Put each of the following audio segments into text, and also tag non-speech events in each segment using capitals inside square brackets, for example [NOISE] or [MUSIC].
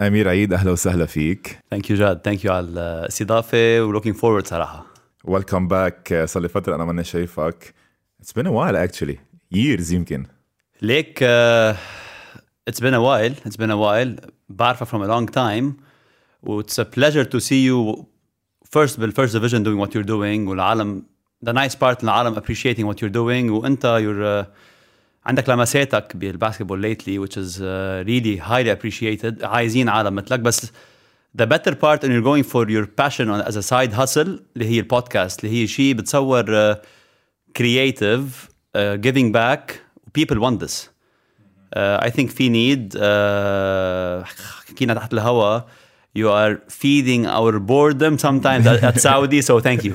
أمير عيد أهلا وسهلا فيك. thank you جاد thank you على الاستضافة و looking forward صراحة. welcome back صار لي فترة أنا ماني شايفك. it's been a while actually years يمكن. ليك it's been a while it's been a while بعرفك from a long time و it's a pleasure to see you first بال first division doing what you're doing والعالم the nice part العالم appreciating what you're doing وأنت you're uh, عندك لمساتك بالباسكتبول ليتلي which is uh, really highly appreciated عايزين عالم مثلك بس the better part and you're going for your passion on, as a side hustle اللي هي البودكاست اللي هي شيء بتصور uh, creative uh, giving back people want this uh, I think في need uh, حكينا تحت الهواء you are feeding our boredom sometimes at, at Saudi so thank you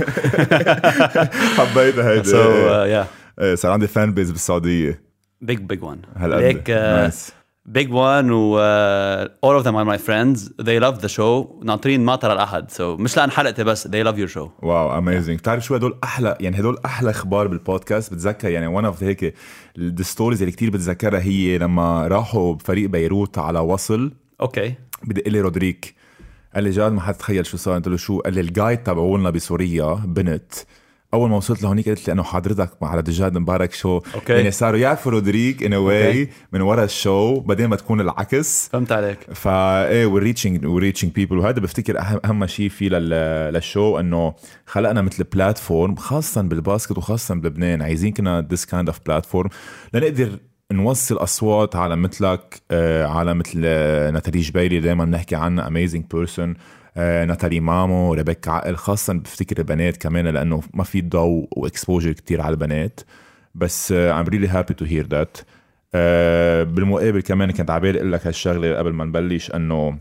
[LAUGHS] حبيتها هيدي so uh, yeah إيه، صار عندي فان بيز بالسعوديه هلا ليك uh, nice. big one و all of them are my friends. They love the show. ناطرين ما ترى الأحد. So مش لأن حلقتي بس they love your show. wow amazing بتعرف شو هدول أحلى يعني هدول أحلى أخبار بالبودكاست بتذكر يعني one of هيك ال stories اللي كتير بتذكرها هي لما راحوا بفريق بيروت على وصل. أوكي بدق لي رودريك قال لي جاد ما حتتخيل شو صار. قلت له شو؟ قال لي الجايد تبعولنا بسوريا بنت. أول ما وصلت لهونيك قلت لي انه حضرتك على دجاد مبارك شو أوكي. يعني صاروا يعرفوا رودريك ان واي. من ورا الشو بعدين ما تكون العكس. فهمت عليك. فا إيه وريتشنج وريتشنج بيبل وهذا بفتكر اهم أهم شيء فيه لل- للشو إنه خلقنا مثل بلاتفورم خاصه بالباسكت وخاصه بلبنان. عايزين كنا ذس كايند اوف بلاتفورم لنقدر نوصل أصوات على مثلك آه، على مثل ناتالي جبيلي دائما بنحكي عنها amazing person ناتالي مامو ريبيكا عقل خاصة بفتكر البنات كمان لأنه ما في ضوء و exposure كتير على البنات. بس I'm really happy to hear that. آه، بالمقابل كمان كنت عبالي أقول لك هالشغلة قبل ما نبلش إنه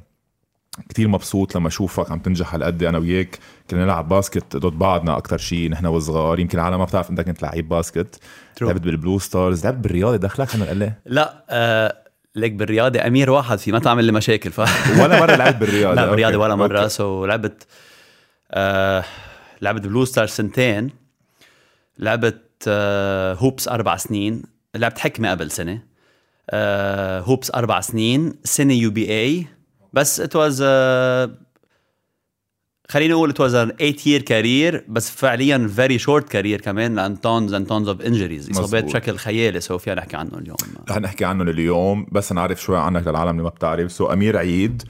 كتير مبسوط لما أشوفك عم تنجح هالقد أنا وياك. كنا نلعب basket ضد بعضنا أكثر شيء نحن وصغار. يمكن العالم ما بتعرف أنت كنت لعيب basket. True. لعبت بال Blue Stars لعبت بالرياضة دخلك أنا قال لا آه ليك بالرياضة أمير واحد في ما تعمل لي مشاكل ف [LAUGHS] ولا مرة لعبت بالرياضة. [LAUGHS] لا بالرياضة. ولا مرة. so لعبت آه لعبت Blue Star سنتين. لعبت آه Hoops أربع سنين. لعبت حكمة قبل سنة. آه Hoops أربع سنين. سنة UBA بس it was خليني أقول it was an 8 year career بس فعليا very short career كمان لأن tons and tons of injuries اصابات. بشكل خيالي so فينا نحكي عنه اليوم. رح نحكي عنهم اليوم بس نعرف شوي عنك للعالم اللي ما بتعرف. so أمير عيد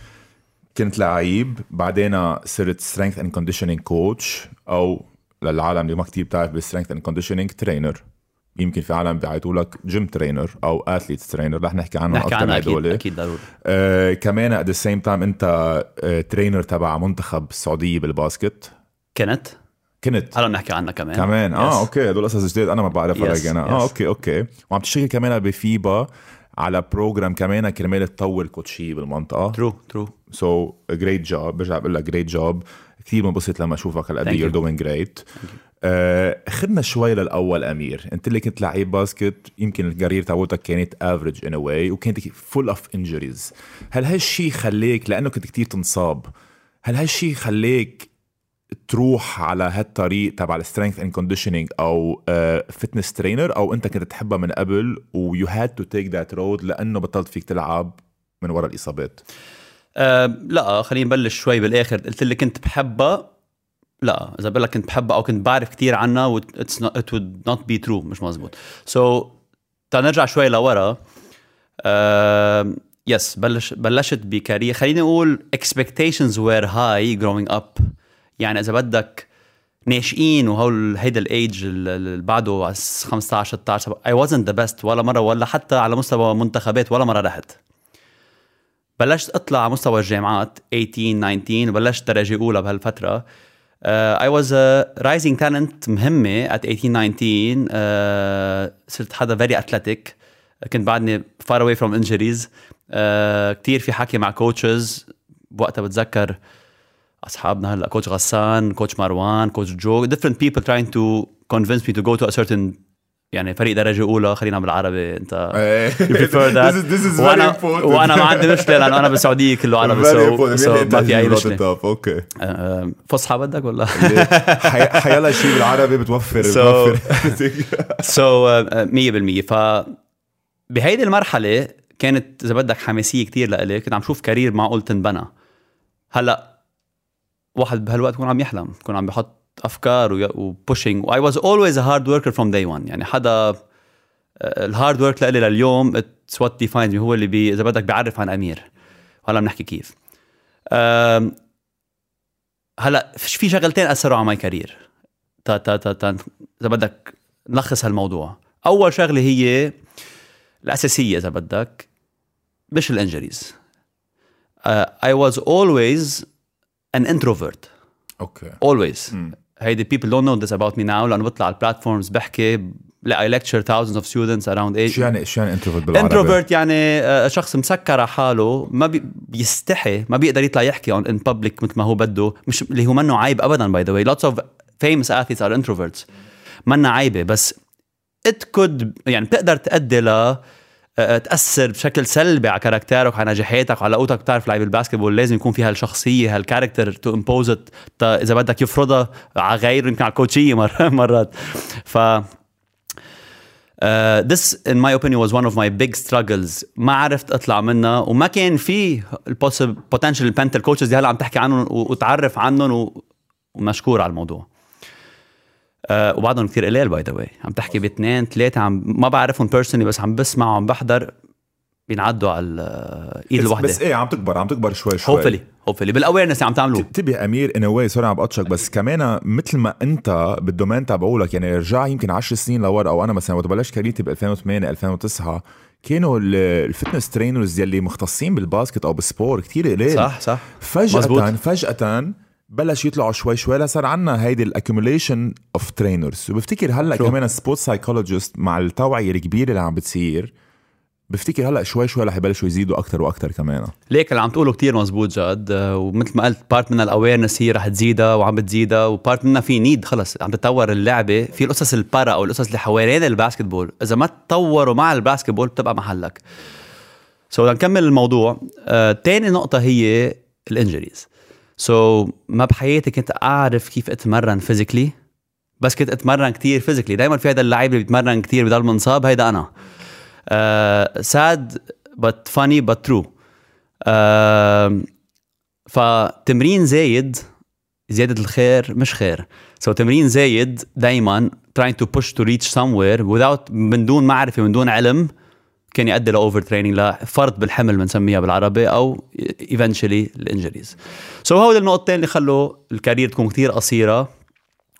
كنت لعيب. بعدين صرت strength and conditioning coach أو للعالم اللي ما كتير بتعرف بال strength and conditioning trainer يمكن في عالم بيعيطوا لك gym trainer أو athlete trainer رح نحكي عنهم نحكي أكثر عنها أكيد هدول أكيد ضروري. آه كمان at the same time أنت آه trainer تبع منتخب السعودية بال basket. كنت؟ كنت. هلا بنحكي عنها كمان. كمان. آه Yes. أوكي هدول قصص جداد أنا ما بعرفها Yes, yes, أنا. آه yes. أوكي أوكي. وعم تشتغل كمان ب FIBA على program كمان كرمال تطور coaches بالمنطقة. true true so great job برجع بقول لك great job كثير بنبسط لما أشوفك هالقد you're. doing great خدنا شوي للأول أمير. أنت اللي كنت لعيب basket يمكن ال career تاعتك كانت average in a way وكانت full of injuries هل هالشي خليك لأنه كنت كتير تنصاب هل هالشي خليك تروح على هالطريق تبع ال strength and conditioning أو fitness trainer أو أنت كنت تحبها من قبل و you had to take that road لأنه بطلت فيك تلعب من وراء الإصابات؟ أه لا خلينا نبلش شوي بالآخر. قلت لي كنت بحبها. لا إذا بقول لك كنت بحبها أو كنت بعرف كثير عنها it's it would not be true مش مزبوط. سو so, تعال نرجع شوي لورا. يس بلش بلشت ب career. خليني أقول expectations were high growing up. يعني إذا بدك ناشئين وهول هيدا الايج اللي بعده على 15 16 I wasn't the best ولا مرة ولا حتى على مستوى منتخبات ولا مرة رحت. بلشت اطلع على مستوى الجامعات 18 19 وبلشت درجة أولى بهالفترة. was a rising talent مهمة at 18 19 uh, صرت حدا very athletic. كنت بعدني away from injuries. uh, كتير في حكي مع coaches. بوقتها بتذكر أصحابنا هلأ coach غسان coach مروان coach جو different people trying to convince me to go to a certain يعني فريق درجة أولى خلينا بالعربي أنت you prefer [LAUGHS] that. This is, this is very وأنا وأنا ما عندي مشكلة لأنه أنا بالسعودية كله عربي so ما في أي مشكلة. okay آه، فصحى بدك ولا؟ [LAUGHS] حي- حيلا شيء بالعربي بتوفر بتوفر. [LAUGHS] so 100% ف بهيدي المرحلة كانت إذا بدك حماسية كتير لإلي كنت عم شوف career معقول تنبنى هلأ واحد بهالوقت بكون عم يحلم بكون عم بحط أفكار و pushing و I was always a hard worker from day 1 يعني حدا ال hard work لإلي لليوم it's what defines هو اللي بي إذا بدك بيعرف عن أمير. هلا بنحكي كيف. هلا في شغلتين أثروا على my career تا تا تا تا إذا بدك نلخص هالموضوع. أول شغلة هي الأساسية إذا بدك مش ال injuries. I was always an introvert okay. always هيدي people don't know this about me now. لأنه بطلع على ال platforms بحكي لا I lecture thousands of students around age. شو يعني شو يعني introvert بالعربي؟ انتروفيرت يعني آه، شخص مسكر على حاله ما بي بيستحي ما بيقدر يطلع يحكي on in public مثل ما هو بده. مش اللي هو منه عيب ابدا by the way lots of famous athletes are introverts. منا عيبة بس it could يعني بتقدر تأدي ل تأثر بشكل سلبي على character ك على نجاحاتك على قوتك بتعرف لعب ال basketball. لازم يكون في هالشخصيه هال character to impose إذا بدك يفرضها على غيره يمكن على ال coach ية [LAUGHS] مر مرات. ف Uh, this in my opinion was one of my big struggles. ما عرفت أطلع منها وما كان في ال potential mental coaches اللي هلا عم تحكي عنهم وتعرف عنهم ومشكور على الموضوع. أه وبعضهم كثير قليل by the عم تحكي باثنين ثلاثة عم ما بعرفهم personally بس عم بسمع وعم بحضر بينعدوا على الإيد الوحده بس إيه عم تكبر عم تكبر شوي شوي. هوبفلي هوبفلي بالاويرنس اللي عم تعملوه. انتبه أمير anyway sorry عم بقطشك بس كمان مثل ما أنت بال domaine تبعولك يعني رجع يمكن 10 سنين لورا أو أنا مثلا وقت بلشت career تي ب 2008 2009 كانوا ال fitness trainers يلي مختصين بال basket أو بال sport كثير قليل. صح صح. فجأة مزبوط. فجأة بلش يطلعوا شوي شوي لصار عنا هيدي ال accumulation of trainers وبفتكر هلأ كمان sport psychologist مع التوعية الكبيرة اللي عم بتصير بفتكر هلأ شوي شوي رح يبلشوا يزيدوا أكثر وأكثر كمان. ليك اللي عم تقوله كتير مزبوط جد ومثل ما قلت part من ال awareness هي رح تزيدها وعم بتزيدها و part منها في need خلص عم تتطور اللعبة في القصص ال para أو القصص اللي حوالين ال basketball. إذا ما تطوروا مع ال basketball بتبقى محلك. so, لنكمل الموضوع. آه، تاني نقطة هي ال injuries so, ما بحياتي كنت أعرف كيف أتمرن physically بس كنت أتمرن كتير physically دائما في هذا اللاعب اللي بيتمرن كتير بضل منصاب هيدا أنا. sad but funny but true فتمرين زايد زيادة الخير مش خير. so, تمرين زايد دايما trying to push to reach somewhere without من دون معرفة من دون علم كان يؤدي ل over training لفرط بالحمل بنسميها بالعربي أو eventually ال injuries. so هول النقطتين اللي خلوا ال career تكون كتير قصيرة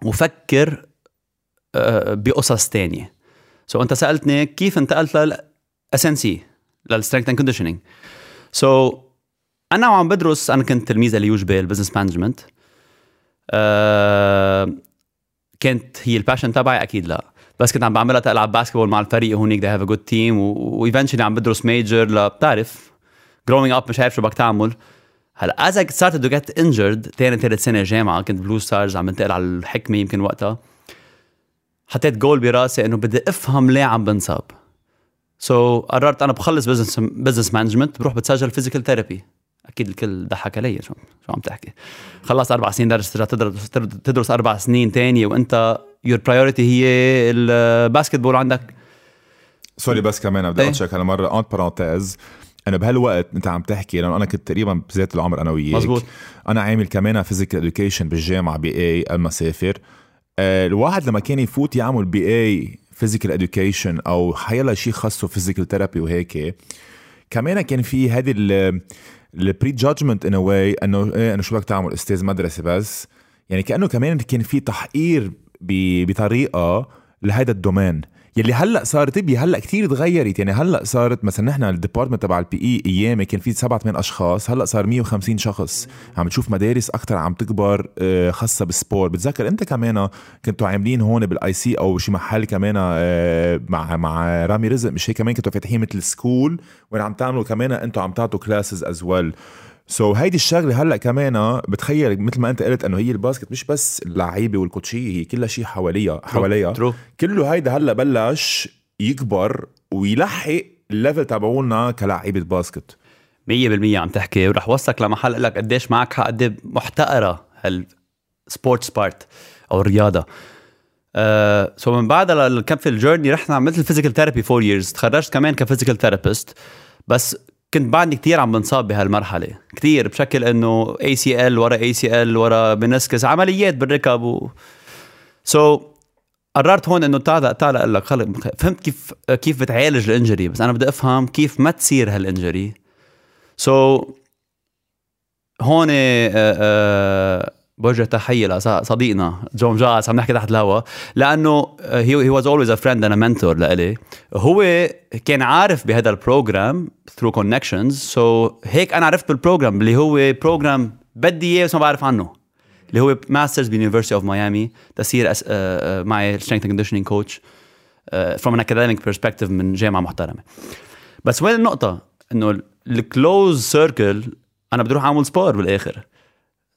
وفكر آه، بقصص تانية. so, أنت سألتني كيف انتقلت لل S and C لل strength and conditioning so أنا وعم بدرس أنا كنت تلميذ ليوج بيل business management كانت هي ال passion تبعي؟ أكيد لا. بس كنت عم بعملها تلعب basketball مع الفريق هونيك. They have a good team. و eventually عم بدرس major لبتعرف growing up مش عارف شو بدك تعمل. هلا as started to get injured ثاني ثالث سنة جامعة كنت بلو ستارز عم بنتقل على الحكمة يمكن وقتها. حطيت جول براسي إنه بدي أفهم ليه عم بنصاب. so, قررت أنا بخلص business business management بروح بتسجل physical therapy أكيد الكل ضحك علي شو شو عم تحكي. خلصت أربع سنين درس تدرس تدرس أربع سنين تانية وأنت your priority هي ال basketball عندك. sorry بس كمان بدي اقطعك هالمره en parenthèse أنا بهالوقت أنت عم تحكي لأنه أنا كنت تقريبا بذات العمر أنا وياك. مزبوط أنا عامل كمان physical education بالجامعة P.E. المسافر آه، الواحد لما كان يفوت يعمل P.E. physical education أو حيلا شيء خاصه physical therapy وهيك. كمان كان في هذه ال pre judgment anyway إنه إيه إنه شو بدك تعمل أستاذ مدرسة بس؟ يعني كأنه كمان كان في تحقير بطريقة لهذا ال domaine. يلي هلأ صارت تبي هلأ كثير تغيرت. يعني هلأ صارت مثلا نحن ال department تبع ال P.E. أيامي كان في سبعة ثمان أشخاص هلأ صار 150 شخص. عم تشوف مدارس أكثر عم تكبر آه، خاصة بال sport بتذكر أنت كمان كنتوا عاملين هون بالاي سي أو شي محل كمان آه، مع مع رامي رزق؟ مش هيك كمان كنتوا فاتحين مثل school وين عم تعملوا كمان أنتوا عم تعطوا classes as well so, هيدي الشغلة هلأ كمان بتخيل مثل ما أنت قلت إنه هي ال basket مش بس اللعيبه وال coach ية هي كلها شيء حواليها حواليها. كله هيدا هلأ بلش يكبر ويلحق ال level تبعولنا كلاعيبة basket. 100% عم تحكي. ورح وصلك لمحل لك قديش معك حق قد محتقرة هال sports part أو الرياضة. أه so من بعدها كم في ال journey رحنا مثل physical therapy four years تخرجت كمان ك physical therapist بس كنت بعدني كتير عم بنصاب بهالمرحلة. كتير بشكل إنه اي سي ال ورا اي سي ال ورا بنسكس عمليات بالركب و so, قررت هون إنه تعال تعال أقول لك خلص فهمت كيف كيف بتعالج ال injury بس أنا بدي أفهم كيف ما تصير هال injury. so, هون بوجه تحية لصديقنا جو مجاعص عم نحكي تحت الهوا. لأنه he he was always a friend and mentor لإلي. هو كان عارف بهذا ال program through connections so هيك أنا عرفت بال program اللي هو program بدي إياه بس ما بعرف عنه. اللي هو masters ب University of Miami تصير أس... uh, معي strength conditioning coach from an academic perspective من جامعة محترمة. بس وين النقطة؟ إنه ال close circle أنا بدي أروح أعمل sport بالآخر.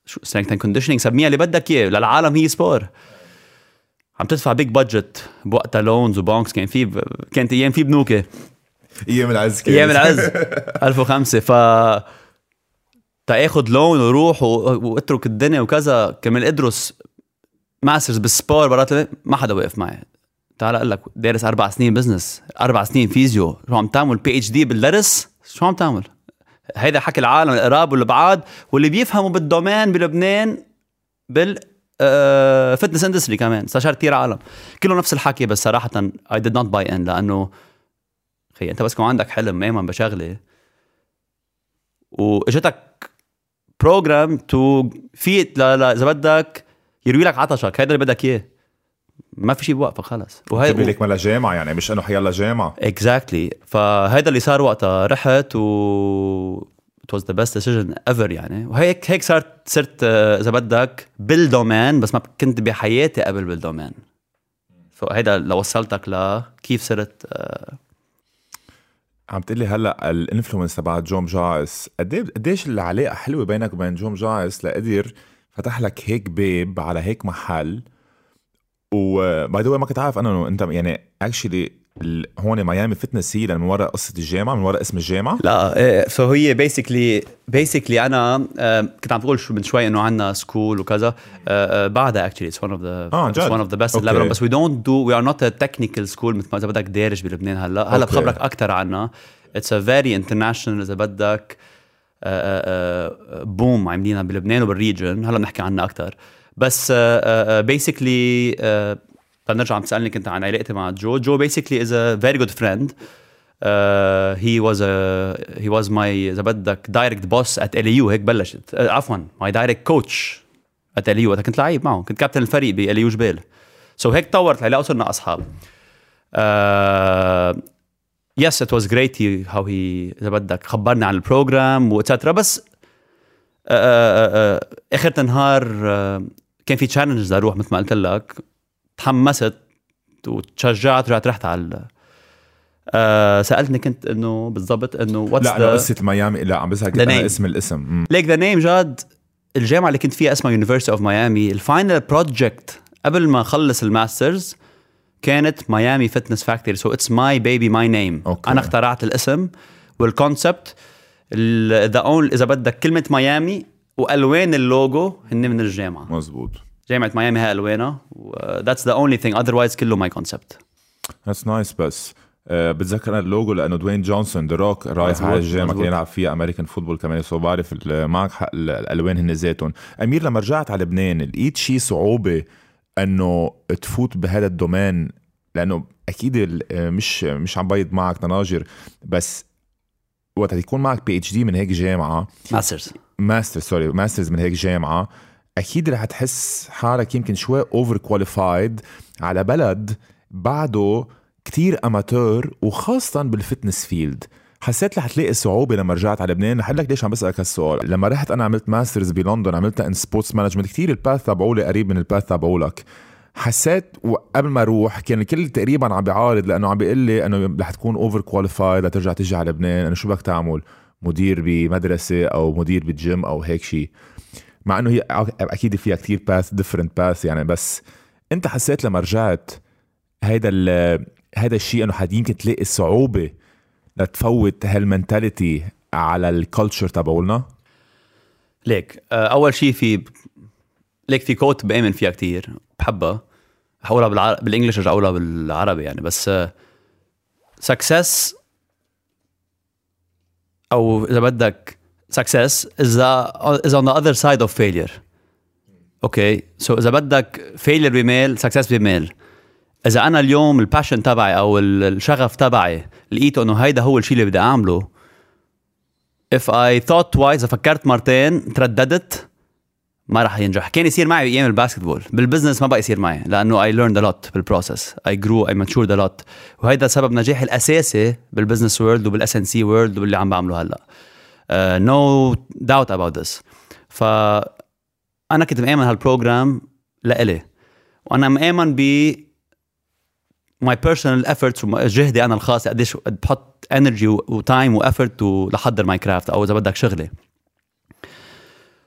شو strength and conditioning سميها اللي بدك إياه للعالم هي sport عم تدفع big budget بوقتها loans و banks كان في كانت أيام في بنوكة. أيام العز كانت. أيام العز. [LAUGHS] 1005 ف تأخذ loan وروح واترك الدنيا وكذا. كمان إدرس masters بال sport برات ما حدا وقف معي. تعال أقول لك دارس أربع سنين business أربع سنين physio شو عم تعمل؟ PhD بالدرس؟ شو عم تعمل؟ هيدا حكي العالم القراب والبعاد واللي بيفهموا بال domaine بلبنان بال fitness آه، industry كمان استشار كثير عالم. كله نفس الحكي بس صراحة I did not buy in لأنه خي أنت بس يكون عندك حلم مؤمن بشغله وإجتك program to fit إذا بدك يروي لك عطشك هيدا اللي بدك إياه. ما في شيء بوقفك خلص. وهي لك ما جامعة يعني مش إنه حيلا جامعة. exactly. فهيدا اللي صار وقتها رحت و it was the best decision ever يعني. وهيك هيك صرت صرت آه، إذا بدك بال domaine بس ما كنت بحياتي قبل بال domaine فهيدا لو وصلتك لكيف صرت uh... عم تقلي هلأ ال influence تبع جوم جايس قد قديش العلاقة حلوة بينك وبين جو مجاعص لقدر فتح لك هيك باب على هيك محل و by the ما كنت عارف أنا أنه أنت يعني actually هون ميامي fitness هي من وراء قصة الجامعة من وراء اسم الجامعة. لا so هي basically basically أنا كنت عم بقول من شوي إنه عندنا school وكذا بعدها actually it's one of the it's one of the best level بس we don't do we are not technical school مثل ما إذا بدك دارج بلبنان هلا. هلا بخبرك أكثر عنا. it's a very international إذا بدك boom عاملينها بلبنان وبال region هلا بنحكي عنها أكثر بس basically uh, uh, uh, فنرجع عم تسألني كنت عن علاقتي مع جو. جو basically is a very good friend he was he was my إذا بدك direct boss at LAU هيك بلشت. عفوا my direct coach at LAU وقتها كنت لعيب معه. كنت كابتن الفريق ب LAU جبيل. so هيك تطورت العلاقة وصرنا أصحاب. yes it was great how he إذا بدك خبرني عن ال program et cetera بس اخر النهار كان في challenges أروح مثل ما قلت لك. تحمست وتشجعت ورجعت رحت على آه سألتني كنت إنه بالضبط إنه what's لا قصة ميامي لا عم بسالك أنا اسم الاسم. ليك the name جاد الجامعة اللي كنت فيها اسمها University of Miami ال final project قبل ما أخلص ال masters كانت ميامي fitness factory so it's my baby my name أنا اخترعت الاسم وال concept the only إذا بدك كلمة ميامي وألوان اللوجو هن من الجامعة. مزبوط. جامعة ميامي هاي ألوانها that's the only thing otherwise كله my concept that's nice بس uh, بتذكر أنا اللوجو لأنه دوين جونسون The Rock رايح على الجامعة كان يلعب فيها American football كمان so بعرف معك حق الألوان هن ذاتهم. أمير لما رجعت على لبنان لقيت شيء صعوبة أنه تفوت بهذا ال domaine لأنه أكيد مش مش عم بيض معك طناجر بس وقت يكون معك PhD من هيك جامعة masters master sorry masters من هيك جامعة أكيد رح تحس حالك يمكن شوي overqualified على بلد بعده كتير amateur وخاصة بال fitness field حسيت رح تلاقي صعوبة لما رجعت على لبنان. رح قلك ليش عم بسألك هالسؤال. لما رحت أنا عملت masters بلندن عملتها in sports management كثير ال path تبعولي قريب من ال path تبعولك. حسيت وقبل ما أروح كان الكل تقريبا عم بيعارض لأنه عم بيقول لي إنه رح تكون overqualified لترجع تيجي على لبنان. إنه شو بدك تعمل؟ مدير بمدرسة أو مدير بجيم أو هيك شيء مع إنه هي أكيد فيها كتير path different path يعني بس أنت حسيت لما رجعت هيدا هذا الشيء إنه حد يمكن تلاقي صعوبة لتفوت هال mentality على ال culture تبعولنا؟ ليك آه، أول شيء في ليك في quote بآمن فيها كتير بحبها. حقولها بالعر... بال English ارجع اقولها بالعربي يعني بس success أو إذا بدك is, the, is on the other side of failure. okay so إذا بدك failure بميل success بميل إذا أنا اليوم ال passion تبعي أو الشغف تبعي لقيته إنه هيدا هو الشيء اللي بدي أعمله. If I thought twice إذا فكرت مرتين ترددت. ما راح ينجح. كان يصير معي أيام ال basketball. بال business ما بقى يصير معي لأنه I learned a lot بال process I grew I matured a lot. وهيدا سبب نجاحي الأساسي بال business world وبال S&C world وباللي عم بعمله هلأ. no doubt about this ف أنا كنت مآمن هال program لإلي. وأنا مآمن ب my personal efforts وجهدي أنا الخاص قديش بحط energy و time و effort لحضر my craft أو إذا بدك شغلي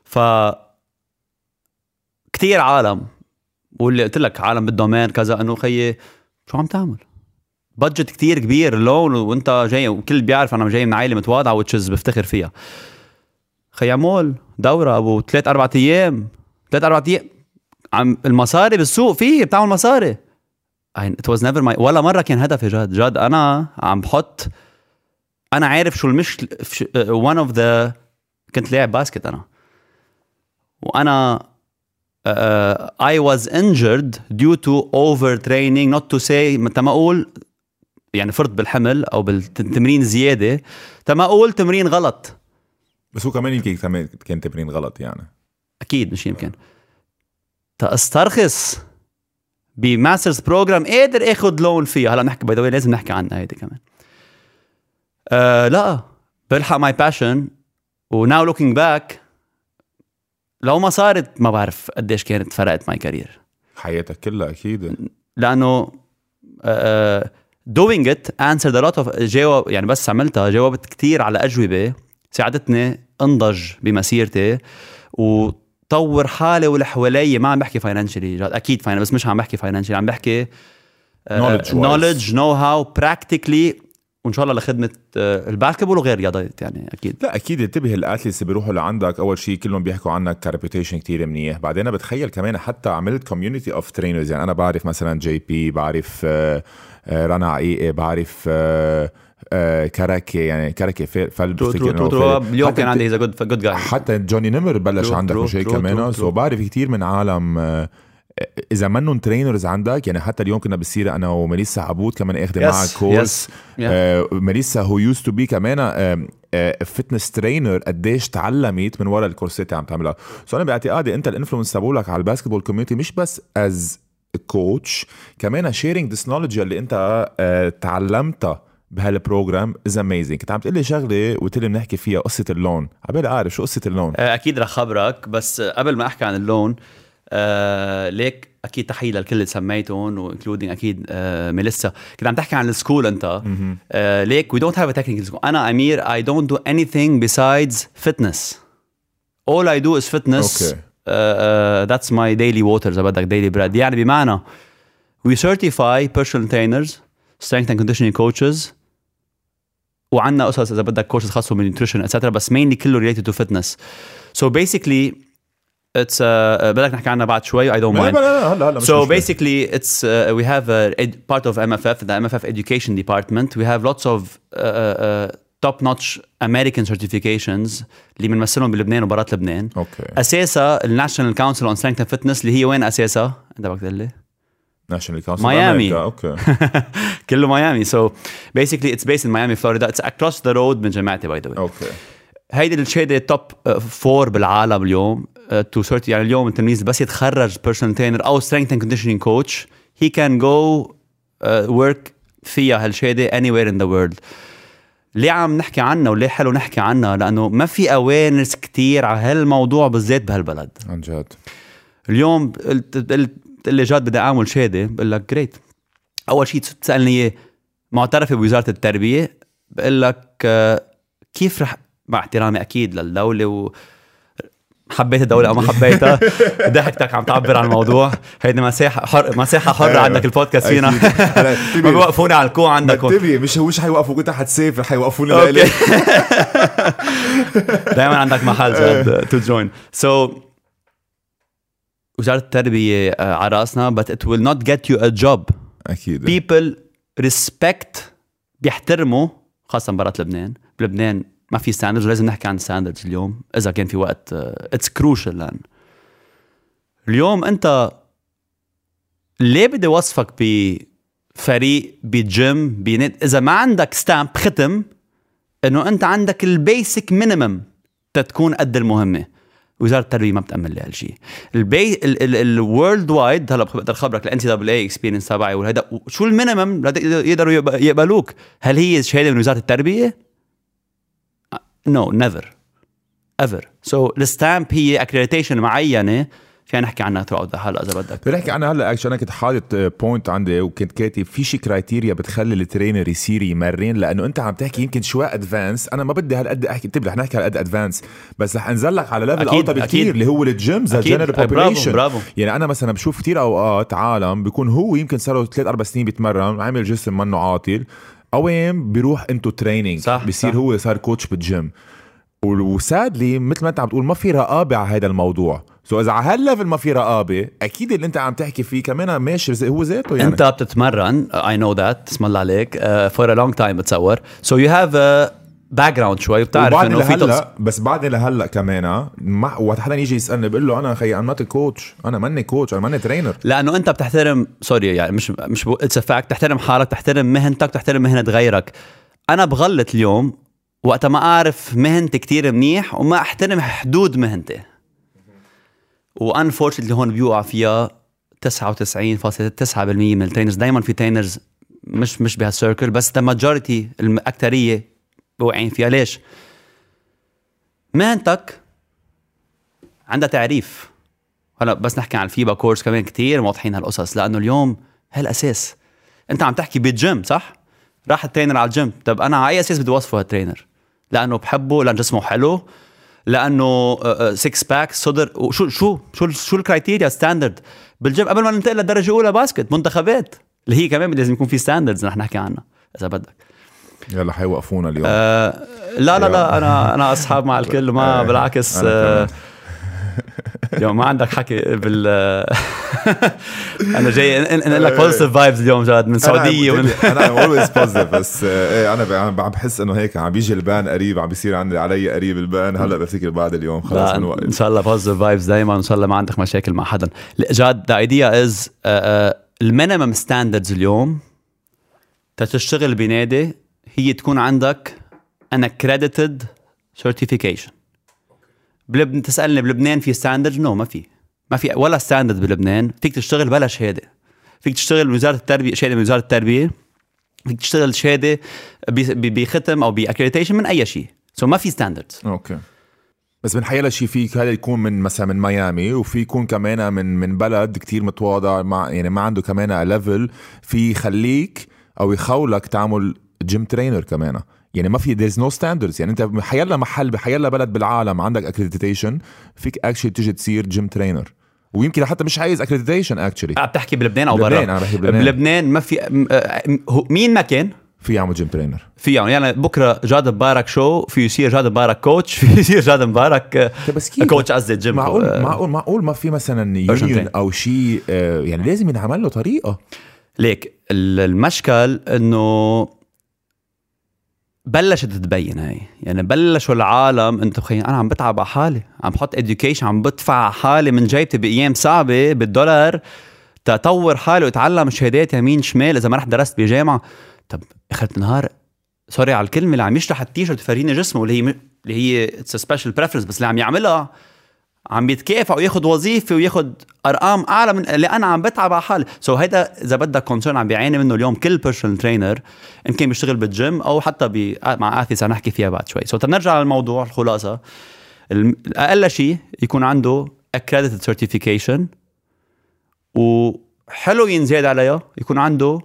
ف كثير عالم. واللي قلت لك عالم بال domain كذا إنه خيي شو عم تعمل؟ budget كتير كبير loan وإنت جاي وكل بيعرف أنا جاي من عائلة متواضعة which is بفتخر فيها. خي عمول دورة أبو ثلاث أربع أيام. ثلاث أربع أيام. عم المصاري بالسوق فيه بتعمل مصاري. it was never my ولا مرة كان هدفي جد. جد أنا عم بحط أنا عارف شو المشكلة one of the كنت لاعب basket أنا. وأنا uh, I was injured due to overtraining. Not to say متى ما أقول يعني فرط بالحمل أو بالتمرين زيادة. تما أقول تمرين غلط. بس هو كمان يمكن كان تمرين غلط يعني. أكيد مش يمكن. تسترخص بماسترز بروجرام قادر اخذ لون فيها. هلا نحكي باي لازم نحكي عنها هيدي كمان. أه لا بلحق ماي باشن وناو لوكينج باك لو ما صارت ما بعرف قديش كانت فرقت ماي كارير. حياتك كلها أكيد. لأنه دوينج ات انسرد ا لوت اوف جاوب يعني بس عملتها جاوبت كثير على أجوبة ساعدتني انضج بمسيرتي وطور حالي واللي حوالي ما عم بحكي financially أكيد fine بس مش عم بحكي financially عم بحكي knowledge know-how practically وإن شاء الله لخدمة آه، ال basketball وغير رياضات يعني أكيد. لا أكيد انتبه ال athletes اللي بيروحوا لعندك. أول شيء كلهم بيحكوا عنك ك reputation كثير منيح. بعدين بتخيل كمان حتى عملت community of trainers يعني أنا بعرف مثلا جي بي بعرف آه، آه، رنا عقيقي بعرف كراكي يعني كراكي بفتكر اليوم كان عندي جود جود جاي حتى جوني نمر بلش عندك مش هيك كمان. so بعرف كثير من عالم إذا منهم trainers عندك يعني حتى اليوم كنا بالسيره أنا وميليسا عبود كمان أخذ معها course ميليسا who used to be كمان fitness trainer قديش تعلمت من وراء ال courseات اللي عم تعملها. so أنا باعتقادي أنت ال influence تبعولك على ال basketball community مش بس as coach كمان sharing this knowledge اللي أنت uh, تعلمتها بهال program is amazing كنت عم تقول لي شغلة وقلت لي بنحكي فيها قصة ال loan. عبالي أعرف شو قصة ال loan. آه، أكيد رح خبرك بس قبل ما أحكي عن ال loan آه ليك أكيد تحية للكل اللي سميتهم و including أكيد آه ميليسا. كنت عم تحكي عن ال school أنت. آه ليك we don't have a technical school أنا أمير I don't do anything besides fitness is fitness. okay. uh, uh, that's my daily water اذا بدك daily bread. يعني بمعنى we certify personal trainers strength and conditioning coaches وعندنا قصص إذا بدك كورسز خاصة بال nutrition et cetera بس mainly كله related to fitness. So basically it's uh, بدك نحكي عنها بعد شوي I don't mind. لا لا لا so basically it's uh, we have a ed- part of MFF the MFF education department. We have lots of uh, uh, top notch American certifications اللي بنمثلهم بلبنان وبرات لبنان. أوكي. أساسا ال National Council on Strength and Fitness اللي هي وين أساسا؟ أنت بدك تقول لي؟ National Council ميامي okay. [LAUGHS] كله ميامي so basically it's based in Miami Florida. It's across the road من جامعتي by the way okay. هيدي الشهادة top four بالعالم اليوم. to sort يعني اليوم التلميذ بس يتخرج personal trainer أو strength and conditioning coach he can go work فيها هالشهاده anywhere in the world ليه عم نحكي عنها وليه حلو نحكي عنها لأنه ما في awareness كتير على هالموضوع بالذات بهالبلد. عن جد. اليوم قلت لي جد بدي أعمل شهاده بقول لك جريت أول شيء تسألني إياه معترفه بوزارة التربية؟ بقول لك آه، كيف رح مع احترامي أكيد للدولة و حبيت الدولة أو ما حبيتها. [LAUGHS] ضحكتك عم تعبر عن الموضوع. هيدي مساحة حر مساحة حرة عندك البودكاست فينا. [LAUGHS] [LAUGHS] ما بيوقفوني على الكوع عندك انتبه مش مش حيوقفوك انت حتسافر حيوقفوني okay. دائما عندك محل جد تو جوين سو وزارة التربية على رأسنا but it will not get you a job. أكيد. People respect بيحترموا خاصة برات لبنان. بلبنان ما في ستاندردز ولازم نحكي عن ستاندردز اليوم. إذا كان في وقت اتس كروشال لأن اليوم أنت ليه بدي وصفك بفريق بجيم بنت؟ إذا ما عندك ستامب ختم إنه أنت عندك البيسك مينيمم تتكون قد المهمة. وزارة التربيه ما بتأمن لي هالشيء البي الورلد وايد هلا بقدر خبرك الان سي دبل اي اكسبيرينس تبعي وهذا شو المينيمم يقدروا يقبلوك؟ هل هي شهادة من وزارة التربية؟ نو نيفر ايفر سو الستامب هي اكريديتيشن معينة. فينا نحكي عنها ثرو هلا إذا بدك. بدي نحكي عنها هلا اكشن أنا كنت حاطط بوينت عندي وكنت كاتب في شي كرايتيريا بتخلي ال trainer يصير يمرن لأنه أنت عم تحكي يمكن شوي advanced أنا ما بدي هالقد أحكي انتبه رح نحكي هالقد advanced بس رح انزل لك على level اوطى بكثير اللي هو ال gyms ال general population برافو يعني أنا مثلا بشوف كثير أوقات عالم بيكون هو يمكن صار له ثلاث أربع سنين بيتمرن عامل جسم منه عاطل. when بيروح انتو training صح بصير صح. هو صار coach بال gym وسادلي مثل ما أنت عم تقول ما في رقابة على هذا الموضوع. so إذا على هال level ما في رقابة أكيد اللي أنت عم تحكي فيه كمان ماشي هو ذاته يعني. أنت بتتمرن I know that اسم الله عليك for a long time بتصور. so you have background شوي بتعرف إنه في لهلا بس بعد لهلا كمان ما وقت حدا يجي يسألني بقول له أنا خي I'm not coach أنا ماني coach أنا ماني trainer لأنه أنت بتحترم sorry يعني مش مش it's fact تحترم حالك تحترم مهنتك تحترم مهنة غيرك. أنا بغلط اليوم وقت ما أعرف مهنتي كتير منيح وما أحترم حدود مهنتي. و unfortunately هون بيوقع فيها 99.9% من ال trainers دائما في trainers مش مش بهال circle بس the majority الاكثريه واقعين فيها ليش؟ مهنتك عندها تعريف. هلا بس نحكي عن الفيبا course كمان كتير واضحين هالقصص لأنه اليوم هالأساس. أنت عم تحكي بالجيم صح؟ راح ال trainer على الجيم. طب أنا على أي أساس بدي وصفه هال trainer؟ لأنه بحبه لأن جسمه حلو لأنه 6 pack صدر. وشو شو شو شو ال criteria standard بال gym قبل ما ننتقل للدرجة الأولى basket منتخبات. اللي هي كمان لازم يكون في standards رح نحكي عنها إذا بدك. يلا حيوقفونا اليوم. آه لا لا لا أنا أنا أصحاب مع الكل ما [LAUGHS] بالعكس آه اليوم [LAUGHS] ما عندك حكي بال [LAUGHS] أنا جاي انقل لك positive vibes اليوم جاد من سعودية ومن أنا always positive بس إيه أنا عم بحس إنه هيك عم بيجي ال ban قريب عم بيصير عندي علي قريب ال ban هلا بفتكر بعد اليوم خلص من وقت. إن شاء الله positive vibes دائما وان شاء الله ما عندك مشاكل مع حدا. جاد the idea is ال minimum standards اليوم تشتغل بنادي هي تكون عندك ان accredited certification. بلبنان تسألني بلبنان في standard no ما في. ما في ولا standard بلبنان. فيك تشتغل بلا شهادة. فيك تشتغل بوزارة التربية شهادة من وزاره التربية. فيك تشتغل شهادة بختم أو ب accreditation من أي شيء. so ما في standards okay. بس من حيلا شيء فيك هذا يكون من مثلا من ميامي وفي يكون كمان من من بلد كتير متواضع مع يعني ما عنده كمان level في يخليك أو يخولك تعمل gym trainer كمان. يعني ما في there's no standards يعني أنت حيلا محل بحيلا بلد بالعالم عندك accreditation فيك actually تيجي تصير gym trainer ويمكن حتى مش عايز accreditation actually عم تحكي بلبنان أو برا. بلبنان أنا بحكي بلبنان. بلبنان ما في مين ما كان؟ في يعمل gym trainer في يعني, يعني بكرة جاد مبارك شو في يصير جاد مبارك coach [LAUGHS] في يصير جاد مبارك coach قصدي جيم معقول معقول معقول ما في مثلا union أو شيء يعني لازم ينعمل له طريقة. ليك المشكل إنه بلشت تبين هاي. يعني بلشوا العالم انت بخي أنا عم بتعب على حالي. عم بحط education عم بدفع على حالي من جيبتي بأيام صعبة بالدولار تطور حالي واتعلم شهادات يمين شمال إذا ما رحت درست بجامعة. طب اخر النهار sorry على الكلمة اللي عم يشرح التيشرت يفرجيني جسمه اللي هي اللي هي special preference بس اللي عم يعملها. عم يتكافئ وياخذ وظيفة وياخذ أرقام أعلى من اللي أنا عم بتعب على حالي. so هيدا إذا بدك concern عم بيعاني منه اليوم كل personal trainer إن كان بيشتغل بالجيم أو حتى بي مع athletes نحكي فيها بعد شوي. so تنرجع للموضوع الخلاصة. أقل شيء يكون عنده accredited certification وحلو ينزاد عليها يكون عنده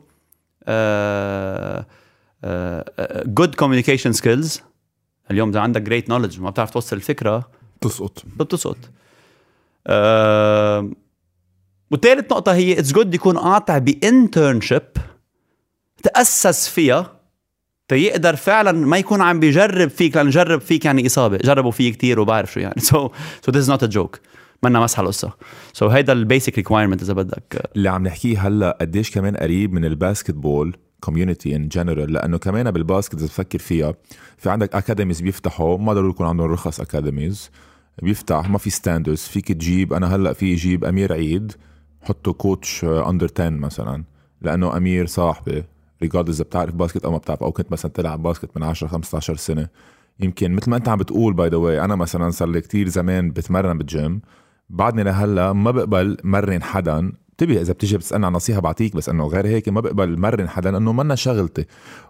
good communication skills. اليوم إذا عندك great knowledge وما بتعرف توصل الفكرة بتسقط. بتسقط. وثالث نقطة هي it's good يكون قاطع ب internship تأسس فيها تيقدر فعلا ما يكون عم بيجرب فيك لأن جرب فيك يعني إصابة جربوا فيه كتير وبعرف شو يعني. so so this not a joke منا مزحة القصة. so هيدا ال basic requirement إذا بدك. اللي عم نحكيه هلأ قديش كمان قريب من ال basketball community in general لأنه كمان بال basket إذا تفكر فيها في عندك academies بيفتحوا ما ضروري يكون عندهم رخص academies بيفتح ما في standards فيك تجيب أنا هلأ في أجيب أمير عيد حطه coach under 10 مثلا لأنه أمير صاحبي regardless إذا بتعرف basket أو ما بتعرف أو كنت مثلا تلعب basket من 10 15 سنة. يمكن مثل ما أنت عم بتقول by the way أنا مثلا صار لي كثير زمان بتمرن بالجيم بعدني لهلأ ما بقبل مرن حدا. انتبه إذا بتيجي بتسألني عن نصيحة بعطيك بس إنه غير هيك ما بقبل مرن حدا لأنه منا شغلتي.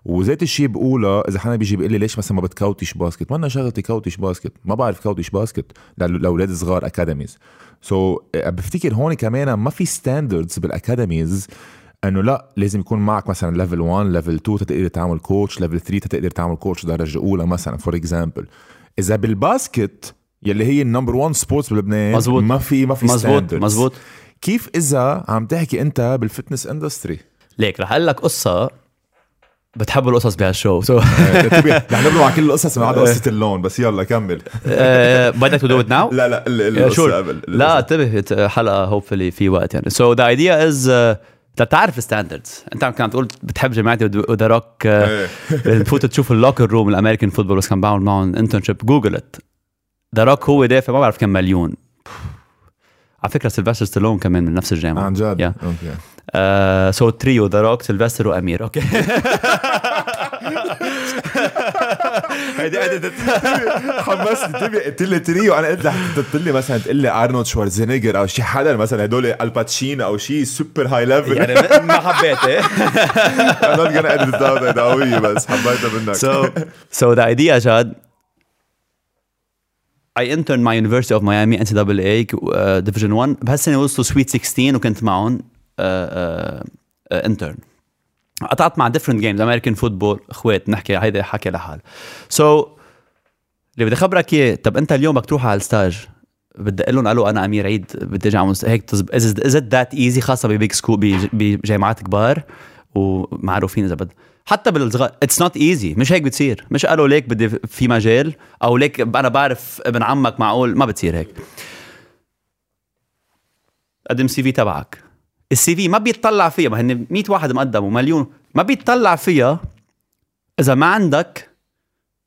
وذات الشيء بقولها إذا حدا بيجي بيقول لي ليش مثلا ما بت coach basket؟ منا شغلتي coach basket ما بعرف coach basket لأولاد صغار academies so, بفتكر هون كمان ما في standards بال academies إنه لا لازم يكون معك مثلا level 1 level 2 تقدر تعمل coach level 3 تقدر تعمل coach درجة أولى مثلا for example إذا بال basket يلي هي ال number 1 sports بلبنان مزبوط. ما في ما في مزبوط. standards. مزبوط. كيف إذا عم تحكي أنت بال fitness industry ليك رح أقول لك قصة بتحبوا القصص بهال show. so [LAUGHS] رح نبلع كل القصص ما عدا قصة اللون بس يلا كمل. آه، بدك to do it now لا لا القصة. قبل لا انتبه حلقة hopefully في وقت يعني. so the idea is تعرف ال standards انت عم كان تقول بتحب جماعتي و The Rock إيه. [LAUGHS] تفوت تشوف ال locker room ال American football بس كان بعمل معهم internship Google it The Rock هو دافع ما بعرف كم مليون. على فكرة سيلفستر ستالون كمان من نفس الجامعة. عن جد؟ Yeah. Okay. So trio The Rock سيلفستر وامير okay هيدي حمسني. تبي قلت لي تريو أنا قلت لك قلت لي مثلا تقول لي ارنولد شوارزنيجر أو شي حدا مثلا هدول الباتشينو أو شي super high level يعني ما حبيت إيه [LAUGHS] I'm not gonna edit it out. هيدا قوية بس حبيتها منك. So So the idea جاد I interned my University of Miami NCAA uh, Division 1 بهالسنة وصلوا Sweet 16 وكنت معهم uh, uh, uh, intern. قطعت مع different games American football إخوات نحكي هيدا حكي لحال. So اللي بدي خبرك إياه طب أنت اليوم بدك تروح على ال stage؟ بدي أقول لهم hello أنا أمير عيد بدي أجي اعمل هيك is it that easy خاصة ب big school بجامعات كبار ومعروفين إذا بدك حتى بالصغار it's not easy مش هيك بتصير. مش قالوا ليك بدي في مجال أو ليك أنا بعرف ابن عمك معقول. ما بتصير هيك. قدم CV تبعك. ال CV ما بيطلع فيها. ما هن 100 واحد مقدم ومليون ما بيطلع فيها إذا ما عندك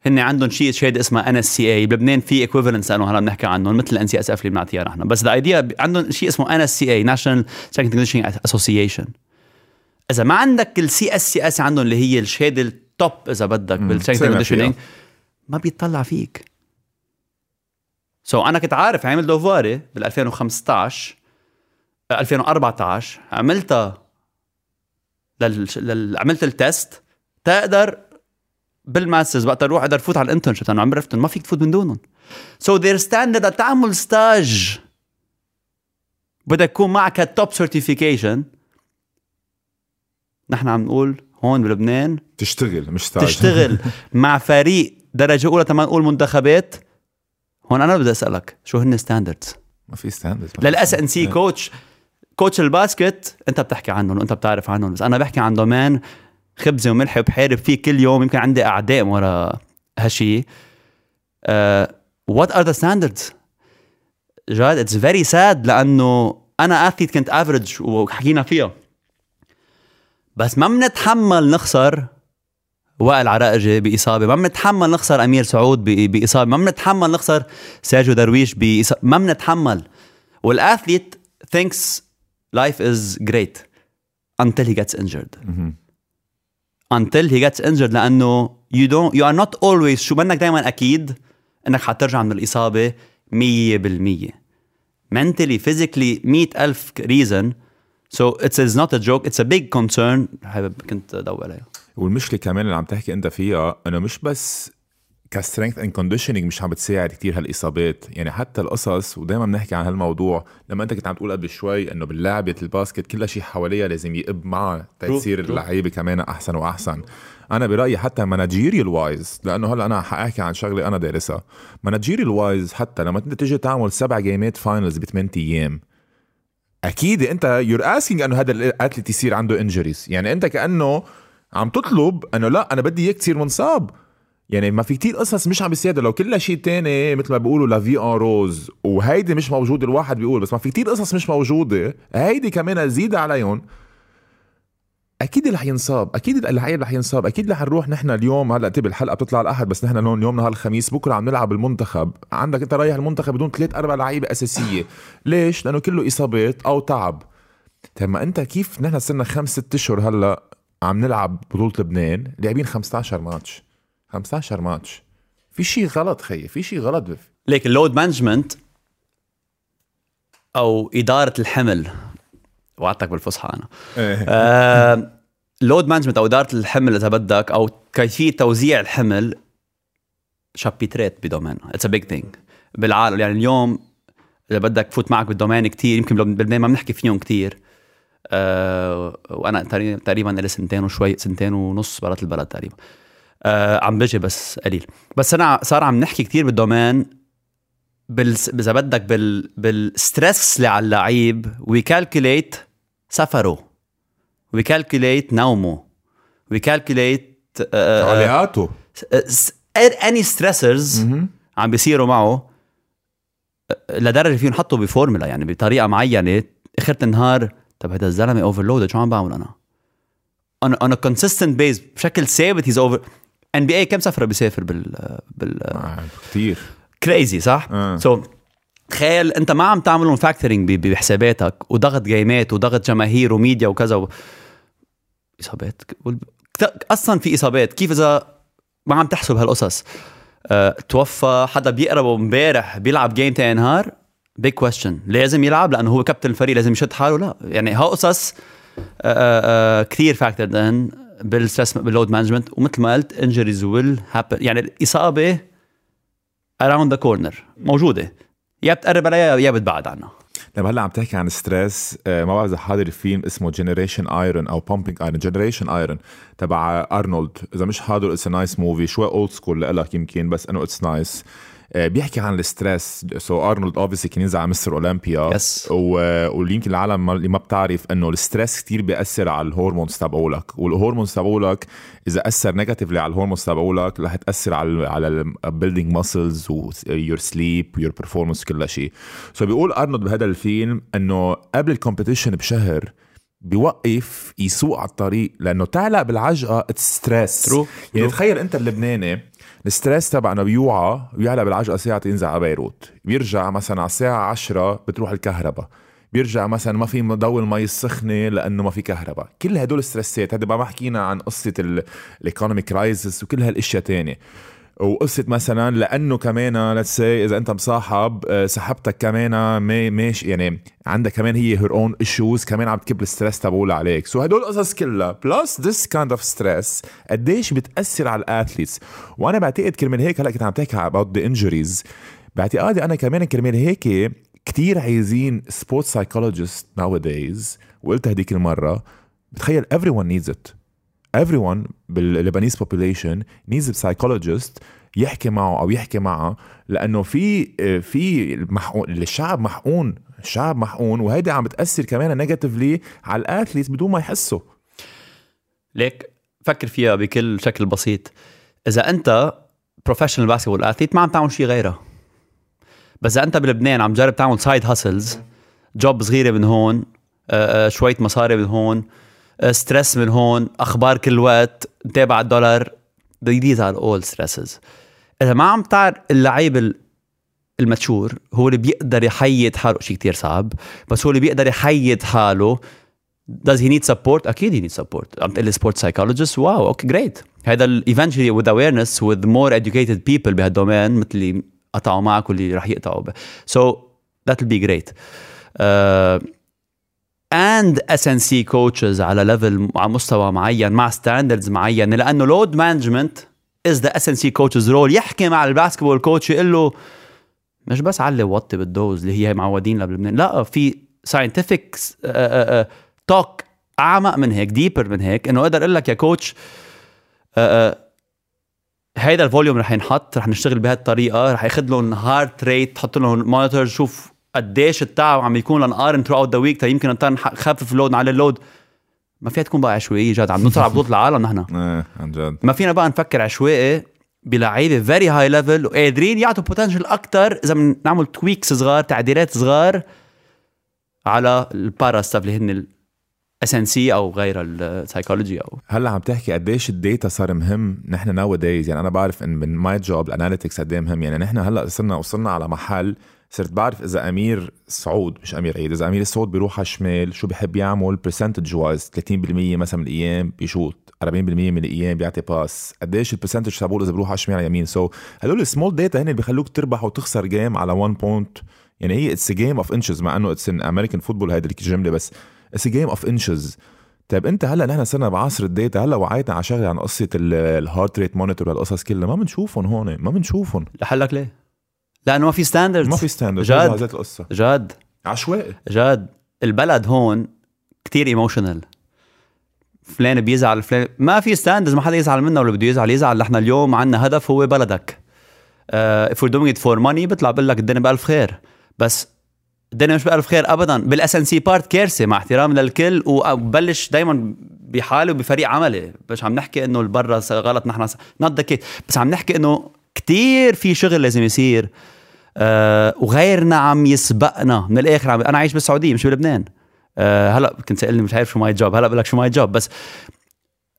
هن عندهم شيء شهاده اسمها NSCA بلبنان في équivalence لأنه هلا بنحكي عنهم مثل ال NCSF اللي بنعطيها نحن. بس the idea عندهم شيء اسمه NSCA National Strength Association إذا ما عندك ال CSCS عندهم اللي هي الشهادة ال top إذا بدك سمع conditioning ما بيطلع فيك. So so أنا كنت عارف عامل دوفاري بال 2015 آه، 2014 عملتها لل... لل... عملت ال test تقدر بال masters وقت أروح أقدر فوت على ال internship أنا عم عرفتهم ما فيك تفوت من دونهم. So their standard تعمل stage بدك يكون معك ال top certification نحن عم نقول هون بلبنان تشتغل مش stage تشتغل. [LAUGHS] مع فريق درجة أولى تما نقول منتخبات. هون أنا بدي أسألك شو هن standards ما في standards لل S&C coach coach ال basket أنت بتحكي عنهم وانت بتعرف عنهم بس أنا بحكي عن domaine خبزة وملح وبحارب فيه كل يوم يمكن عندي أعداء ورا هالشيء What are the standards جاد it's very sad لأنه أنا athlete كنت average وحكينا فيها. بس ما بنتحمل نخسر وائل عراقجي بإصابة. ما بنتحمل نخسر أمير سعود بإصابة. ما بنتحمل نخسر سيرجيو درويش بإصابة. ما بنتحمل وال athlete thinks life is great until he gets injured. until he gets injured لأنه you don't you are not always شو منك دايما أكيد إنك حترجع من الإصابة مية بالمية. Mentally physically مئة ألف reason so it is not a joke it's a big concern. حابب كنت أدور عليها. والمشكلة كمان اللي عم تحكي أنت فيها إنه مش بس ك strength and conditioning مش عم بتساعد كتير هالإصابات. يعني حتى القصص ودائما بنحكي عن هالموضوع لما أنت كنت عم تقول قبل شوي إنه باللعبه ال basket كل شيء حواليها لازم يقب معها تصير. اللعيبة كمان أحسن وأحسن. أنا برأيي حتى مانجيريال وايز لأنه هلأ أنا حأحكي عن شغلة أنا دارسها. مانجيريال وايز حتى لما أنت تيجي تعمل سبع جيمات فاينلز بثمان أيام أكيد أنت يور اسكينج أنه هذا الاتليت يصير عنده انجريز يعني أنت كأنه عم تطلب أنه لا أنا بدي اياك تصير منصاب. يعني ما في كتير قصص مش عم بيساعدوا لو كل شيء تاني مثل ما بيقولوا لا في ان روز وهيدي مش موجودة الواحد بيقول بس ما في كتير قصص مش موجودة هيدي كمان زيد عليهم. أكيد رح ينصاب أكيد اللعيب رح ينصاب أكيد رح نروح نحن اليوم. هلأ انتبه الحلقة بتطلع الاحد بس نحن اليوم يوم نهار الخميس بكرة عم نلعب المنتخب. عندك أنت رايح المنتخب بدون ثلاث أربع لعيبة أساسية. ليش؟ لأنه كله إصابات أو تعب. طيب ما أنت كيف نحن صرنا خمس ست أشهر هلأ عم نلعب بطولة لبنان؟ لاعبين 15 ماتش. 15 ماتش. في شيء غلط خيي في شيء غلط. ليك ال load management أو إدارة الحمل. وعدتك بالفصحى أنا. آه load management أو إدارة الحمل إذا بدك أو كيفية توزيع الحمل chapterات ب domaine it's a big thing بالعالم يعني اليوم إذا بدك فوت معك بال domaine كتير يمكن بالبنان ما بنحكي فيهم كتير. أه وأنا تقريبا لي سنتين وشوي سنتين ونص برات البلد تقريبا. أه عم بجي بس قليل. بس أنا صار عم نحكي كتير بال domaine بال إذا بدك بال بال stress اللي على اللعيب we calculate سفره. we calculate نومه. we calculate تعليقاته. any stressors عم بيصيروا معه لدرجة فيهم نحطه بفورمولا يعني بطريقة معينة. اخر النهار طب هذا الزلمة overload شو عم بعمل أنا؟ أنا أنا consistent basis بشكل ثابت he's over NBA كم سفرة بيسافر بال بال كثير crazy صح؟ آه. So so, تخيل انت ما عم تعملهم factoring بحساباتك وضغط gameات وضغط جماهير وميديا وكذا و... إصابات؟ أصلا في إصابات. كيف إذا ما عم تحسب هالقصص؟ أه، توفى حدا بيقربه امبارح بيلعب game تاني نهار؟ Big question لازم يلعب لأنه هو كابتن الفريق لازم يشد حاله. لا. يعني هالقصص أه، أه، كثير factored in بال stress بال load management ومثل ما قلت injuries will happen يعني الإصابة around the corner موجودة. يا بتقرب عليها يا بتبعد عنها لما هلا عم تحكي عن stress ما بعرف إذا حاضر فيلم اسمه Generation Iron أو Pumping Iron Generation Iron تبع ارنولد إذا مش حاضر it's nice movie شوي old school لك يمكن بس انه it's nice آه، بيحكي عن ال stress so ارنولد obviously كان ينزل على مستر أولمبيا. yes ويمكن العالم اللي ما بتعرف إنه ال stress كتير بيأثر على ال hormones تبعولك. وال hormones تبعولك إذا أثر negatively على ال hormones تبعولك رح تأثر على على ال building muscles و your sleep و your performance كل شيء. so بيقول ارنولد بهذا الفيلم إنه قبل ال competition بشهر بيوقف يسوق على الطريق لأنه تعلق بالعجقة it's stress يعني تخيل أنت اللبناني ال stress تبعنا بيوعى بيعلى بالعجقة ساعة ينزل على بيروت. بيرجع مثلا على الساعة 10 بتروح الكهرباء. بيرجع مثلا ما في ضوء المي السخنة لأنه ما في كهرباء. كل هدول ال stressات هذا ما حكينا عن قصة ال economy crisis وكل هالأشياء تانية. وقصه مثلا لأنه كمان let's إذا أنت مصاحب آه، صاحبتك كمان ماشي يعني عندها كمان هي her own issues كمان عم تكب ال stress تبعولها عليك. so هدول القصص كلها plus this kind of stress قديش بتأثر على ال athletes وأنا بعتقد كرمال هيك هلأ كنت عم تحكي about the injuries باعتقادي أنا كمان كرمال هيك كتير عايزين sport psychologist nowadays وقلت هديك المرة بتخيل everyone needs it. Everyone بال Lebanese population needs a psychologist يحكي معه أو يحكي معها لأنه في في محقون الشعب محقون الشعب محقون وهيدي عم بتأثر كمان negatively على ال athlete بدون ما يحسوا. ليك فكر فيها بكل شكل بسيط. إذا أنت professional basketball athlete ما عم تعمل شيء غيرها. بس إذا أنت بلبنان عم تجرب تعمل side hustles job صغيرة من هون آه، آه، شوية مصاري من هون stress من هون أخبار كل وقت متابع الدولار. These are all stresses. إذا ما عم تعرف اللعيب ال mature هو اللي بيقدر يحيد حاله. شيء كتير صعب. بس هو اللي بيقدر يحيد حاله. Does he need support? أكيد he needs support. عم تقول لي sport psychologist wow okay great هذا eventually with awareness with more educated people بهالدومين مثل اللي قطعوا معك واللي رح يقطعوا. So that will be great. uh, and S&C coaches على level على مستوى معين مع standards معينه لأنه load management is the S&C coaches role يحكي مع ال basketball coach يقول له مش بس علي وطي بال dose اللي هي معودين لبنان لا في scientific talk أعمق من هيك deeper من هيك إنه أقدر أقول لك يا coach هيدا ال volume رح ينحط رح نشتغل بهالطريقة رح ياخذ لهم heart rate تحط لهم monitor شوف قديش التعب عم يكون لنقارن throughout the week يمكن نخفف ال load على ال load. ما فيها تكون بقى عشوائية جد عم نطلع بطوله العالم نحن. [LAUGHS] إيه عن جد. ما فينا بقى نفكر عشوائي بلعيبة very high level وقادرين يعطوا potential أكثر إذا بنعمل tweaks صغار تعديلات صغار على ال para staff اللي هن اس ان سي أو غير السايكولوجي أو هلأ عم تحكي قديش ال data صار مهم نحن nowadays يعني أنا بعرف إن من my job ال analytics قد مهم. يعني نحن هلأ صرنا وصلنا على محل صرت بعرف إذا أمير سعود مش أمير عيد إذا أمير سعود بيروح على الشمال شو بحب يعمل percentage wise 30% مثلا من الأيام بي shoot 40% من الأيام بيعطي pass قديش ال percentage تبعول إذا بيروح على الشمال على اليمين so so, هدول ال small data هن بيخلوك تربح وتخسر game على 1 point يعني هي it's game of inches مع إنه it's in American football هيدي الجملة بس. it's game of inches طيب انت هلا نحن صرنا بعصر ال data هلا وعيتنا على شغلة عن قصة ال heart rate monitor والقصص كلها. ما بنشوفهم هون ما بنشوفهم. لقلك ليه؟ لأنه ما في standards ما في standards جد القصة. جد عشوائي. جد البلد هون كتير emotional فلان بيزعل فلان ما في standards ما حدا يزعل منه ولا بده يزعل. يزعل نحن اليوم عندنا هدف هو بلدك. if we're doing it for money بيطلع بقول لك الدنيا بألف خير. بس الدنيا مش بألف خير ابدا. بال S&C part كارثة مع احترام للكل وبلش دائما بحالي وبفريق عملي. مش عم نحكي إنه البرا غلط نحن not بس عم نحكي إنه كتير في شغل لازم يصير أه وغيرنا عم يسبقنا. من الآخر عم أنا عايش بالسعودية مش بلبنان. أه هلأ كنت سألني مش عارف شو my job هلأ بقول لك شو my job بس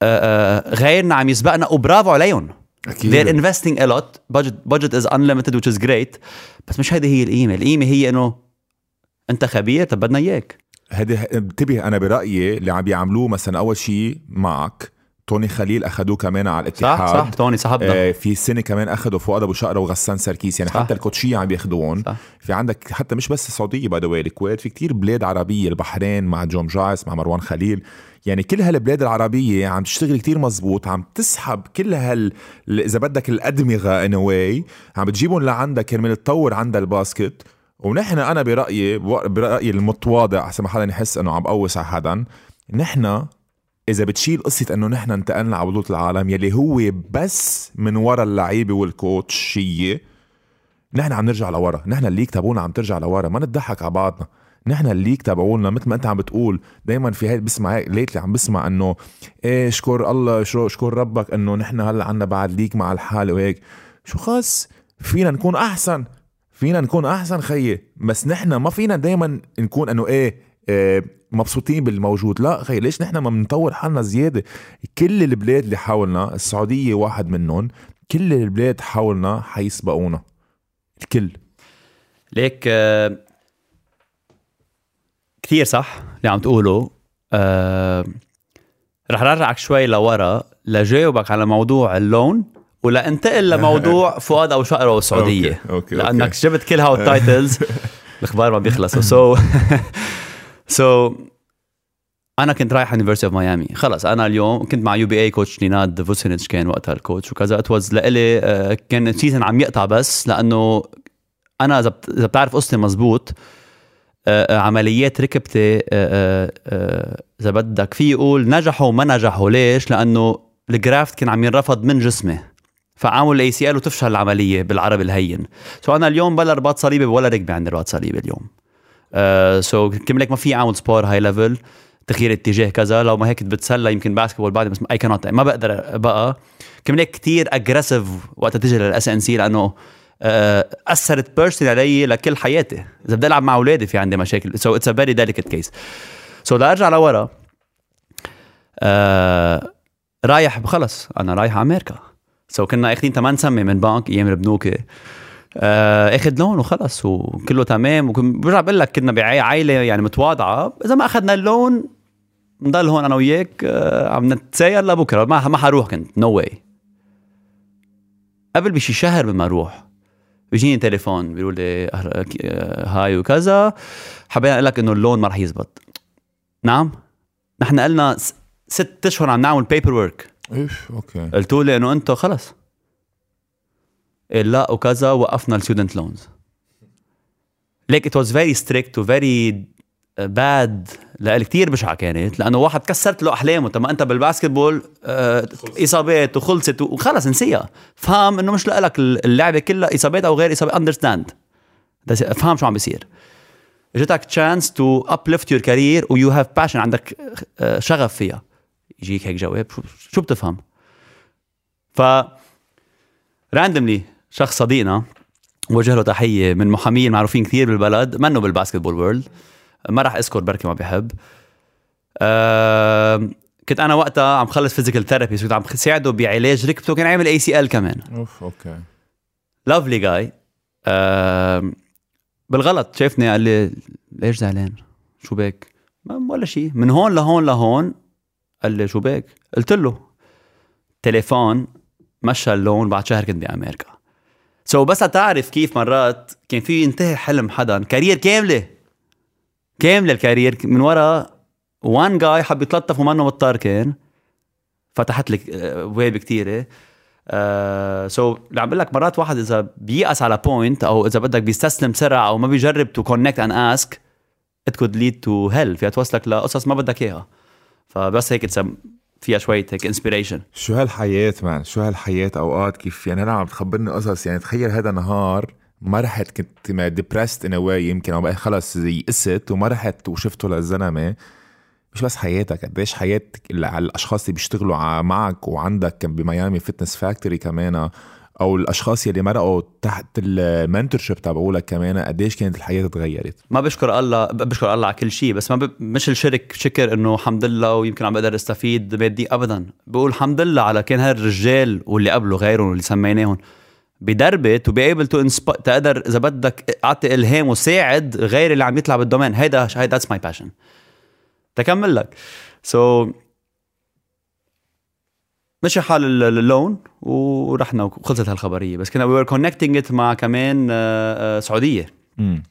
أه أه غيرنا عم يسبقنا وبرافو عليهم. أكيد. They're investing a lot. Budget budget is unlimited which is great. بس مش هيدي هي القيمة. القيمة هي إنه أنت خبير طب بدنا إياك. هذه انتبه أنا برأيي اللي عم بيعملوه مثلا أول شيء معك توني خليل أخذوه كمان على الاتحاد. صح صح توني صاحبنا. آه في سنة كمان اخذوا فؤاد أبو شقرة وغسان سركيس يعني صح. حتى ال coachية عم بياخذوهم في عندك حتى مش بس السعودية by the way الكويت. في كتير بلاد عربية البحرين مع جوم جايس مع مروان خليل. يعني كل هالبلاد العربية عم تشتغل كتير مزبوط عم تسحب كل هال إذا بدك الأدمغة a way عم بتجيبهم لعندك. كرمال تطور عندها الباسكت. ونحن أنا برأيي برأيي المتواضع أحسن ما حدا يحس إنه عم بقوس على حدا نحن إذا بتشيل قصة إنه نحن انتقلنا على بطولة العالم يلي هو بس من ورا اللعيبة والكوتشيه نحن عم نرجع لورا. نحن الليك تبعونا عم ترجع لورا. ما نضحك على بعضنا. نحن الليك تبعولنا مثل ما أنت عم بتقول. دائما في هيك بسمع هيك ليتلي عم بسمع إنه إيه شكر الله شو شكر ربك إنه نحن هلأ عنا بعد ليك مع الحال وهيك. شو خاص فينا نكون أحسن. فينا نكون أحسن؟ خيي. بس نحن ما فينا دائما نكون إنه إيه, إيه مبسوطين بالموجود. لا خي ليش نحن ما بنطور حالنا زيادة؟ كل البلاد اللي حولنا السعودية واحد منهم كل البلاد حولنا حيسبقونا. الكل. ليك آه كثير صح اللي عم تقوله. آه رح رجعك شوي لورا لجاوبك على موضوع ال load. ولا انتقل لموضوع [LAUGHS] فؤاد أبو شقرة والسعودية okay. okay. لأنك. جبت كل هال titles [LAUGHS] الأخبار ما بيخلصوا so so [LAUGHS] أنا كنت رايح University of Miami خلص أنا اليوم كنت مع UBA coach نيناد فوسينيتش كان وقتها ال coach وكذا it was لإلي آه، كان ال season عم يقطع بس لأنه أنا إذا بت- إذا بتعرف قصتي مزبوط آه، آه، عمليات ركبتي إذا بدك في يقول نجحوا وما نجحوا ليش؟ لأنه ال graft كان عم ينرفض من جسمي فعملوا ال ACL وتفشل العملية بالعربي الهين. so أنا اليوم بلا رباط صليبي ولا ركبه عندي رباط صليبي اليوم. so كم لك ما في اعمل sport high level تغيير اتجاه كذا لو ما هيك بتسلى يمكن basketball بعد بس اي كانت ما بقدر بقى. كم لك كثير aggressive وقت تجي للاس ان سي لأنه آه، أثرت personal علي لكل حياتي. إذا بدي ألعب مع أولادي في عندي مشاكل. so it's a very delicate case so لارجع لورا. آه رايح خلص أنا رايح على أمريكا. so كنا اخذين 8 سمي من بنك أيام البنوكي آه أخذ loan وخلص وكله تمام. وبرجع بقول لك كنا بعائله يعني متواضعة. إذا ما أخذنا ال loan نضل هون أنا وياك. آه عم نتساير لبكرة. ما ما حروح كنت. نو no واي قبل بشي شهر بما أروح بيجيني تليفون بيقول لي أهلا- آه، هاي وكذا. حبينا أقول لك إنه ال loan ما رح يزبط. نعم؟ نحن قلنا ست أشهر عم نعمل paper work إيش؟ okay. قلت له انه أنتم خلص. لا وكذا وقفنا ال student loans like it was very strict و very bad لإلي كثير بشعة كانت لأنه واحد كسرت له أحلامه. طب أنت بال basketball آه إصابات وخلصت وخلص نسيها. فهم إنه مش لك اللعبة كلها إصابات أو غير اصابات understand فهم شو عم بيصير. إجتك chance to uplift your career و you have passion عندك آه، شغف فيها. يجيك هيك جواب. شو شو بتفهم؟ ف randomly شخص صديقنا وجه له تحية من محامين معروفين كثير بالبلد منه بال basketball world ما راح أذكر بركي ما بيحب آه كنت أنا وقتها عم خلص physical therapy كنت عم ساعده بعلاج ركبته كان عامل ACL كمان. أوف okay. lovely جاي بالغلط شافني قال لي ليش زعلان؟ شو بك؟ ما ولا شيء. من هون لهون لهون قال لي شو بك؟ قلت له تليفون مشى ال loan بعد شهر كنت بأمريكا. so بس تعرف كيف مرات كان في ينتهي حلم حدا career كاملة كاملة ال career. من ورا one guy حب يتلطف ومنه مضطر كان. فتحت لك بواب كثيره so uh, so, اللي عم بقول لك مرات واحد إذا بيأس على point أو إذا بدك بيستسلم بسرعة أو ما بيجرب to connect and ask it could lead to هيك فيها توصلك لقصص ما بدك إياها. فبس هيك فيها شوية هيك inspiration شو هالحياة man شو هالحياة أوقات كيف يعني أنا عم تخبرني قصص يعني تخيل هذا نهار ما رحت كنت depressed in a way يمكن أو خلص يئست وما رحت وشفته للزلمة. مش بس حياتك قديش حياه الأشخاص اللي بيشتغلوا معك وعندك ب Miami Fitness Factory كمان أو الأشخاص يلي مرقوا تحت ال mentorship تبعولك كمان قديش كانت الحياة تغيرت. ما بشكر الله بشكر الله على كل شيء بس ما ب... مش الشرك شكر إنه الحمد لله ويمكن عم بقدر أستفيد مادي ابدا. بقول الحمد لله على كان هالرجال واللي قبله غيرهم واللي سميناهم. بدربت وبيقبل to insp... تقدر إذا بدك أعطي إلهام وساعد غير اللي عم يطلع بال domain هيدا هيدا that's my passion تكمل لك. so, مشي حال ال loan ورحنا وخلصت هالخبرية. بس كنا we were connecting مع كمان آه، آه، سعودية. امم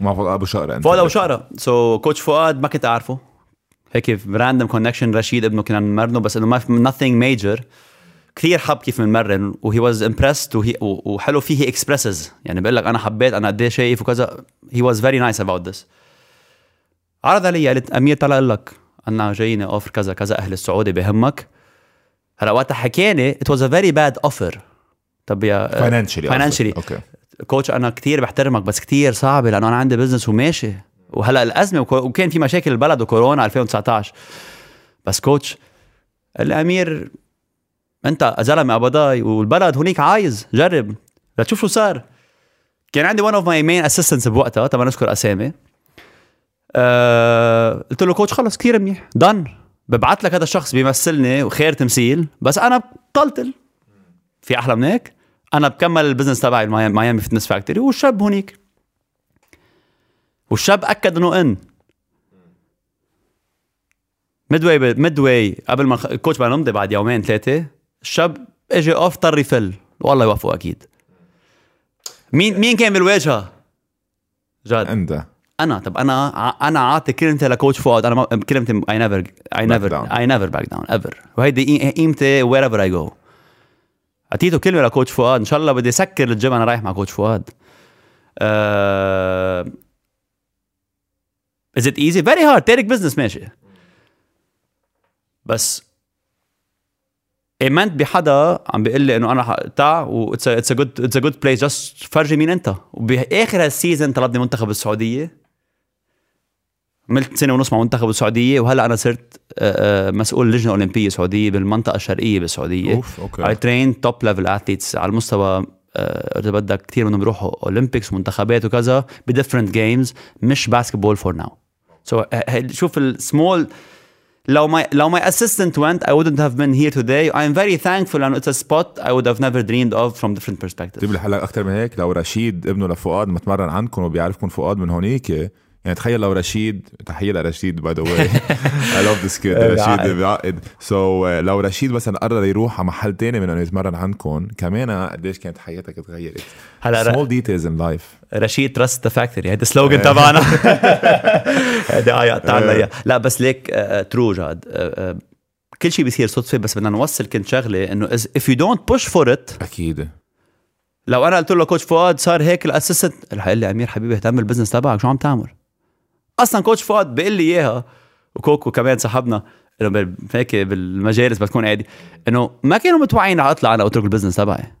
مع فؤاد أبو شقرة فؤاد أبو شقرة. so coach فؤاد ما كنت أعرفه. هيك random connection رشيد ابنه كنا نمرنه بس إنه ما nothing major كثير حب كيف بنمرن و he was impressed وحلو فيه he expresses يعني بقول لك أنا حبيت أنا قد إيه شايف وكذا. he was very nice about this عرض علي قالت أمير طلع لك أنا جايين offer كذا كذا أهل السعودي بهمك. هلا وقتها حكيني it was a very bad offer طب يا financially financially okay coach أنا كثير بحترمك بس كثير صعبة لأنه أنا عندي business وماشي. وهلا الأزمة وكان في مشاكل البلد وكورونا 2019 بس coach الأمير أنت زلمة ابداي والبلد هونيك عايز جرب. لتشوف شو صار. كان عندي one of my main assistants بوقتها طبعا نذكر أسامي. أه قلت له coach خلص كثير منيح done ببعث لك هذا الشخص بيمثلني وخير تمثيل بس أنا بطلتل في أحلى من هيك؟ أنا بكمل ال business تبعي Miami Fitness Factory والشاب هونيك. والشاب أكد إنه إن. midway midway قبل ما ال coach بقى نمضي بعد يومين ثلاثة الشاب اجى اوف اضطر يفل والله يوفقه أكيد. مين مين كان بالواجهة؟ جد انت أنا طب أنا أنا عاطي كلمتي ل coach فؤاد. أنا كلمتي I never I never I never back down ever وهيدي قيمتي wherever I go أعطيته كلمة ل coach فؤاد. إن شاء الله بدي أسكر الجيم أنا رايح مع coach فؤاد. is it easy very hard تارك business ماشي. بس آمنت بحدا عم بيقول لي إنه أنا تعا watch it's a good it's a good play just فرجي مين أنت. وبآخر هال season طلبني منتخب السعودية. عملت سنة ونص مع منتخب السعودية وهلأ أنا صرت آه، آه، مسؤول لجنة أولمبية سعودية بالمنطقة الشرقية بالسعودية. أوف أوكي. I train top level athletes على المستوى آه، إذا بدك كثير منهم بيروحوا Olympics ومنتخبات وكذا ب different games مش basketball for now so شوف السمول لو my لو my assistant went I wouldn't have been here today. I'm very thankful and it's a spot I would have never dreamed of from different perspectives. طيب الحلقة أكثر من هيك؟ لو رشيد ابنه لفؤاد متمرن عندكم وبيعرفكم فؤاد من هونيك؟ يعني تخيل لو رشيد تحيه لرشيد by the way I love this kid رشيد بيعقد [LAUGHS] so so, لو رشيد مثلا قرر يروح على محل تاني من إنه يتمرن عندكم كمان قديش كانت حياتك تغيرت هلا small details in life رشيد trust the factory هيدا ال slogan تبعنا. [LAUGHS] هيدا اي قطعنا لا بس ليك true God. كل شيء بيصير صدفة بس بدنا نوصل كنت شغلة إنه if you don't push for it أكيد. لو أنا قلت له coach فؤاد صار هيك ال assistant رح يقول لي أمير حبيبي اهتم بال business تبعك شو عم تعمل؟ أصلا coach فؤاد بيقول لي إياها وكوكو كمان صاحبنا إنه هيك بالمجالس بتكون عادي إنه ما كانوا متوعين أطلع أنا أترك ال business تبعي.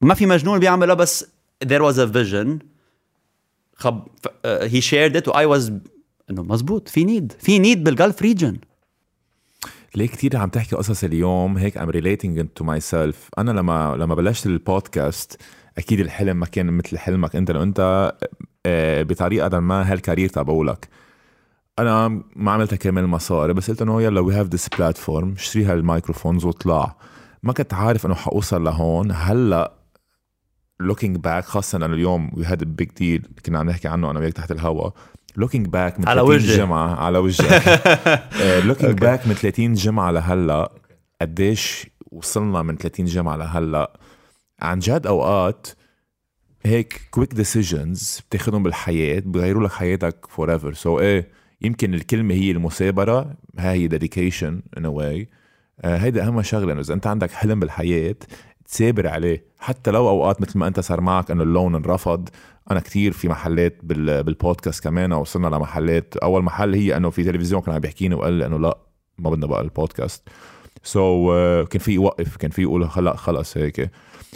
ما في مجنون بيعملها بس there was a vision. خب هي shared it why was إنه مزبوط في need في need بال Gulf region ليه كثير عم تحكي قصص اليوم؟ هيك I'm relating to myself أنا لما لما بلشت البودكاست أكيد الحلم ما كان مثل حلمك أنت لو أنت بطريقة ما هال career تبعولك أنا ما عملتها كرمال المصاري بس قلت إنه يلا we have this platform اشتري هال microphones واطلع. ما كنت عارف إنه حوصل لهون. هلأ looking back خاصة إنه اليوم we had big deal كنا عم نحكي عنه أنا وياك تحت الهواء looking back من على 30 وجهي. جمعة على وجهك. [LAUGHS] آه، looking back من 30 جمعة لهلأ قديش وصلنا من 30 جمعة لهلأ. عن جد أوقات هيك quick decisions بتاخذهم بالحياة بغيروا لك حياتك forever so إيه يمكن الكلمة هي المثابرة هاي هي dedication in way هيدا أهم شغلة إنه إذا أنت عندك حلم بالحياة تثابر عليه. حتى لو أوقات مثل ما أنت صار معك إنه اللون انرفض أنا كتير في محلات بال- بالبودكاست كمان وصلنا لمحلات. أول محل هي إنه في تلفزيون كان عم بيحكيني وقال لي إنه لا ما بدنا بقى ال podcast so so, كان في يوقف كان في يقول هلا خلص هيك.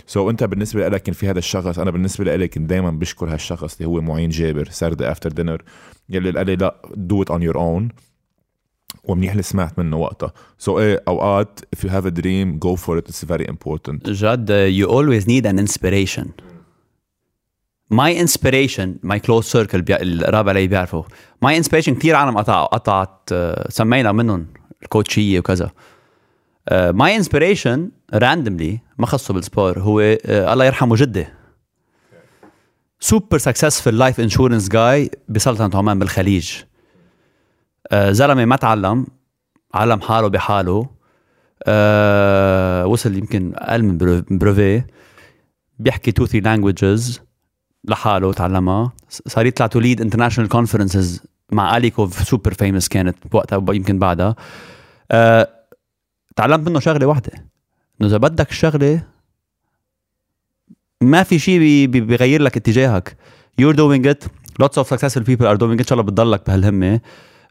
so so, انت بالنسبة لك كان في هذا الشخص أنا بالنسبة لي كنت دائما بشكر هالشخص اللي هو معين جابر سردة After Dinner يلي قال لي لا do it on your own ومنيح اللي سمعت منه وقتها. so so, إيه أوقات if you have a dream go for it it's very important. جد you always need an inspiration. Inspiration my close circle بي... القراب علي بيعرفوا my inspiration كثير عالم قطع قطعت آه، سمينا منهم ال coach ية وكذا. My inspiration randomly ما خصه بال sport هو آه، الله يرحمه جدي. Super successful life insurance guy بسلطنة عمان بالخليج. آه، زلمة ما تعلم علم حاله بحاله. آه وصل يمكن أقل من برو- بروفي بيحكي two three languages لحاله تعلمها صار يطلع to lead international conferences مع اليكوف super famous كانت بوقتها يمكن بعدها. آه تعلمت منه شغلة واحدة. إنه إذا بدك الشغله ما في شيء بي- بي- بيغير لك اتجاهك. You're doing it. Lots of successful people are doing it. إن شاء الله بتضلك بهالهمة.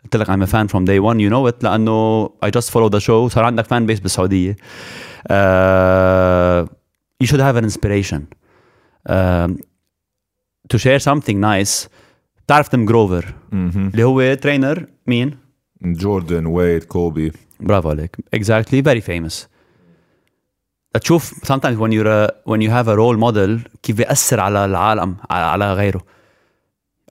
قلت لك I'm a fan from day one. You know it. لأنه I just follow the show. صار عندك fan base بالسعودية. Uh, you should have an inspiration. Um, to share something nice. بتعرف تيم جروفر. اللي هو trainer مين؟ جوردن with كوبي. برافو عليك exactly. Very famous. تشوف sometimes when you're a, when you have a role model كيف بيأثر على العالم على, على غيره.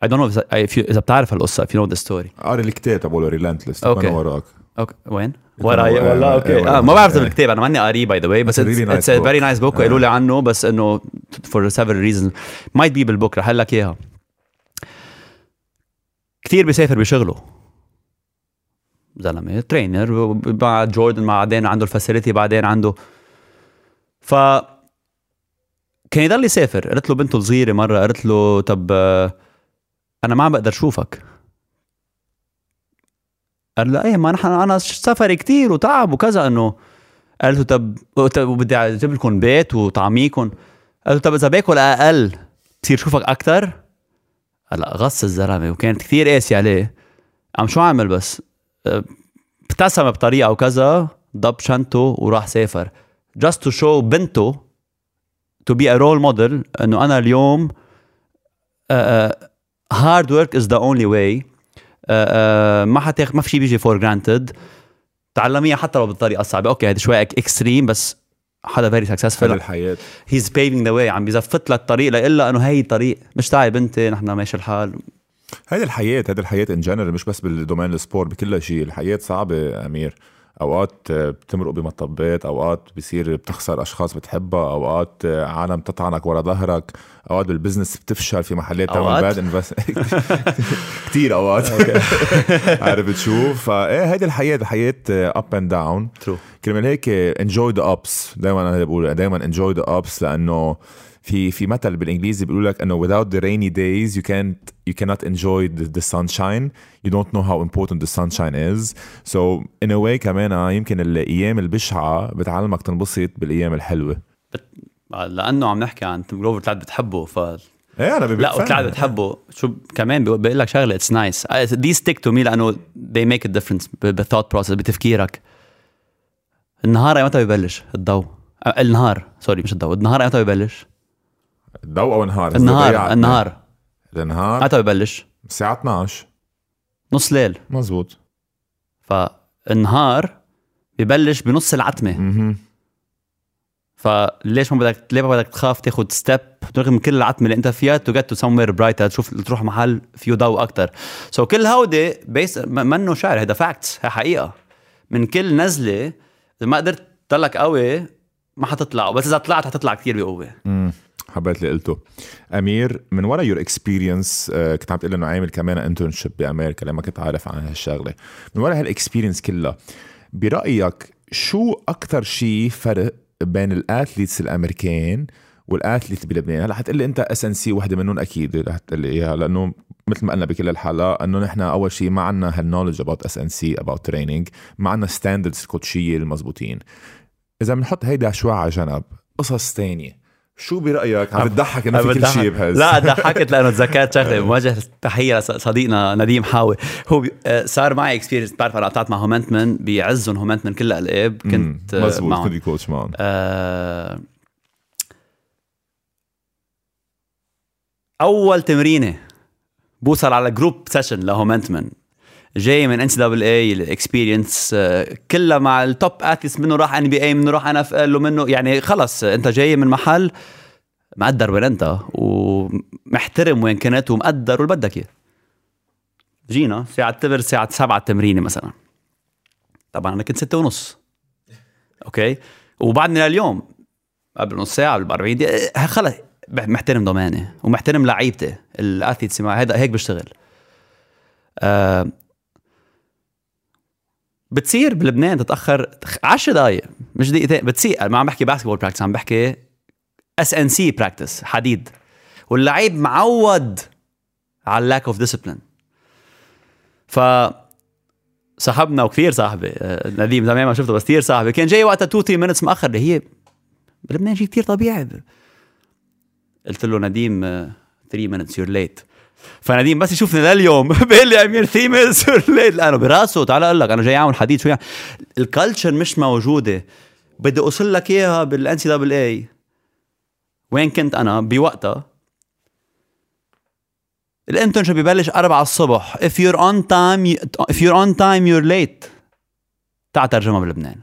I don't know if, if you, إذا بتعرف هالقصة if you know the story. قاري الكتاب تبعه Relentless. أنا وراك. أوكي وين؟ وراي. والله آه، أوكي آه، آه ما بعرف آه. الكتاب أنا ماني قاريه by the way بس it's a. very nice book آه. وقالوا لي عنه بس إنه for several reasons. Might be بال book رح لك إياها. كثير بيسافر بشغله. زلمه trainer مع جوردن بعدين عنده ال facility بعدين عنده. ف كان يضل يسافر. قلت له بنته الصغيرة مرة قلت له طب آه، أنا ما عم بقدر اشوفك قال له إيه ما نحن أنا سفري كتير وتعب وكذا إنه. قال له طب وبدي أجيب لكم بيت وطعميكم. قال له طب إذا باكل أقل بصير شوفك أكثر هلا غص الزلمة. وكانت كثير قاسي عليه. عم شو عمل بس؟ ابتسم بطريقة وكذا ضب شنطه وراح سافر. Just to show بنته to be a role model إنه أنا اليوم is the only way. آه، آه، ما حتاخ ما في شيء بيجي for granted تعلميها حتى لو بالطريقة الصعبة. أوكي هذا شوي extreme بس حدا very هذا successful الحياة. He's paving the way عم بيزفت لك الطريق لإلا إنه هي الطريق. مش تعي بنتي نحن ماشي الحال. هيدي الحياة هيدي الحياة in general مش بس بال domain ال sport بكل شيء. الحياة صعبة أمير. أوقات آه، بتمرق بمطبات أوقات بصير بتخسر أشخاص بتحبها أوقات آه، عالم تطعنك ورا ظهرك. أوقات بال business بتفشل في محلات تعمل؟ bad invest كثير أوقات. [LAUGHS] [LAUGHS] عارف تشوف فايه هيدي الحياة الحياة up and down true كرمال هيك enjoy the ups دائما أنا بقول دائما enjoy the ups لأنه في في مثل بالإنجليزي بيقول لك إنه without the rainy days you can't you cannot enjoy the, the sunshine. You don't know how important the sunshine is. So in a way كمان آه، يمكن الأيام البشعة بتعلمك تنبسط بالأيام الحلوة. لأنه عم نحكي عن تيم جروفر طلعت بتحبه ف إيه أنا لا وطلعت بتحبه. شو كمان بيقول لك شغلة it's nice they stick to me لأنه they make a difference بال thought process بتفكيرك. النهار ايمتى ببلش الضوء. أه، النهار sorry مش الضوء. النهار ايمتى ببلش. ضوء أو النهار ضيعت- النهار. النهار. متى ببلش الساعة 12 نص ليل. مزبوط. فالنهار ببلش بنص العتمة. مهم. فليش ما بدك ليه ما بدك تخاف تاخذ step رغم كل العتمة اللي انت فيها to get to somewhere brighter تشوف تروح محل فيه ضوء أكثر so so كل هودي بس منه شعر. هذا facts هي حقيقة. من كل نزلة إذا ما قدرت تضلك قوي ما حتطلع. بس إذا طلعت حتطلع كثير بقوة. حبيت اللي قلته. أمير من ورا your experience كنت عم تقول إنه عامل كمان internship بأمريكا لما كنت عارف عن هالشغلة. من ورا هال experience كلها برأيك شو أكثر شيء فرق بين ال athletes الأمريكان وال athletes بلبنان؟ هلا حتقول لي أنت اس ان سي وحدة منهم أكيد رح تقول لي إياها لأنه مثل ما قلنا بكل الحالات إنه نحن أول شيء ما عندنا هال knowledge about S&C about training ما عندنا standards كوتشيه المضبوطين. إذا بنحط هيدا شوي على جنب قصص تانية. شو برأيك؟ عم بتضحك إنه في كل شيء بهز. لا ضحكت لأنه [LAUGHS] تذكرت شغلة. بوجه تحية لصديقنا نديم حاوي. هو بي... آه، صار معي experience بعرف أنا قطعت مع هومنتمن بعزهم هومنتمن كل الالعاب كنت آه، مزبوط كنت coach معهم. آه... أول تمرينة بوصل على group session لهومنتمن جاي من NCAA ال experience كلها مع ال top athletes منه راح NBA منه راح NFL ومنه يعني خلص انت جاي من محل مقدر وين انت ومحترم وين كنت ومقدر واللي بدك إياه. جينا ساعة تبر ساعة سبعة التمرينة مثلا. طبعا أنا كنت ستة ونص. أوكي؟ وبعدني لليوم قبل نص ساعة قبل 40 دقيقة خلص محترم دوامي ومحترم لعيبتي ال athletes هذا هيك بشتغل. آه بتصير بلبنان تتأخر 10 دقائق مش دقيقتين بتصير. ما عم بحكي basketball practice عم بحكي S&C practice حديد. واللعيب معود على ال lack of discipline ف صاحبنا وكثير صاحبي آه، نديم زمان ما شفته بس كثير صاحبي كان جاي وقتها 2 3 minutes مأخر اللي هي بلبنان شيء كثير طبيعي. قلت له نديم 3 minutes you're late فنديم بس يشوفني لليوم [LAUGHS] بيقول لي امير ثيمز [LAUGHS] لأنه براسه تعال أقول لك أنا جاي أعمل حديث شو يعني ال culture مش موجودة. بدي أوصل لك إياها بال NCAA وين كنت أنا؟ بوقتها. ال internship ببلش 4 الصبح. If you're on time if you're on time you're late. تعال ترجمها بلبنان.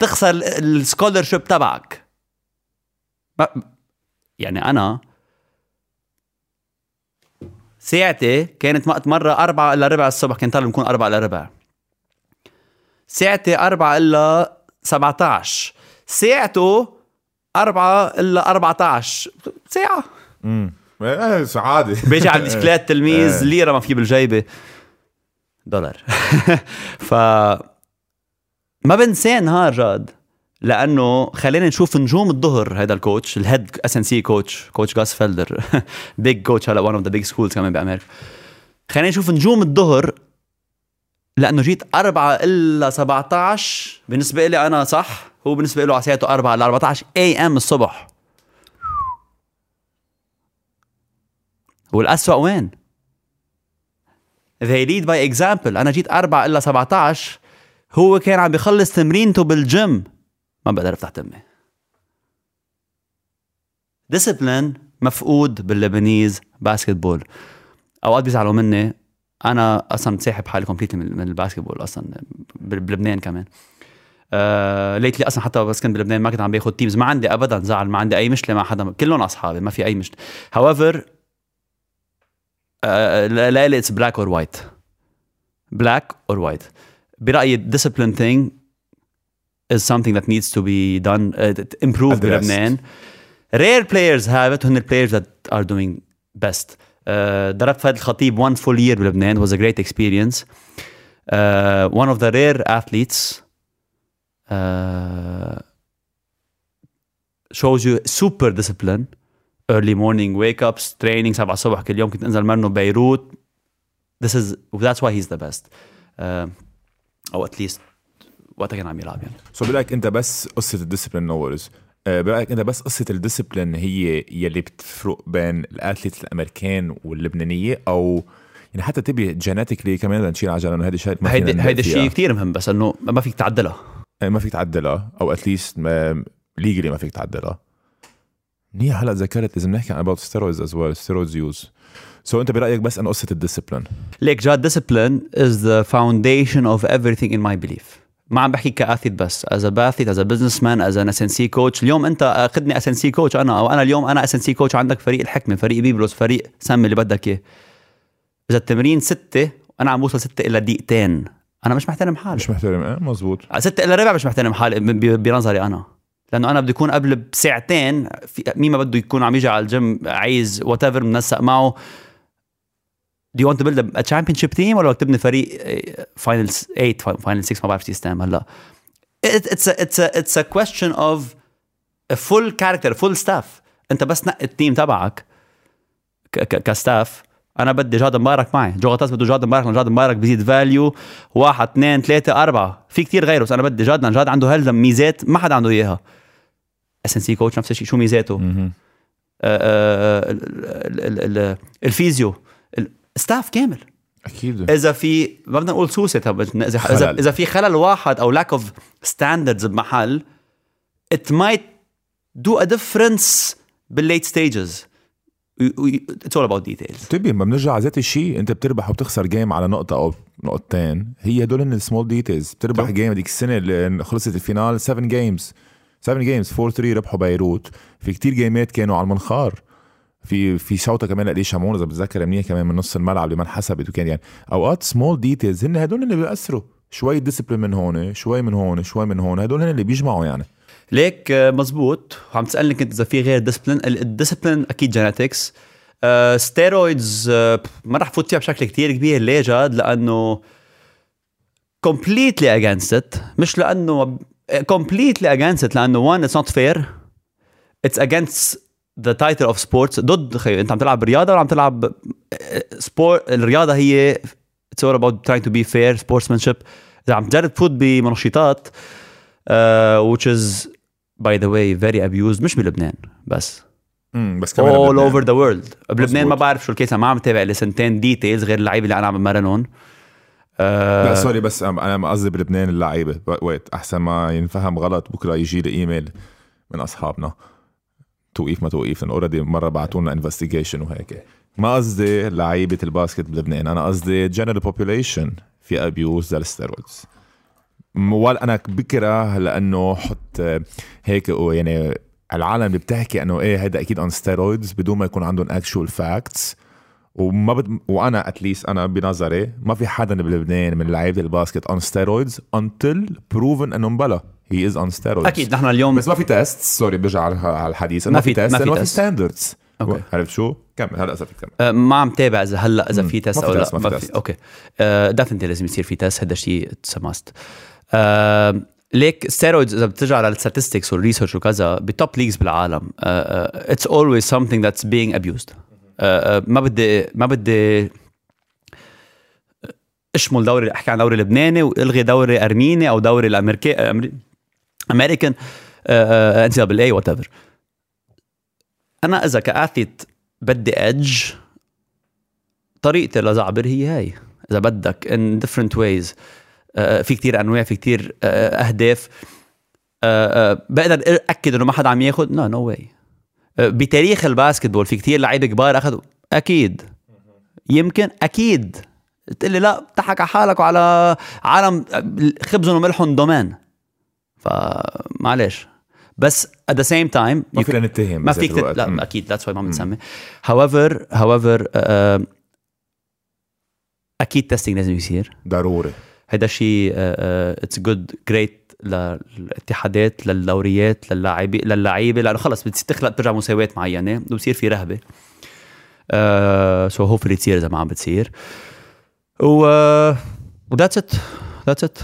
تخسر ال scholarship تبعك. يعني أنا ساعتي كانت وقت مرة أربعة إلا ربع الصبح كان طالب نكون أربعة إلا ربع. ساعتي أربعة إلا 17 ساعته أربعة إلا 14 ساعة. امم عادي. [LAUGHS] بيجي على البسكليت [LAUGHS] تلميذ إيه. ليرة ما في بالجيبة. دولار. [LAUGHS] ف ما بنساه نهار جاد. لأنه خلينا نشوف نجوم الظهر هذا ال coach ال head S&C coach coach جاس فيلدر big coach هلا one of the big schools كمان بأمريكا. خلينا نشوف نجوم الظهر. لأنه جيت 4 إلا 17 بالنسبة لي أنا صح؟ هو بالنسبة له على ساعته 4 إلا 14 AM الصبح. والأسوأ وين؟ they lead by example. أنا جيت 4 إلا 17 هو كان عم بيخلص تمرينته بالجيم ما بقدر افتح تمي discipline مفقود بال Lebanese basketball أوقات بيزعلوا مني. أنا أصلا ساحب حالي completely من ال basketball أصلا بلبنان كمان. آه lately أصلا حتى بس كنت بلبنان ما كنت عم باخذ teams ما عندي ابدا زعل ما عندي أي مشكلة مع حدا. كلهم أصحابي ما في أي مشكلة. however لا لا it's black or white black or white برأيي discipline thing is something that needs to be done uh, improve Addressed. بلبنان rare players have it هن ال players that are doing best uh, ضربت فهد الخطيب one full year بلبنان was a great experience uh, one of the rare athletes uh, shows you super discipline early morning wake ups training 7 الصبح كل يوم كنت انزل منه بيروت this is that's why he's the best uh, او at least وقتها كان عم يلعب يعني. so برايك انت بس قصة الديسبلين نورز برايك انت بس قصة ال discipline هي يلي بتفرق بين ال athletes الأمريكان واللبنانية أو يعني حتى genetically كمان بدنا نشيل عجله إنه ما فينا هيدا هيدا. الشيء كثير مهم بس إنه ما فيك تعدلها. إيه، ما فيك تعدلها أو at least legally ما فيك تعدلها. منيح هلا ذكرت لازم نحكي عن about steroids as well steroids use. so أنت برأيك بس إنه قصة ال discipline ليك جاد discipline is the foundation of everything in my belief. ما عم بحكي ك athlete بس. as an athlete as businessman as an S&C coach اليوم أنت أخذني S&C coach أنا أو أنا اليوم أنا S&C coach عندك فريق الحكمة فريق بيبلوس فريق سمي اللي بدك إياه. إذا التمرين ستة أنا عم بوصل ستة إلا دقيقتين. أنا مش محترم حالي. مش محترم إيه مزبوط. ستة إلا ربع مش محترم حالي بنظري أنا. لأنه أنا بدي اكون قبل بساعتين مين ما بده يكون عم يجي على الجيم عايز whatever منسق معه. Do you want to build a, championship team ولا بدك تبني فريق final 8 final 6 ما بعرف شو يستعمل هلا It, it's a it's a it's a question of a full character full staff. انت بس نقي ال team تبعك ك- ك- ك staff. أنا بدي جاد مبارك معي. جو غطاس بده جاد مبارك جاد مبارك بيزيد value واحد اثنين ثلاثة أربعة. في كتير غيره. بس أنا بدي جاد لأن جاد عنده هالميزات ميزات ما حدا عنده إياها. S&C coach نفس الشيء. شو ميزاته؟ آه، آه، ال- ال physio ال staff كامل. أكيد. إذا في ما بدنا نقول سوسه طب اذا خلل. إذا في خلل واحد أو lack of standards بمحل it might do a difference بال late stages it's all about details. طيب ما بنرجع على ذات الشيء أنت بتربح وبتخسر game على نقطة أو نقطتين. هي هدول ال small details بتربح. game هذيك السنة اللي خلصت ال final 7 games 7 games 4 3 ربحوا بيروت. في كتير game ات كانوا على المنخار. في في شوطة كمان لإلي شامون إذا بتذكر منيح كمان من نص الملعب اللي ما انحسبت وكان يعني أوقات small details هن هدول اللي بيأثروا. شوي discipline من هون شوي من هون شوي من هون هدول هن اللي بيجمعوا يعني. ليك آه، مزبوط. وعم تسألني كنت إذا في غير discipline ال discipline أكيد genetics steroids ما رح فوت فيها بشكل كتير كبير. ليه جاد؟ لأنه completely against it. مش لأنه against it لأنه one it's not fair. It's against the title of sports ضد خي أنت عم تلعب رياضة ولا عم تلعب sport الرياضة هي it's all about trying to be fair sportsmanship. إذا عم تجرب تفوت بمنشطات uh, which is by the way very abused مش بلبنان بس. امم بس كمان all بلبنان. over the world. بلبنان ما. بعرف شو ال case ما عم تابع لي سنتين details غير اللعيبة اللي أنا عم بمرنهم لا آه sorry بس أنا قصدي بلبنان اللعيبة. wait أحسن ما ينفهم غلط بكرة يجي لي ايميل من أصحابنا. توقيف ما توقيف لأنه already مرة بعثوا لنا investigation وهيك. ما قصدي لعيبة ال basket بلبنان أنا قصدي general population في abuse لل steroids ولا أنا بكره لأنه حط آه، هيك يعني العالم اللي بتحكي إنه إيه هيدا أكيد on steroids بدون ما يكون عندهم actual facts وما بد... وأنا at least أنا بنظري ما في حدا بلبنان من لعيبة ال basket on steroids until proven إنه مبلا he is on steroids أكيد نحن اليوم بس ما في test sorry برجع على الحديث ما ما في- test ما في. standards. عرفت شو؟ كمل هلا إذا بدك تكمل آه، ما عم تابع إذا هلا إذا. في test أو لا ما في test. okay definitely لازم يصير في test هذا الشيء it's must ليك steroids إذا بترجع على ال statistics وال research وكذا ب top leagues بالعالم it's always being abused آه، آه، ما بدي ما بدي أشمل دوري أحكي عن دوري لبناني وإلغي دوري أرميني أو دوري الامريكي امريكان ان سي دبل اي وات ايفر أنا إذا ك athlete بدي edge طريقتي لزعبر هي هاي. إذا بدك different ways آه، في كتير أنواع في كتير آه، أهداف. آه، آه، بقدر أكد إنه ما حدا عم ياخذ لا no way بتاريخ ال basketball في كتير لعيبة كبار أخذوا. أكيد. يمكن أكيد. تقول لي لا بتضحك على حالك وعلى عالم خبزهم وملحهم دومين. فمعلش بس at the same time ما فينا نتهم ما فيك تت... لا أكيد that's why ما بنسمي. However however uh, أكيد testing لازم يصير. ضروري. هذا شيء it's good great للاتحادات للدوريات للاعبين للعيبة. لأنه خلص بتصير تخلق ترجع مساواه معينة وبصير في رهبة. so hopefully تصير إذا ما عم بتصير. و و that's it that's it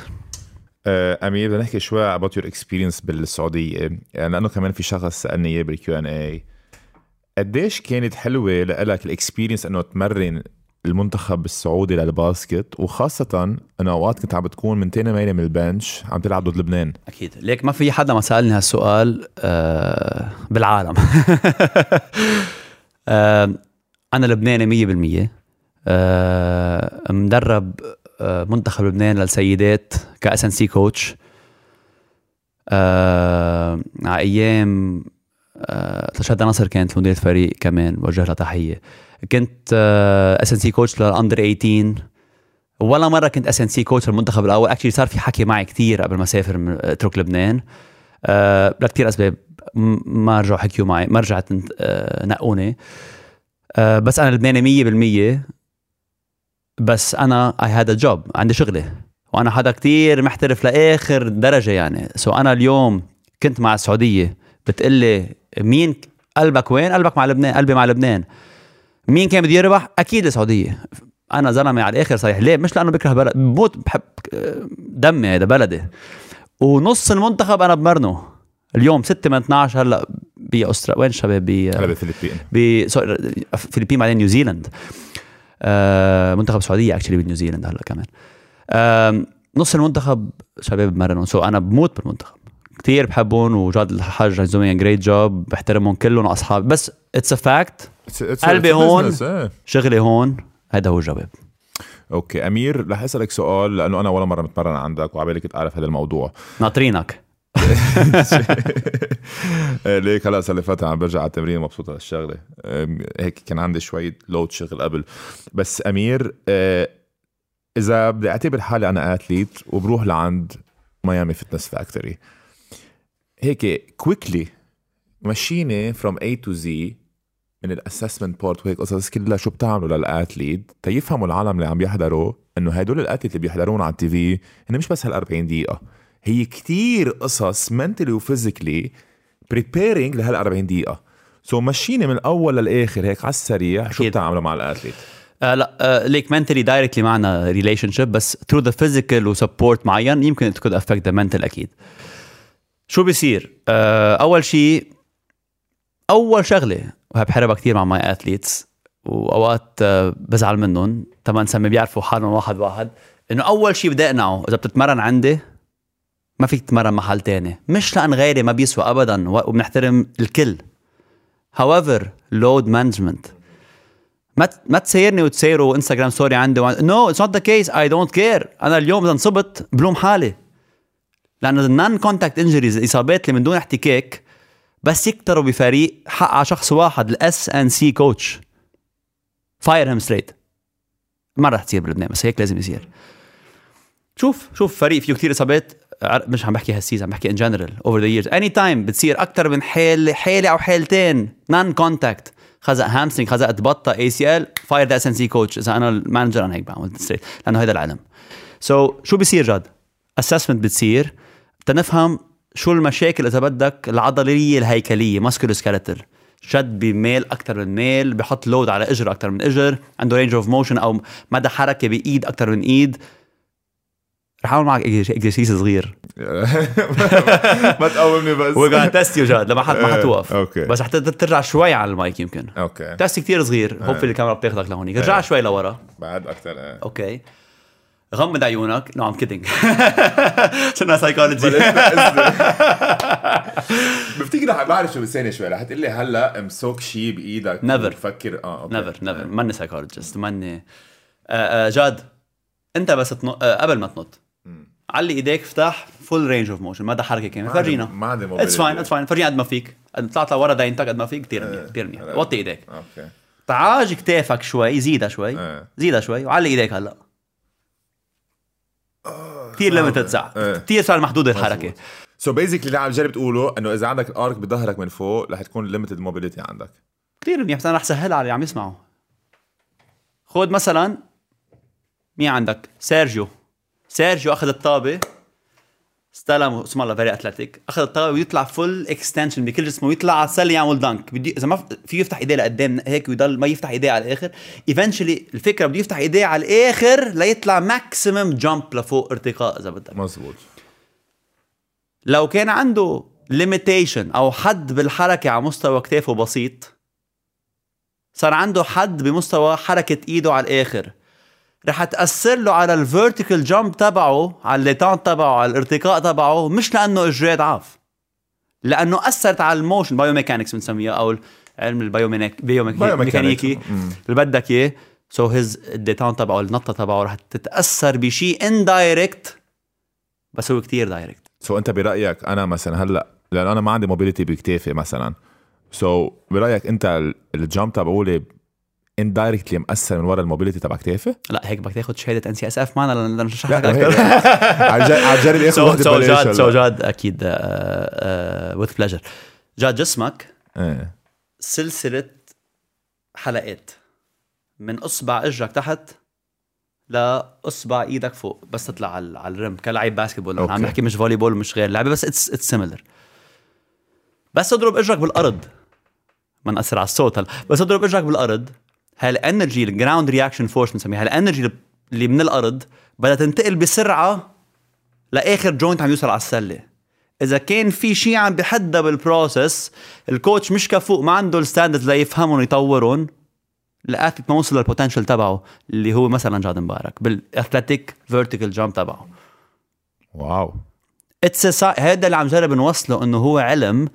أمير بدنا نحكي شوي about your experience بالسعودية. يعني لأنه كمان في شخص سألني إياه بال Q&A قديش كانت حلوة لك ال experience إنه تمرن المنتخب السعودي لل basket؟ وخاصة إنه أوقات كنت عم بتكون من تاني ميلة من ال bench عم تلعب ضد لبنان. أكيد. ليك ما في حدا ما سألني هالسؤال آه بالعالم. [LAUGHS] آه أنا لبناني 100% آه مدرب آه منتخب لبنان للسيدات ك S&C coach. آه على أيام آه شهادة نصر كانت مدير فريق كمان بوجه لها تحية. كنت S&C coach لل under 18 ولا مرة كنت S&C coach المنتخب الأول. actually صار في حكي معي كتير قبل ما أسافر من- اترك لبنان. أه لكتير أسباب. ما رجعوا حكيوا معي ما رجعت نقوني. أه بس أنا لبناني 100% بس أنا اي هاد جوب عندي شغلة. وأنا حدا كتير محترف لآخر درجة يعني. سو أنا اليوم كنت مع السعودية. بتقلي مين قلبك وين؟ قلبك مع لبنان قلبي مع لبنان. مين كان بده يربح؟ أكيد السعودية. أنا زلمة على الآخر صحيح. ليه؟ مش لأنه بكره بلد بموت بحب دمي هذا بلدي. ونص المنتخب أنا بمرنه. اليوم 6 من 12 هلأ باستراليا وين الشباب ب ب سوري، فلبين بعدين نيوزيلند. منتخب السعوديه actually بنيوزيلند هلا كمان. آه نص المنتخب شباب بمرنهم. so أنا بموت بالمنتخب. كثير بحبهم وجاد الحاج doing great job بحترمهم كلهم اصحابي بس it's a fact قلبي هون. إيه. شغلي هون هذا هو الجواب. okay أمير رح أسألك سؤال لأنه أنا ولا مرة متمرن عندك وعبالي كنت أعرف هذا الموضوع. ناطرينك. ليك هلا صار فتره عم برجع على التمرين مبسوط على الشغلة. هيك كان عندي شوي load شغل قبل. بس أمير آه، إذا بدي أعتبر حالي أنا athlete وبروح لعند ميامي فتنس فاكتوري هيك quickly مشيني from A to Z من ال assessment report وهيك قصص كلها شو بتعملوا لل athlete تيفهموا العالم اللي عم يحضروا إنه هدول ال athlete اللي بيحضرونا على ال TV هن مش بس هال 40 دقيقة. هي كتير قصص mentally و physically preparing لهال 40 دقيقة. so مشيني من الأول للآخر هيك على السريع شو. بتعملوا مع ال athlete آه لا آه ليك mentally directly معنا relationship بس through the physical و sport معين يمكن it could affect the mental أكيد. شو بيصير؟ آه أول شيء أول شغلة وهي بحاربها كثير مع my athletes وأوقات آه بزعل منهم تما نسمي بيعرفوا حالهم واحد واحد إنه أول شيء بدي أقنعه إذا بتتمرن عندي ما فيك تتمرن محل تاني. مش لأن غيري ما بيسوى ابدا وبنحترم الكل. However load management. ما ما تسيرني وتسيروا Instagram story عندي no it's not the case I don't care أنا اليوم إذا انصبت بلوم حالي. لأنه ال non-contact injuries الاصابات اللي من دون احتكاك بس يكتروا بفريق حق على شخص واحد ال S&C coach fire him straight ما رح تصير بلبنان بس هيك لازم يصير. شوف شوف فريق فيه كثير إصابات. مش عم بحكي هال season عم بحكي in general over the years any time بتصير أكثر من حاله حاله أو حالتين non-contact خزق hamstring خزقت بطه اي سي ال فاير ذا اس ان سي كوتش إذا أنا ال manager أنا هيك بعمل لأنه هذا العلم. so so, شو بيصير جد؟ assessment بتصير. تنفهم شو المشاكل إذا بدك العضلية الهيكلية musculoskeletal شد بميل أكثر من ميل بحط load على إجر أكثر من إجر عنده range of motion أو مدى حركة بإيد أكثر من إيد. رح أعمل معك exercise صغير. [LAUGHS] ما تقومني بس. we're gonna test you جاد لما حت ما [LAUGHS] حتوقف. okay. بس حتقدر ترجع شوي على المايك يمكن. okay. test كثير صغير. هوب الكاميرا بتاخذك لهونيك. رجع شوي لورا. بعد أكثر okay. غمض عيونك. no I'm kidding صرنا سايكولوجي بفتكر رح بعرف شو بتسألني شوي. رح تقول لي هلأ امسك شيء بإيدك Never. بفكر آه okay. never never ماني psychologist ماني. آه، آه، جاد أنت بس تنط آه، قبل ما تنط. علي إيديك افتح full range of motion مدى حركة كاملة. ما فرجينا. ما عندي it's fine it's fine فرجينا قد ما فيك. طلعت لورا داينتك قد ما فيك كثير منيح كثير منيح وطي إيديك. okay. تعاج كتافك شوي زيدها شوي. إيه. زيدها شوي. وعلي إيديك هلا. كثير limited ساعة. إيه. كثير صار محدود الحركة. so basically اللي عم جرب تقوله إنه إذا عندك ال arch بظهرك من فوق رح تكون limited mobility عندك. كثير منيح بس أنا رح سهلها على اللي عم يسمعوا خود مثلا مين عندك؟ سيرجيو. سيرجيو أخذ الطابة. استلم اسم الله very athletic أخذ الطابة ويطلع full extension بكل جسمه ويطلع على السلة يعمل dunk بدي إذا ما في يفتح إيديه لقدام هيك ويضل ما يفتح إيديه على الآخر. eventually الفكرة بده يفتح إيديه على الآخر ليطلع maximum jump لفوق ارتقاء إذا بدك. مزبوط لو كان عنده limitation أو حد بالحركة على مستوى كتافه بسيط صار عنده حد بمستوى حركة إيده على الآخر. رح تأثر له على ال vertical jump تبعه على الليتان تبعه على الارتقاء تبعه مش لأنه اجريه ضعف لأنه أثرت على ال motion biomechanics بنسميها أو علم البايوميكانيكي مم. اللي بدك إياه. so his ال détente تبعه النطة تبعه رح تتأثر بشيء indirect بس هو كتير direct so أنت برأيك أنا مثلا هلأ لأن أنا ما عندي mobility بكتافي مثلا. so برأيك أنت ال- ال jump تبعولي indirectly مأثر من ورا ال mobility تبع كتافي؟ لا هيك بدك تاخذ شهاده NCSF معنا لنشرح لك لا أكثر [LAUGHS] جرب اخذ so جاد so. جاد أكيد with pleasure جاد جسمك إيه. سلسلة حلقات. من أصبع إجرك تحت لاصبع إيدك فوق بس تطلع على على ال rim كلاعب basketball. عم. نحكي مش volleyball مش غير لعبة بس it's it's similar بس تضرب إجرك بالأرض. ما نأثر على الصوت هلا. بس تضرب إجرك بالأرض. هال energy ال ground reaction force بنسميها هال energy اللي من الأرض بدها تنتقل بسرعة لآخر joint عم يوصل على السلة. إذا كان في شيء عم بحدها بال process ال coach مش كفوق ما عنده ال standards ليفهمهم ويطورهم ال athlete ما وصل لل potential تبعه اللي هو مثلا جاد مبارك بال athletic vertical jump تبعه. wow. it's هذا اللي عم جرب نوصله إنه هو علم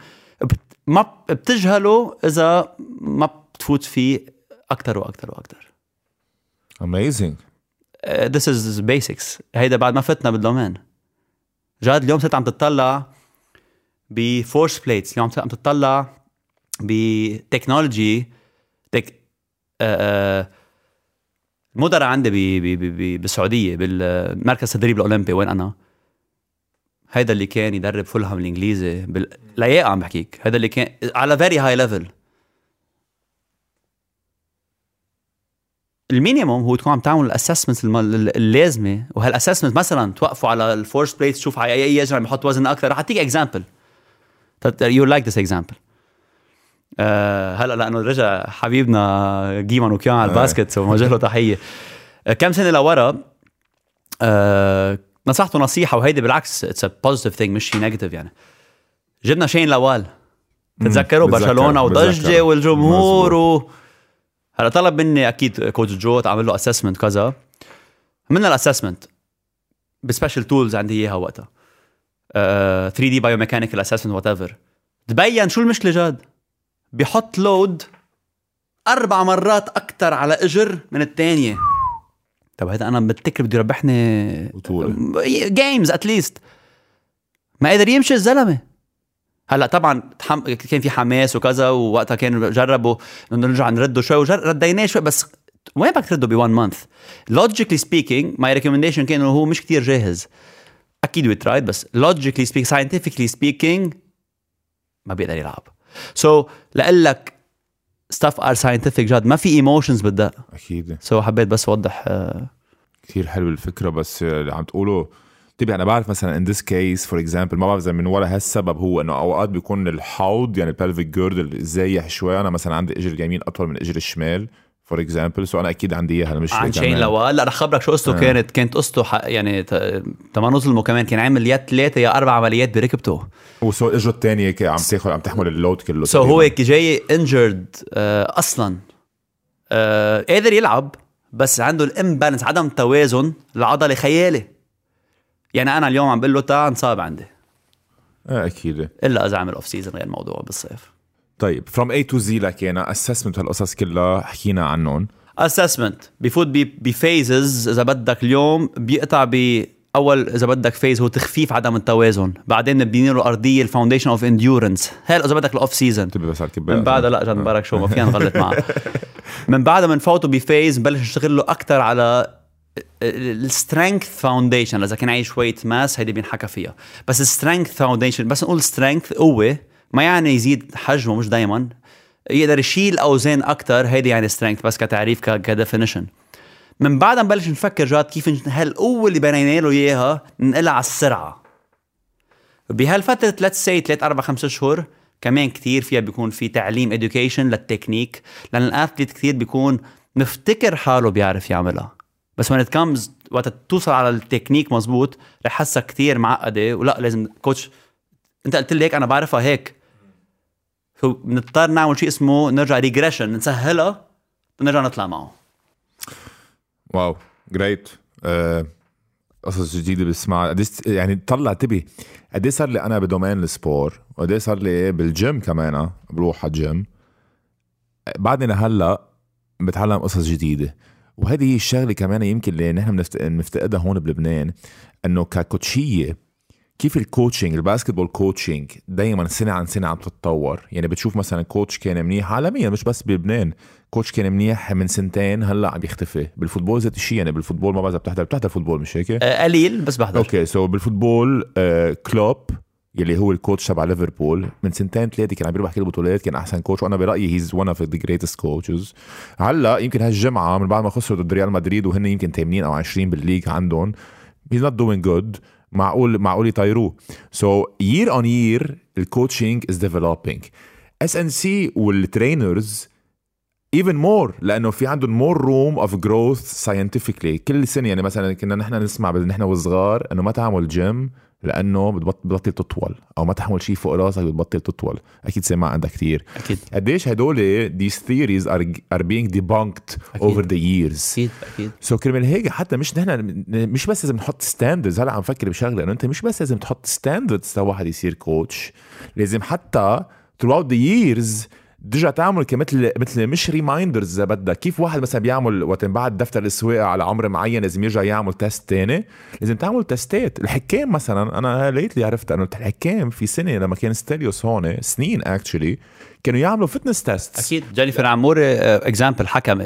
ما بتجهله إذا ما بتفوت فيه أكثر وأكثر وأكثر amazing this is basics هيدا بعد ما فتنا بال domain جاد اليوم صرت عم تطلع ب force plates اليوم عم تطلع ب technology tech آه، آه، المدراء عندي ب- ب- ب- ب- بالسعودية بالمركز التدريب الأولمبي وين أنا؟ هيدا اللي كان يدرب فولهام الإنجليزي بال... لياقة عم بحكيك. هيدا اللي كان على very high level ال minimum هو تكون عم تعمل ال assessment اللازمة. وهال assessment مثلا توقفوا على ال force plate تشوف على أي اجر عم يحط وزن أكثر. رح أعطيك example you like this example هلأ لأنه رجع حبيبنا جيمان وكيان على ال basket وموجه له تحية. آه، كم سنة لورا؟ آه، نصحته نصيحة وهيدي بالعكس it's a positive thing مش شيء negative يعني. جبنا شين لوال. تتذكروا؟ برشلونة وضجة. والجمهور و... هلا طلب مني أكيد coach جو تعمل له assessment كذا. عملنا ال assessment ب special tools عندي إياها وقتها. آه 3D biomechanical assessment whatever تبين شو المشكلة جاد؟ بيحط load أربع مرات أكثر على إجر من الثانية طب هذا أنا بتذكر بده يربحني. games at least ما قدر يمشي الزلمة. هلا طبعا. كان في حماس وكذا ووقتها كانوا جربوا إنه نرجع نرده شوي ورديناه شوي بس وين بدك ترده ب one month؟ logically speaking my recommendation كان إنه هو مش كتير جاهز أكيد we tried بس logically speak scientifically speaking ما بيقدر يلعب سو so, لقول لك stuff are scientific جاد ما في emotions بالدق أكيد سو so, حبيت بس اوضح آه، كثير حلو الفكرة بس اللي عم تقوله تبي أنا بعرف مثلا ان this case for example ما بعرف إذا من ورا هالسبب هو إنه أوقات بيكون الحوض يعني ال pelvic girdle زايح شوي. أنا مثلا عندي اجر اليمين أطول من اجر الشمال for example so أنا أكيد عندي إياها مش عن شين. لوال لا رح خبرك شو قصته. آه. كانت كانت قصته يعني تما نظلمه كمان كان عامل يا ثلاثة يا أربع عمليات بركبته. و so اجره الثانية عم تاخذ عم تحمل ال load كله so هو جاي injured أصلا. آه قادر يلعب بس عنده ال imbalance عدم توازن العضله خيالي. يعني أنا اليوم عم بقول له تعال انصاب عندي. آه أكيد. إلا إذا عمل off season غير موضوع بالصيف. طيب from A to Z لكينا assessment هالقصص كلها حكينا عنهم. assessment بفوت ب phases إذا بدك اليوم بيقطع ب أول إذا بدك phase هو تخفيف عدم التوازن. بعدين بنبني له ارضيه ال foundation of endurance هلا إذا بدك ال off season تبي بس على من بعدها لا جد مبارك شو ما فينا نغلط معه. [LAUGHS] من بعدها بنفوته ب phase بنبلش نشتغل له أكثر على ال strength foundation إذا كان عايز شوية mass هيدي بينحكى فيها. بس ال strength foundation بس نقول strength قوة ما يعني يزيد حجمه مش دائما يقدر يشيل أوزان أكثر هيدي يعني strength بس كتعريف ك definition. من بعدها نبلش نفكر جاد كيف هالقوه اللي بنينا له إياها ننقلها على السرعة. بهالفترة let's say 3 4 5 أشهر كمان كتير فيها بيكون في تعليم education للتكنيك. لأن ال athlete كتير بيكون مفتكر حاله بيعرف يعملها. بس when it comes وقت توصل على التكنيك مزبوط رح حسها كتير معقدة ولا لازم coach انت قلت لي هيك أنا بعرفها هيك. فو بنضطر نعمل شيء اسمه نرجع regression نسهلها نرجع نطلع معه. wow جريت آه، قصص جديدة بسمعها. قديش يعني طلع تبي قد صار لي أنا بدومين ال sport؟ وقد صار لي بالجيم كمان بروح على الجيم. بعدني لهلأ بتعلم قصص جديدة. وهذه هي الشغله كمان يمكن اللي نحن بنفت- بنفتقدها هون بلبنان إنه ك coachية كيف ال coaching ال basketball coaching دايما سنة عن سنة عم تتطور؟ يعني بتشوف مثلا coach كان منيح عالميا مش بس بلبنان. coach كان منيح من سنتين هلأ عم يختفي. بال football ذات الشيء يعني بال football ما بعرف بتحضر بتحضر football مش هيك؟ آه، قليل بس بحضر. okay so بال football آه كلوب يلي هو ال coach تبع ليفربول. من سنتين ثلاثة كان عم بيربح كل البطولات كان أحسن coach وأنا برأيي he's one of the greatest coaches هلأ يمكن هالجمعة من بعد ما خسروا ضد ريال مدريد وهن يمكن 80 أو 20 بال league عندهم he's not doing good معقول معقول يطيروه. so year on year ال coaching is developing S and C وال trainers even more لأنه في عندهم more room of growth scientifically. كل سنة يعني مثلا كنا نحن نسمع نحن وصغار إنه ما تعمل جيم لأنه بتبطل تطول أو ما تحمل شيء فوق راسك بتبطل تطول. أكيد سمع عندك كثير أكيد. قديش هدول these theories are, are being debunked أكيد. over the years. أكيد أكيد. so كرمال هيك حتى مش نحن مش بس لازم نحط standards هلا عم فكر بشغلة إنه أنت مش بس لازم تحط standards لواحد يصير coach لازم حتى throughout the years ترجع تعمل كمثل مثل مش reminders إذا بدك. كيف واحد مثلا بيعمل وقت بعد دفتر السواقة على عمر معين لازم يرجع يعمل test تاني؟ لازم تعمل testات الحكام مثلا أنا lately عرفت أنه الحكام في سنة لما كان ستيليوس هون سنين actually كانوا يعملوا fitness test أكيد. جينيفر عموري example حكم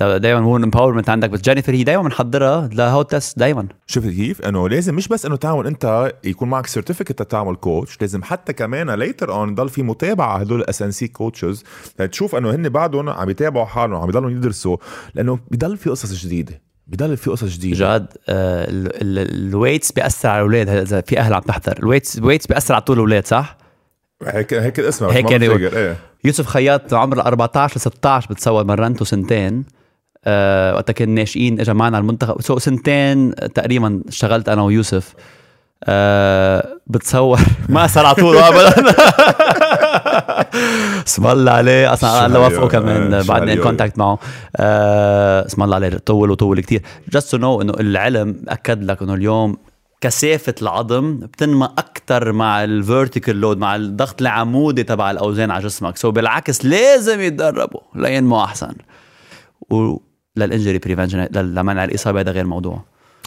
دائما هو empowerment عندك بس جينيفر هي دائما محضرها لهو test دائما شفت كيف؟ إنه لازم مش بس إنه تعمل أنت يكون معك certificate تعمل coach، لازم حتى كمان later on يضل في متابعة هدول ال S and C coaches لتشوف إنه هن بعدهم عم يتابعوا حالهم عم يضلوا يدرسوا لأنه بضل في قصص جديدة بضل في قصص جديدة. جاد آه ال weights بيأثر على الأولاد إذا في أهل عم تحضر. ال weights ال weights بيأثر على طول الأولاد صح؟ هيك هيك الاسم هيك يعني إيه. يوسف خياط عمره 14 ل 16 بتصور مرنته سنتين أه وقتها كنا ناشئين اجى معنا المنتخب. so سنتين تقريبا اشتغلت أنا ويوسف أه بتصور. [LAUGHS] ما صار على طول ابدا [LAUGHS] اسم الله عليه. أصلا الله وفقه كمان بعدني in contact معه. أه اسم الله عليه طول وطول كثير just to know إنه العلم أكد لك إنه اليوم كثافة العظم بتنمى أكثر مع ال vertical load مع الضغط العمودي تبع الأوزان على جسمك. so بالعكس لازم يتدربوا لينموا أحسن. ولل injury prevention لمنع الإصابة هذا غير موضوع.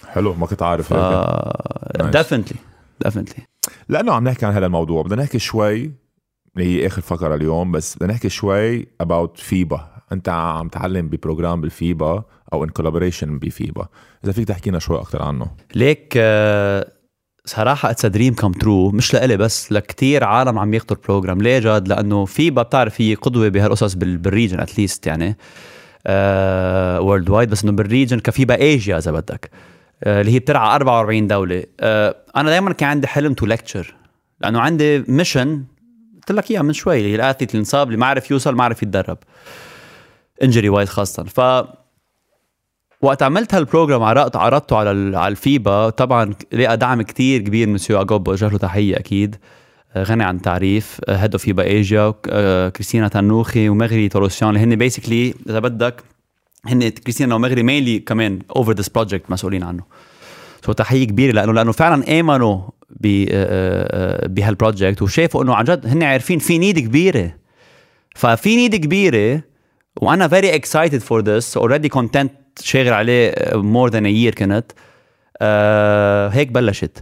حلو ما كنت عارف. هيك definitely definitely لأنه عم نحكي عن هذا الموضوع. بدنا نحكي شوي هي آخر فقرة اليوم بس بدنا نحكي شوي about فيبا أنت عم تعلم ب program بالفيبا أو ان collaboration ب FIBA إذا فيك تحكي لنا شوي أكثر عنه. ليك آه، صراحة it's dream come true مش لإلي بس لكتير عالم عم ياخذوا ال program ليه جاد؟ لأنه FIBA بتعرف هي قدوة بهالقصص بال region at least يعني world uh, wide بس إنه بال region ك FIBA Asia إذا بدك uh, اللي هي بترعى 44 دولة. uh, أنا دائما كان عندي حلم to lecture لأنه عندي mission قلت لك إياها من شوي اللي ال athlete اللي انصاب اللي ما عرف يوصل ما عرف يتدرب injury wise خاصة. ف وقت عملت هال program عرضت عرضته على على ال FIBA طبعا لقى دعم كتير كبير من سيو اجوب وجه له تحية أكيد. آه، غني عن تعريف head of FIBA Asia كريستينا تنوخي ومغري تروسيان اللي هن basically إذا بدك هن كريستينا ومغري mainly كمان over this project مسؤولين عنه. so تحية كبيرة لأنه لأنه فعلا آمنوا آه، آه، بهال project وشافوا إنه عن جد هن عارفين في نيد كبيرة. ففي نيد كبيرة وأنا very excited for this already content شاغل عليه more than year كنت آه هيك بلشت.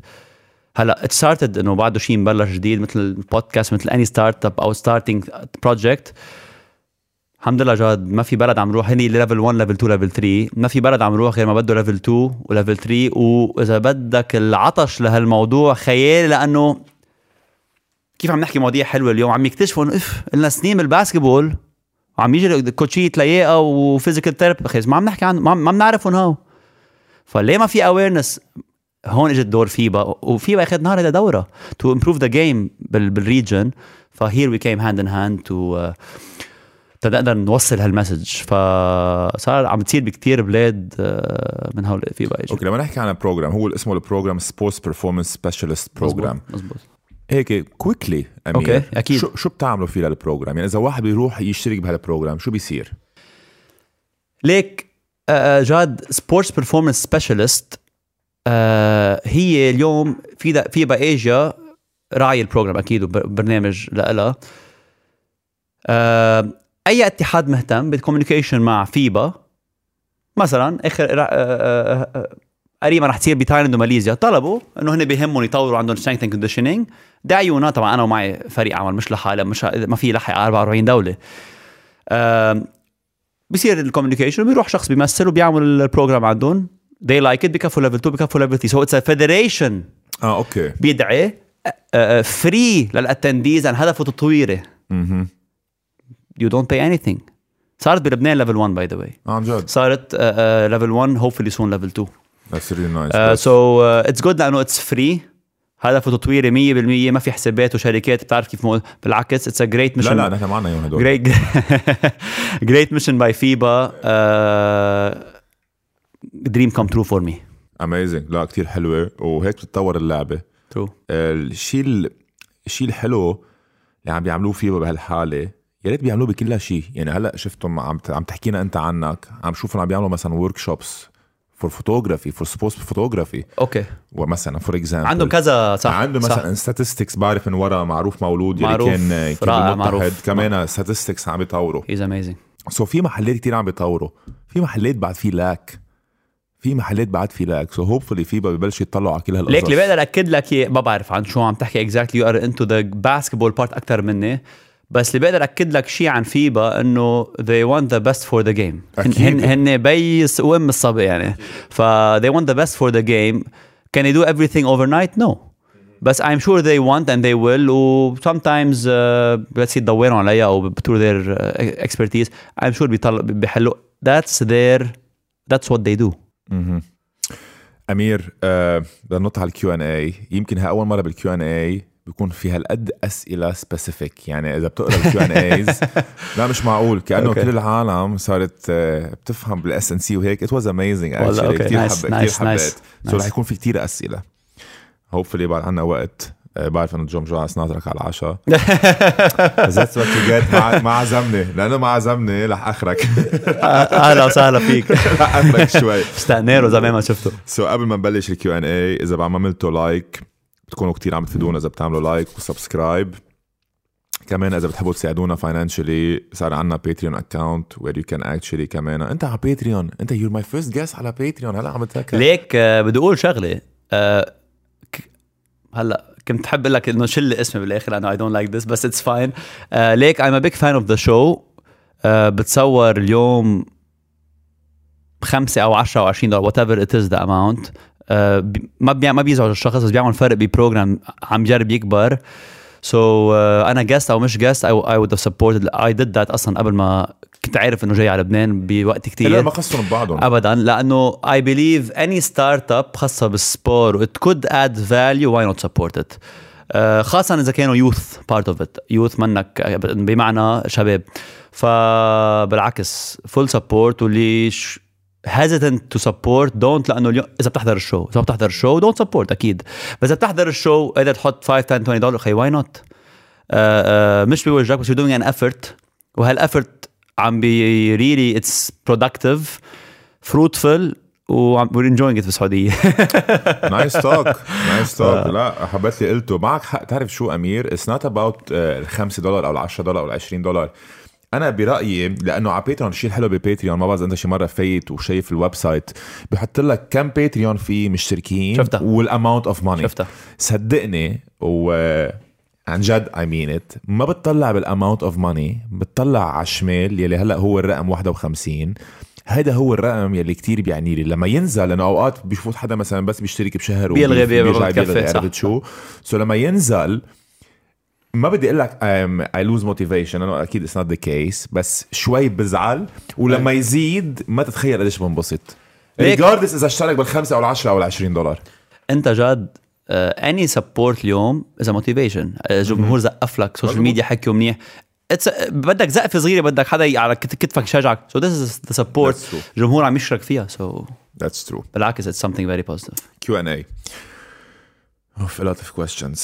هلا it started إنه بعده شيء مبلش جديد مثل البودكاست مثل any startup أو starting project الحمد لله جاد ما في بلد عم نروح. هني level 1 level 2 level 3 ما في بلد عم نروح غير ما بده level 2 و level 3 وإذا بدك العطش لهالموضوع خيالي لأنه كيف عم نحكي مواضيع حلوة اليوم؟ عم يكتشفوا إنه إف لنا سنين بال basketball وعم يجي كوتشية لياقه و physical therapy ما عم نحكي عن ما بنعرفهم هو فليه ما في awareness هون إجت دور FIBA و FIBA أخذ نهار هذا دورة to improve the game بال region ف here we came hand in hand to تنقدر نوصل هال message فصار عم تصير بكتير بلاد آه، من هول FIBA okay لما نحكي عن program هو اسمه ال program sports performance specialist program مزبوط. هيك quickly okay أكيد. شو شو بتعملوا فيه لل program يعني إذا واحد بيروح يشترك بهال program شو بيصير؟ ليك آه، آه، جاد sports performance specialist هي اليوم في في بايجيا راعي ال program أكيد وبرنامج لها آه، أي اتحاد مهتم بال communication مع FIBA؟ مثلا آخر قريبا رح تصير بتايلاند وماليزيا. طلبوا إنه هن بيهمهم يطوروا عندهم strength and conditioning دعيونا طبعا أنا ومعي فريق عمل مش لحالي مش ما في لحق 44 دولة. بصير ال communication بيروح شخص بيمثل وبيعمل ال program عندهم. They like it بكفوا level 2 بكفوا level 3 so it's a federation. آه okay. بيدعي free لل attendees عن هدفه تطويري أها you don't pay anything. صارت بلبنان level 1 by the way عن جد. صارت level 1 hopefully soon level 2 That's really nice. Uh, so uh, it's good لأنه it's free هدفه تطويري 100% ما في حسابات وشركات. بتعرف كيف مو... بالعكس it's a great لا mission لا نحن معنا اياهم هدول. great great mission by FIBA dream come true for me amazing لا كتير حلوة. وهيك بتتطور اللعبة. true الشيء ال- الشيء الحلو اللي عم بيعملوه فيه بهالحالة يا ريت بيعملوه بكل شيء. يعني هلأ شفتهم عم عم تحكينا أنت عنك عم شوفهم عم بيعملوا مثلا workshops for photography for sports photography okay ومثلا for example عندهم كذا صح عنده. مثلا statistics بعرف من ورا معروف مولود يلي معروف، كان كان رائع، معروف. كمان statistics عم بيطوروا. he's amazing so في محلات كتير عم بيطوروا. في محلات بعد في lack في محلات بعد في lack so hopefully في ببلش يطلعوا على كل هالقصص. ليك اللي بقدر أكد لك ما بعرف عن شو عم تحكي exactly you are into the basketball part أكثر مني. بس اللي بقدر اكد لك شيء عن FIBA انه they want the best for the game هن أكيد. هن, هن بيي و ام الصبي يعني ف they want the best for the game can they do everything overnight no بس I'm sure they want and they will و sometimes uh, بس يدوروا عليها أو through their uh, expertise I'm sure بيطلع بيحلوا that's their that's what they do. امير آه بدنا ننط على الكيو ان اي يمكن هي اول مره بال Q and A بيكون في هالقد أسئلة specific يعني إذا بتقرأ ال Q and A's لا مش معقول. كأنه okay. كل العالم صارت آه بتفهم بال S and C وهيك. it was amazing okay. كثير Nice, حب nice, كثير حبيت. so. رح يكون في كثير أسئلة. hopefully بعد عنا وقت آه، بعرف إنه جون جواس ناطرك على العشاء. that's what جيت ما ما عزمني لأنه ما عزمني رح أخرك. أهلا وسهلا فيك. [LAUGHS] رح أخرك شوي. استقنيره زمان ما شفته. so قبل ما نبلش ال Q and A إذا بعد ما عملتوا like بتكونوا كتير عم تفيدونا إذا بتعملوا like و subscribe. كمان إذا بتحبوا تساعدونا financially صار عندنا Patreon account where you can actually كمان. أنت على Patreon أنت you're my first guest على Patreon هلا عم بتذكر ليك آه، بدي أقول شغلة. آه، هلا كنت حب أقول لك إنه شيل اسمي بالآخر لأنه I don't like this بس it's fine ليك I'm a big fan of the show بتصور اليوم بخمسة أو 10 أو 20 دولار whatever it is the amount ما بي ما بيزعج الشخص بس بيعمل فرق ب program عم جرب يكبر. سو so, uh, أنا just أو مش جست I have supported. I did that أصلا قبل ما كنت عارف إنه جاي على لبنان بوقت كتير. لا ما خصهم ببعضهم ابدا لأنه I believe any startup خاصة بال sport could add value why not support it آه، خاصة إذا كانوا youth part of it youth منك بمعنى شباب. فبالعكس full support واللي hesitant to support don't لأنه اليوم إذا بتحضر ال show إذا بتحضر ال show don't support أكيد. بس إذا بتحضر ال show قادر تحط 5 10 20 دولار خي why not مش بوجهك بس you're doing an effort. وهال effort عم بي really it's productive fruitful وعم we're enjoying it بالسعوديه nice talk nice talk لا حبيت اللي قلته. معك حق. تعرف شو أمير؟ it's not about ال 5 دولار أو ال 10 دولار أو ال 20 دولار. أنا برأيي لأنه على Patreon الشيء الحلو ب Patreon ما بعرف أنت شي مرة فايت وشايف ال website بحط لك كم patron في مشتركين شفتها. وال amount of money شفتها. صدقني و عن جد I mean it ما بتطلع بال amount of money بتطلع على الشمال يلي هلأ هو الرقم 51 هذا هو الرقم يلي كتير بيعني لي. لما ينزل لأنه أوقات بيفوت حدا مثلا بس بيشترك بشهر بيلغي- بيلغي بيلغي شو؟ so لما ينزل ما بدي أقول لك I lose motivation. لأنه أكيد it's not the case بس شوي بزعل. ولما يزيد ما تتخيل قديش بنبسط. regardless إذا اشترك بالخمسة أو العشرة أو العشرين دولار. أنت جد any support اليوم is a motivation الجمهور زقف لك social. media حكوا منيح. It's بدك زقفة صغيرة بدك حدا على كت- كتفك يشجعك سو ذس از ذا سبورت. الجمهور عم يشرك فيها. سو that's true. بالعكس اتس something very positive. Q&A Oof, a lot of questions.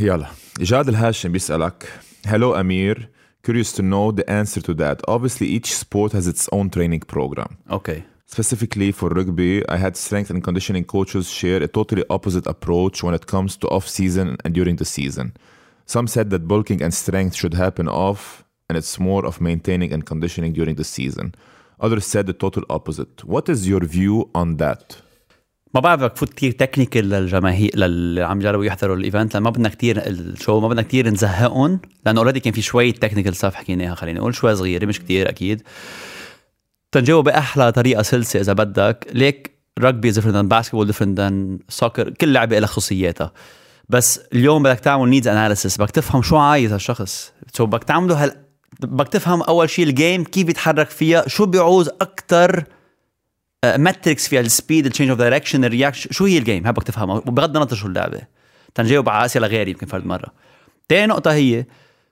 يلا. جاد الهاشم بيسألك Hello Amir Curious to know the answer to that Obviously each sport has its own training program اوكي Specifically for rugby, I had strength and conditioning coaches share a totally opposite approach when it comes to off season and during the season. Some said that bulking and strength should happen off, and it's more of maintaining and conditioning during the season. Others said the total opposite. What is your view on that? ما بعرف بدك تفوت كثير technical للجماهير للي عم يجربوا يحضروا ال event لأن ما بدنا كثير ال show ما بدنا كثير نزهقهم لأنه already كان في شوية technical stuff حكيناها خلينا نقول شوي صغيره مش كثير أكيد. تنجاوب باحلى طريقة سلسة إذا بدك. ليك rugby different than basketball different than soccer كل لعبة لها خصوصياتها. بس اليوم بدك تعمل needs analysis بدك تفهم شو عايز هالشخص. so بدك تعمله هال بدك تفهم أول شيء ال game كيف بيتحرك فيها شو بيعوز أكثر metrics فيها ال speed ال change of direction ال reaction شو هي ال game هاي بدك تفهمها. وبغض النظر شو اللعبة. تنجاوب على أسئلة غير يمكن فرد مرة. تاني نقطة هي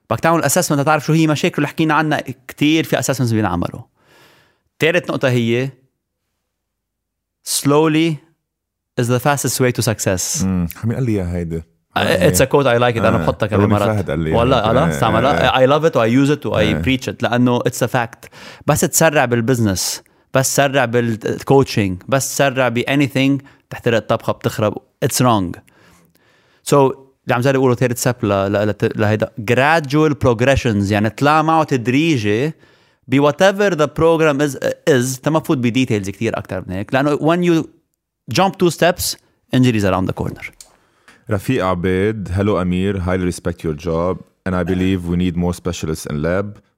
بدك تعمل assessment تعرف شو هي مشاكل. اللي حكينا عنها كثير في assessments بينعملوا. ثالث نقطة هي slowly is the fastest way to success. مين قال لي إياها هيدي؟ it's a quote I like أنا آه. بحطها كمان مرات. فهد قال لي والله إياها. أنا آه، استعملها آه. I love it و I use it و I آه. preach it لأنه it's a fact بس تسرع بال business بس تسرع بال coaching بس تسرع ب anything تحترق الطبخه بتخرب. it's wrong so اللي عم زي يقولوا ثالث step لهيدا gradual progressions يعني اطلع معه تدريجي ب وات ايفر ذا بروجرام از از تما فوت بديتيلز كثير أكثر من هيك. لأنه when you jump two steps injuries around the corner. رفيق عبيد hello Amir highly respect your job and I believe we need more specialists in lab.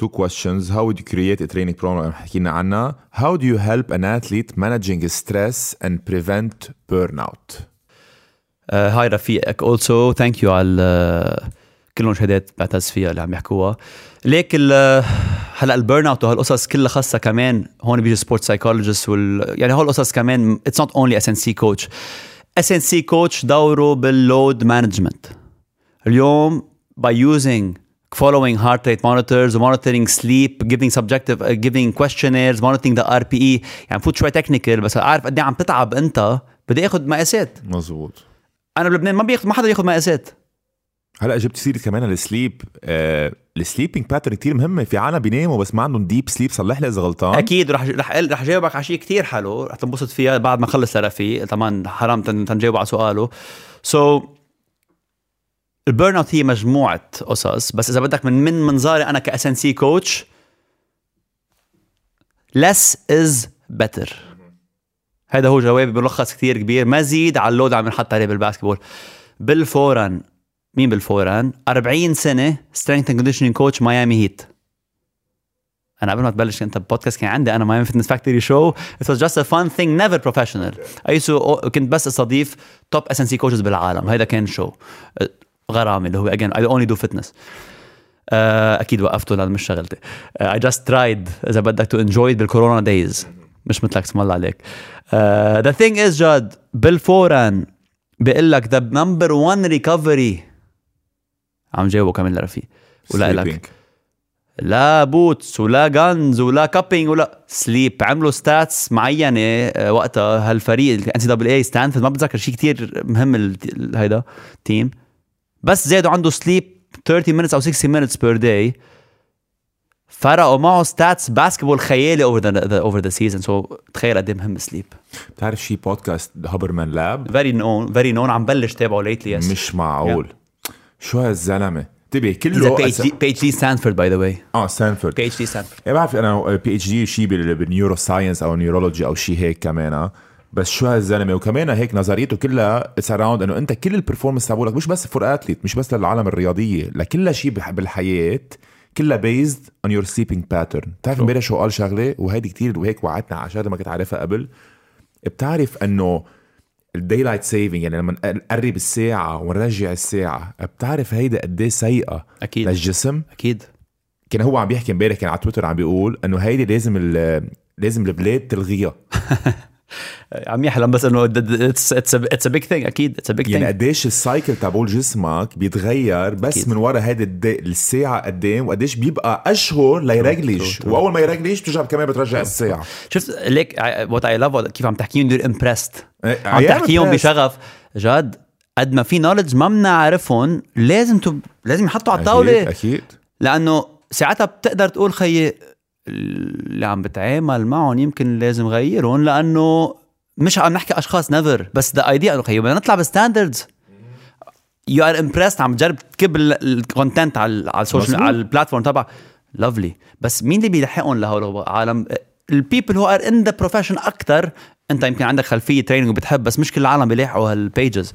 Two questions. How would you create a training program? حكينا عنها how do you help an athlete managing stress and prevent burnout? آه، هاي رفيقك اولسو ثانك يو على ال- كلهم شهادات بعتز فيها اللي عم يحكوها. ليك ال- هلا ال burn out وهالقصص كلها خاصة كمان هون بيجي sport psychologist وال يعني هول القصص كمان اتس نوت اونلي اس ان سي كوتش اس ان سي كوتش دوره بال load management اليوم by using following heart rate monitors monitoring sleep giving subjective uh, giving questionnaires monitoring the RPE يعني فوت شوي technical بس اعرف قد إيه عم تتعب أنت بدي اخذ مقاسات. مزبوط أنا بلبنان ما بياخذ ما حدا ياخذ مقاسات. هلأ جبت سيره كمان ال sleep آه ال sleeping pattern كتير مهمه في عالم بيناموا بس ما عندهم deep sleep صلح لي إذا غلطان. أكيد رح رح رح جاوبك على شيء كثير حلو. رح تنبسط فيها بعد ما اخلص لرفيق طبعا حرام تن- تنجاوب على سؤاله. so so, ال burn out هي مجموعة قصص بس إذا بدك من من منظاري أنا ك S&C coach less is better. هذا هو جوابي بملخص كثير كبير. ما زيد على ال load عم نحط عليه بال basketball. Bill Foran مين Bill Foran 40 سنة strength and conditioning coach Miami Heat أنا قبل ما تبلش انت بودكاست كان عندي أنا Miami Fitness Factory show just a fun thing never professional. I used to كنت بس أستضيف top S&C coaches بالعالم. هيدا كان شو غرامي اللي هو again I only do fitness. آه، أكيد وقفته لأنه مش شغلتي. I just tried إذا بدك to enjoy it بال corona days مش مثلك اسم الله عليك. the thing is جاد Bill Foran بيقول لك the number one recovery. عم جاوبه كمان لرفيق. ولا لك. لا boots ولا guns ولا cupping ولا sleep عملوا stats معينة آه، وقتها هالفريق ال NCAA Stanford ما بتذكر شيء كتير مهم هيدا team بس زادوا عنده sleep 30 minutes أو 60 minutes per day. فرقوا معه stats basketball خيالي over the over the season so تخيل قد إيه مهم ال sleep بتعرف شي بودكاست Huberman Lab very known very known عم بلش تابعه lately yes مش معقول. شو هالزلمة؟ انتبه He's a كله PhD, PhD Stanford by the way. آه Stanford PhD Stanford. يعني بعرف أنا PhD شيء بال neuroscience أو neurology أو شيء هيك كمان بس شو هالزلمه وكمان هيك نظريته كلها it's around إنه أنت كل ال performance تبعولك مش بس for athlete مش بس للعالم الرياضية لكل شيء بالحياة كلها based on your sleeping pattern بتعرف امبارح شو قال شغلة؟ وهيدي كتير وهيك وعدتنا على شغلة ما كنت عارفها قبل. بتعرف إنه ال daylight saving يعني لما نقرب الساعة ونرجع الساعة بتعرف هيدا قد إيه سيئة أكيد. للجسم؟ أكيد. كان هو عم بيحكي امبارح كان على تويتر عم بيقول إنه هيدي لازم لازم البلاد تلغيها. [LAUGHS] [LAUGHS] عم يحلم بس إنه it's a big thing أكيد. it's a big يعني thing قديش ال cycle تبعول جسمك بيتغير بس أكيد. من ورا هيدي الد- الساعة قدام وقديش بيبقى أشهر ليرجلش. وأول ما يرجلش بترجع كمان بترجع الساعة. شفت ليك what I love كيف عم تحكيهم they're embraced عم I am تحكيهم. بشغف. جد قد ما في knowledge ما بنعرفهم لازم تب... لازم يحطوا على الطاولة. أكيد أكيد. لأنه ساعتها بتقدر تقول خيي اللي عم بتعامل معهم يمكن لازم غيرهم لأنه مش عم نحكي أشخاص never بس the idea إنه خيي بدنا نطلع ب standards. you are embraced عم تجرب تكب ال content على على ال social. على ال platform تبع lovely بس مين اللي بيلحقهم لهول عالم ال people who are in the profession أكثر أنت يمكن عندك خلفية training وبتحب بس مش كل العالم بيلاحقوا هال pages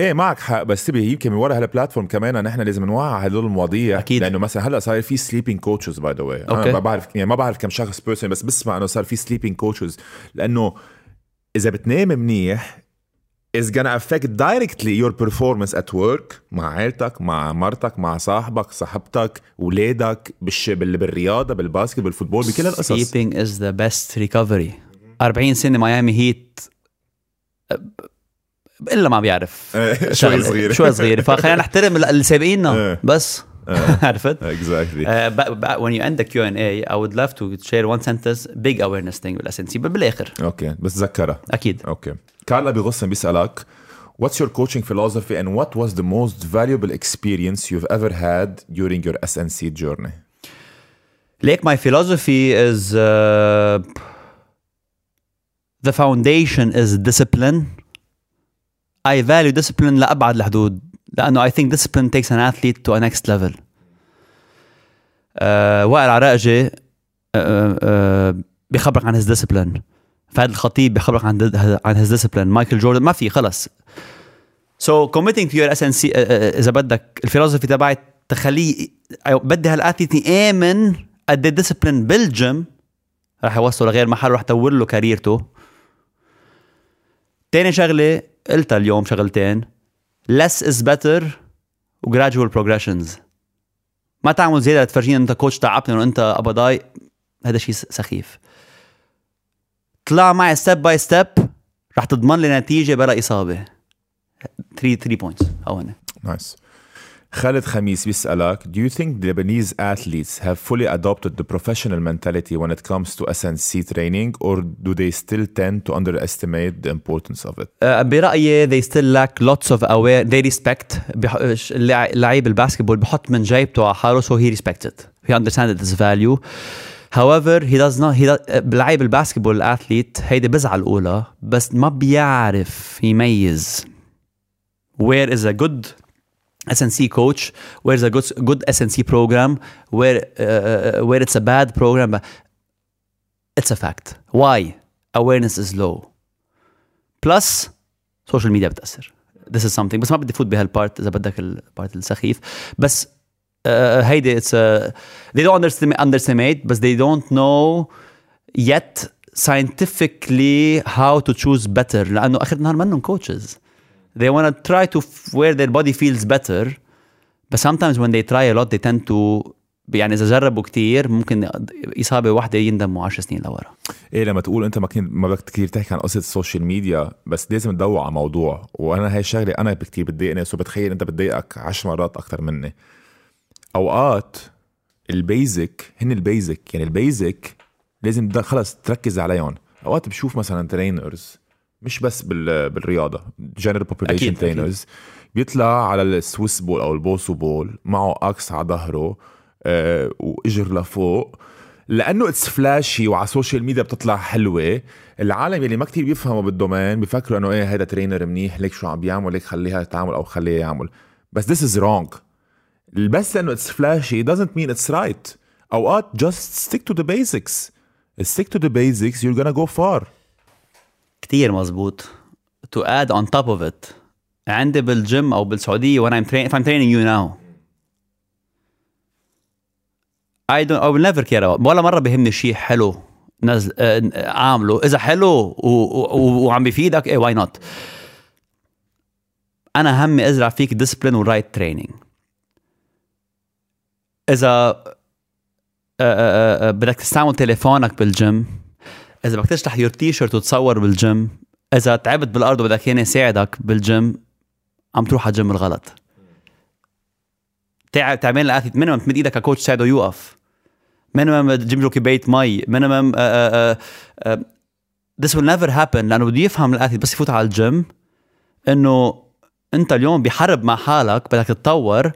إيه معك حق بس تبي يمكن من ورا هال platform كمان نحن لازم نوعى هدول المواضيع أكيد. لأنه مثلا هلأ صاير في sleeping coaches by the way أنا. ما بعرف يعني ما بعرف كم شخص person بس بسمع إنه صار في sleeping coaches لأنه إذا بتنام منيح is gonna affect directly your performance at work مع عائلتك مع مرتك مع صاحبك صاحبتك اولادك بالش... بال... بالرياضة بال basket بال football بكل القصص. Sleeping is the best recovery. 40 سنة ميامي هيت إلا ما بيعرف. [LAUGHS] شوي صغيرة. شوي صغيرة. فخلينا [LAUGHS] نحترم اللي سابقيننا إيه. بس. إيه. [LAUGHS] عرفت؟ Exactly when you end Q and A I would love to share one sentence big awareness thing بال SNC بالآخر. Okay. بس تذكرها. أكيد. Okay. كارلا بغصن بيسألك What's your coaching philosophy وات what ذا موست فاليوبل اكسبيرينس يو ايفر هاد دورينج يور اس ان سي جورني ليك my philosophy is the foundation is discipline I value discipline لأبعد الحدود لأنه I think discipline takes an athlete to a next level. Uh, وائل عراقجي uh, uh, بيخبرك عن his discipline. فهد الخطيب بيخبرك عن عن his discipline. مايكل جوردن ما في خلص. So committing to your SNC uh, uh, إذا بدك الفلسفي تبعي تخليه بدي هال athlete يآمن قد ال discipline بال gym رح يوصله لغير محل رح تطور له كاريرته تاني شغلة قلتها اليوم شغلتين. Less is better و gradual progressions. ما تعمل زيادة تفرجيني أنت كوتش تعبتني وانت قبضاي هذا شيء سخيف. طلع معي ستيب باي ستيب رح تضمن لي نتيجة بلا إصابة. 3 3 بوينتس هنا Nice. خالد خميس بيسألك Do you think Lebanese athletes have fully adopted the professional mentality when it comes to SNC training or do they still tend to underestimate the importance of it? Uh, برأيي they still lack lots of aware they respect بح... اللع- اللعيب الباسكتبول بحط من جيبته على حاله so he respects it he understands its value however he does not he does, بلعيب الباسكتبول الاثليت هيدي بزعل الاولى بس ما بيعرف يميز where is a good SNC coach where's a good good SNC program where uh, where it's a bad program but it's a fact why awareness is low بلس سوشيال ميديا بتاثر this is something بس ما بدي فوت بهالبارت اذا بدك البارت السخيف بس uh, هيدي it's a, they don't underestimate, underestimate بس they don't know yet scientifically how to choose better لانه اخر النهار منهم coaches They want to try to where their body feels better but sometimes when they try a lot they tend to يعني إذا جربوا كتير ممكن إصابة واحدة يندموا 10 سنين لورا. إيه لما تقول أنت ما ما بدك كثير تحكي عن قصة ال social media بس لازم تدور على موضوع. وأنا هاي الشغلة أنا كثير بتضايقني so بتخيل أنت بتضايقك عشر مرات أكثر مني. أوقات ال basic هن ال basic يعني ال basic لازم خلص تركز عليهم. أوقات بشوف مثلا trainers مش بس بال بالرياضة general population. Trainers بيطلع على ال Swiss ball أو ال Bosu ball معه X على ظهره آه وإجر لفوق. لأنه it's flashy وعلى ال social media بتطلع حلوة. العالم يلي ما كتير بيفهموا بال domain بيفكروا إنه إيه هذا trainer منيح ليك شو عم بيعمل ليك خليها تعمل أو خليه يعمل. بس this is wrong. بس لأنه it's flashy doesn't mean it's right. أوقات just stick to the basics. Stick to the basics you're gonna go far. كتير مزبوط. To add on top of it. عندي بالجيم أو بالسعودية when I'm training if I'm training you now. I don't I will never care about ولا مرة بيهمني شيء حلو نزل آه، عامله. إذا حلو. وعم بيفيدك إيه why not أنا همي أزرع فيك discipline و right training إذا آه، آه، بدك تستعمل تليفونك بالجيم إذا بدك تشلح your T-shirt وتصور بالجيم إذا تعبت بالأرض وبدك ياني يساعدك بالجيم عم تروح على الجيم الغلط تعب تعبان ال athlete minimum تمد إيدك على coach تساعده يوقف. minimum تجيب له كوبايه مي. minimum this will never happen لأنه بده يفهم ال athlete بس يفوت على الجيم إنه أنت اليوم بحرب مع حالك بدك تتطور.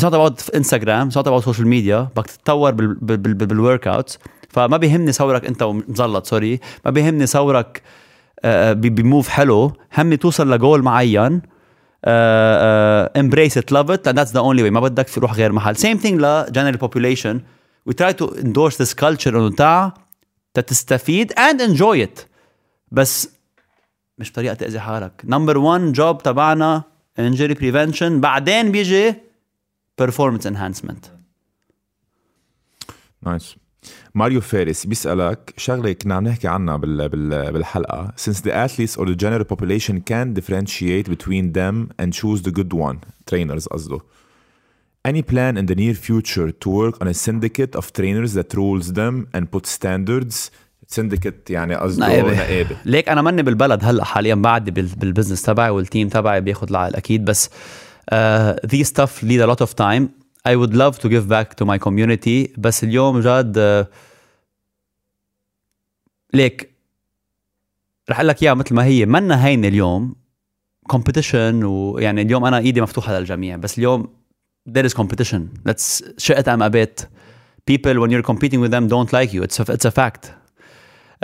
It's not about انستغرام It's not about social media بدك تتطور بال بال بال بال workout فما بيهمني صورك انت ومزلط sorry. ما بيهمني صورك آه، ب- ب move حلو. همي توصل لجول معين embrace it love it that's the only way ما بدك تروح غير محل. same thing ل general population. We try to endorse this culture انه تعا تستفيد and enjoy it. بس مش بطريقه تأذي حالك. number 1 job تبعنا injury prevention. بعدين بيجي performance enhancement. nice ماريو فارس بيسألك شغلة كنا عم نحكي عنها بال بال بالحلقة since the athletes or the general population can differentiate between them and choose the good one trainers قصده Any plan in the near future to work on a syndicate of trainers that rules them and put standards syndicate يعني قصده نقابة. ليك أنا ماني بالبلد هلا حاليا بعدي بال- بالبزنس تبعي والتيم تبعي بياخذ العقل أكيد بس uh, these stuff need a lot of time I would love to give back to my community بس اليوم جاد uh, ليك رح أقول لك اياها مثل ما هي منا هينه اليوم competition ويعني اليوم أنا ايدي مفتوحه للجميع بس اليوم there is competition let's شئت ام ابيت people when you're competing with them don't like you it's a, it's a fact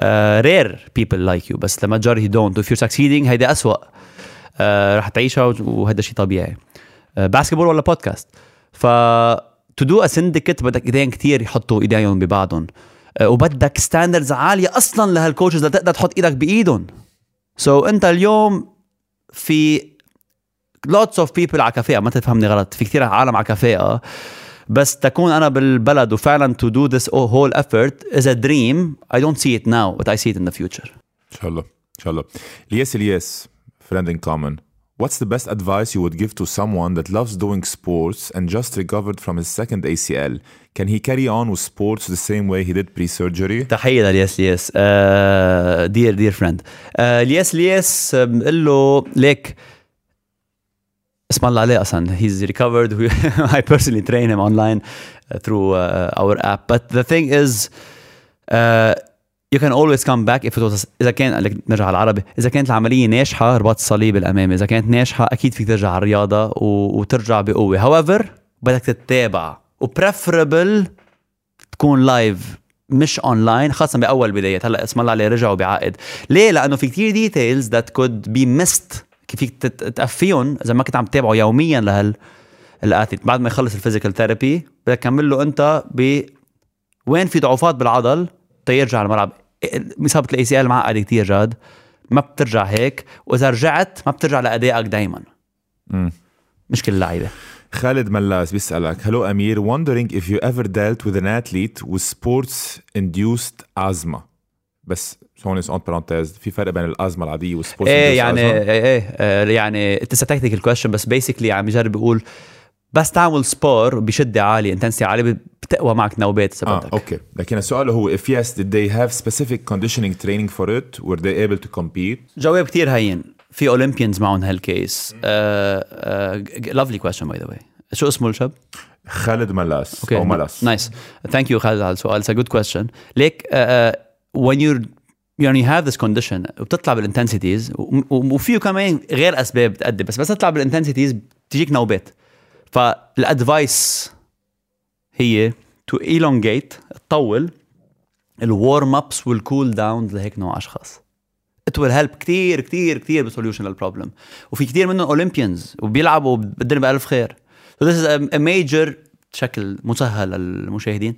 uh, rare people like you بس the majority don't if you're succeeding هيدا أسوأ uh, رح تعيشها وهذا شيء طبيعي uh, basketball ولا بودكاست ف do a syndicate بدك ايدين كتير يحطوا ايديهم ببعضهم. uh, وبدك standards عالية أصلا لهال coaches لتقدر تحط إيدك بإيدهم. سو so, أنت اليوم في lots of people على كفاءة ما تفهمني غلط في كثير عالم على كفاءة بس تكون أنا بالبلد وفعلا to do this whole effort is a dream. I don't see it now but I see it in the future. إن شاء الله إن شاء الله. الياس الياس friend in common. What's the best advice you would give to someone that loves doing sports and just recovered from his second ACL? Can he carry on with sports the same way he did pre-surgery? تحية للياس لياس دير دير فريند الياس لياس آه، بنقول له ليك اسم الله عليه اصلا he's recovered [LAUGHS] I personally train him online uh, through uh, our app but the thing is uh, always come back if it was إذا كان نرجع على العربي إذا كانت العملية ناجحة رباط الصليب الأمامي إذا كانت ناجحة أكيد فيك ترجع على الرياضة و... وترجع بقوة. However بدك تتابع و preferable تكون live مش اونلاين خاصة بأول بدايات. هلأ اسم الله عليه رجع وبعقد ليه؟ لأنه في كتير details that could be missed كيف فيك تقفيهم إذا ما كنت عم تتابعه يوميا لهال athlete بعد ما يخلص ال physical therapy بدك تكمل له أنت ب وين في ضعفات بالعضل؟ تيرجع على الملعب. اصابه ال ACL معقده كثير جاد. ما بترجع هيك. وإذا رجعت ما بترجع لأدائك دائما. مش كل اللعيبة. خالد ملاس بيسألك Hello أمير wondering if you ever dealt with an athlete with sports induced asthma. بس هون on parentheses في فرق بين الأزمة العادية وال sports إيه يعني إيه إيه يعني it's technical question بس بيسكلي عم يجرب يقول بس تعمل sport بشدة عالية intensity عالية بتقوى معك نوبات اذا آه okay. لكن السؤال هو if yes did they have specific conditioning training for it? Were they able to compete? جواب كتير هين. في Olympians معهم هال case lovely question by the way شو اسمه الشاب؟ خالد ملاس okay. أو ملاس. nice thank you خالد على السؤال. it's a good question ليك when you're يعني have this condition وبتطلع بال intensities وفيه كمان غير أسباب بتأدي بس بس تطلع بال intensities بتجيك نوبات. فال advice هي تو elongate تطول. ال warm ups وال cool down لهيك نوع أشخاص. It will help كتير كتير كتير ب solution لل problem وفي كتير منهم Olympians وبيلعبوا بالدنيا بألف خير. So this is a, a major بشكل مسهل للمشاهدين.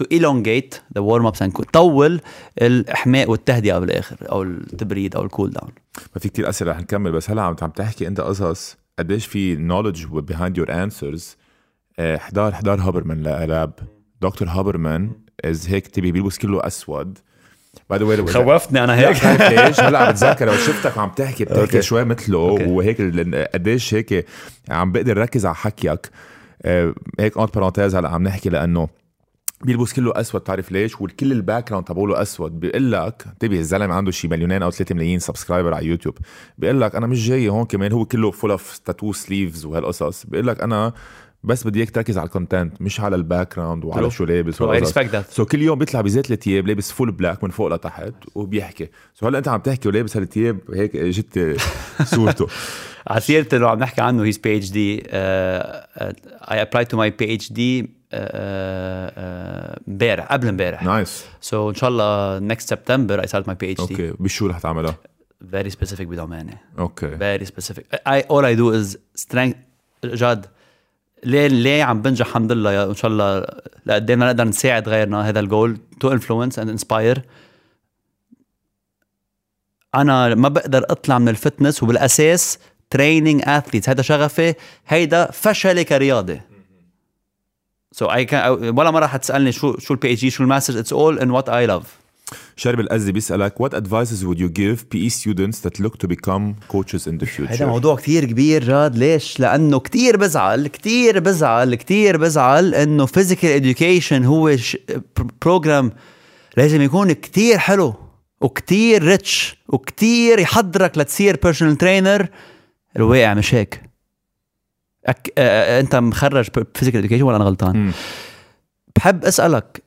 To elongate the warm ups and cool طول الإحماء والتهدئة بالآخر أو التبريد أو ال cool down ما في كتير أسئلة رح نكمل بس هلا عم تحكي أنت قصص قديش في knowledge behind your answers آه، حضار حضار Huberman Lab دكتور Huberman از هيك تبي بيلبس كله أسود by the way خوفتني أنا هيك [LAUGHS] ليش؟ هلا عم بتذكر لو شفتك وعم تحكي بتحكي okay. شوي مثله okay. وهيك قديش هيك عم بقدر ركز على حكيك آه، هيك on parentheses هلا عم نحكي لأنه بيلبس كله أسود تعرف ليش؟ وكل ال background تبعوله أسود. بيقول لك انتبه الزلمة عنده شي مليونين أو 3 ملايين subscriber على يوتيوب بيقول لك أنا مش جاي هون كمان هو كله full of tattoo sleeves وهالقصص. بيقول لك أنا بس بدي إياك تركز على ال content مش على ال background وعلى. شو لابس وهالقصص. respect that. so كل يوم بيطلع بزيت الثياب لابس full black من فوق لتحت وبيحكي. so هلا أنت عم تحكي ولابس هالثياب هيك اجت صورته. [LAUGHS] [LAUGHS] على سيرة اللي عم نحكي عنه هيز بي اتش دي اي ابلاي تو ماي بي اتش دي امبارح قبل امبارح. nice so إن شاء الله next September I start my PhD okay بشو رح تعملها؟ very specific ب domain ي okay very specific. I all I do is strength جد ليه ليه عم بنجح؟ الحمد لله. يا إن شاء الله لقدامنا نقدر نساعد غيرنا. هذا ال goal to influence and inspire. أنا ما بقدر أطلع من ال fitness وبالأساس training athletes هيدا شغفي. هيدا شغلي كرياضة. so اي كان ولا مرة حتسألني شو شو ال PhD شو ال masters it's all in what I love شربل الأزي بيسألك what advices would you give PE students that look to become coaches in the future? هذا موضوع كتير كبير جاد ليش؟ لأنه كتير بزعل كتير بزعل كتير بزعل إنه physical education هو program لازم يكون كتير حلو وكتير rich وكتير يحضرك لتصير personal trainer الواقع مش هيك. أك... آه أنت مخرج physical education ولا أنا غلطان؟ مم. بحب أسألك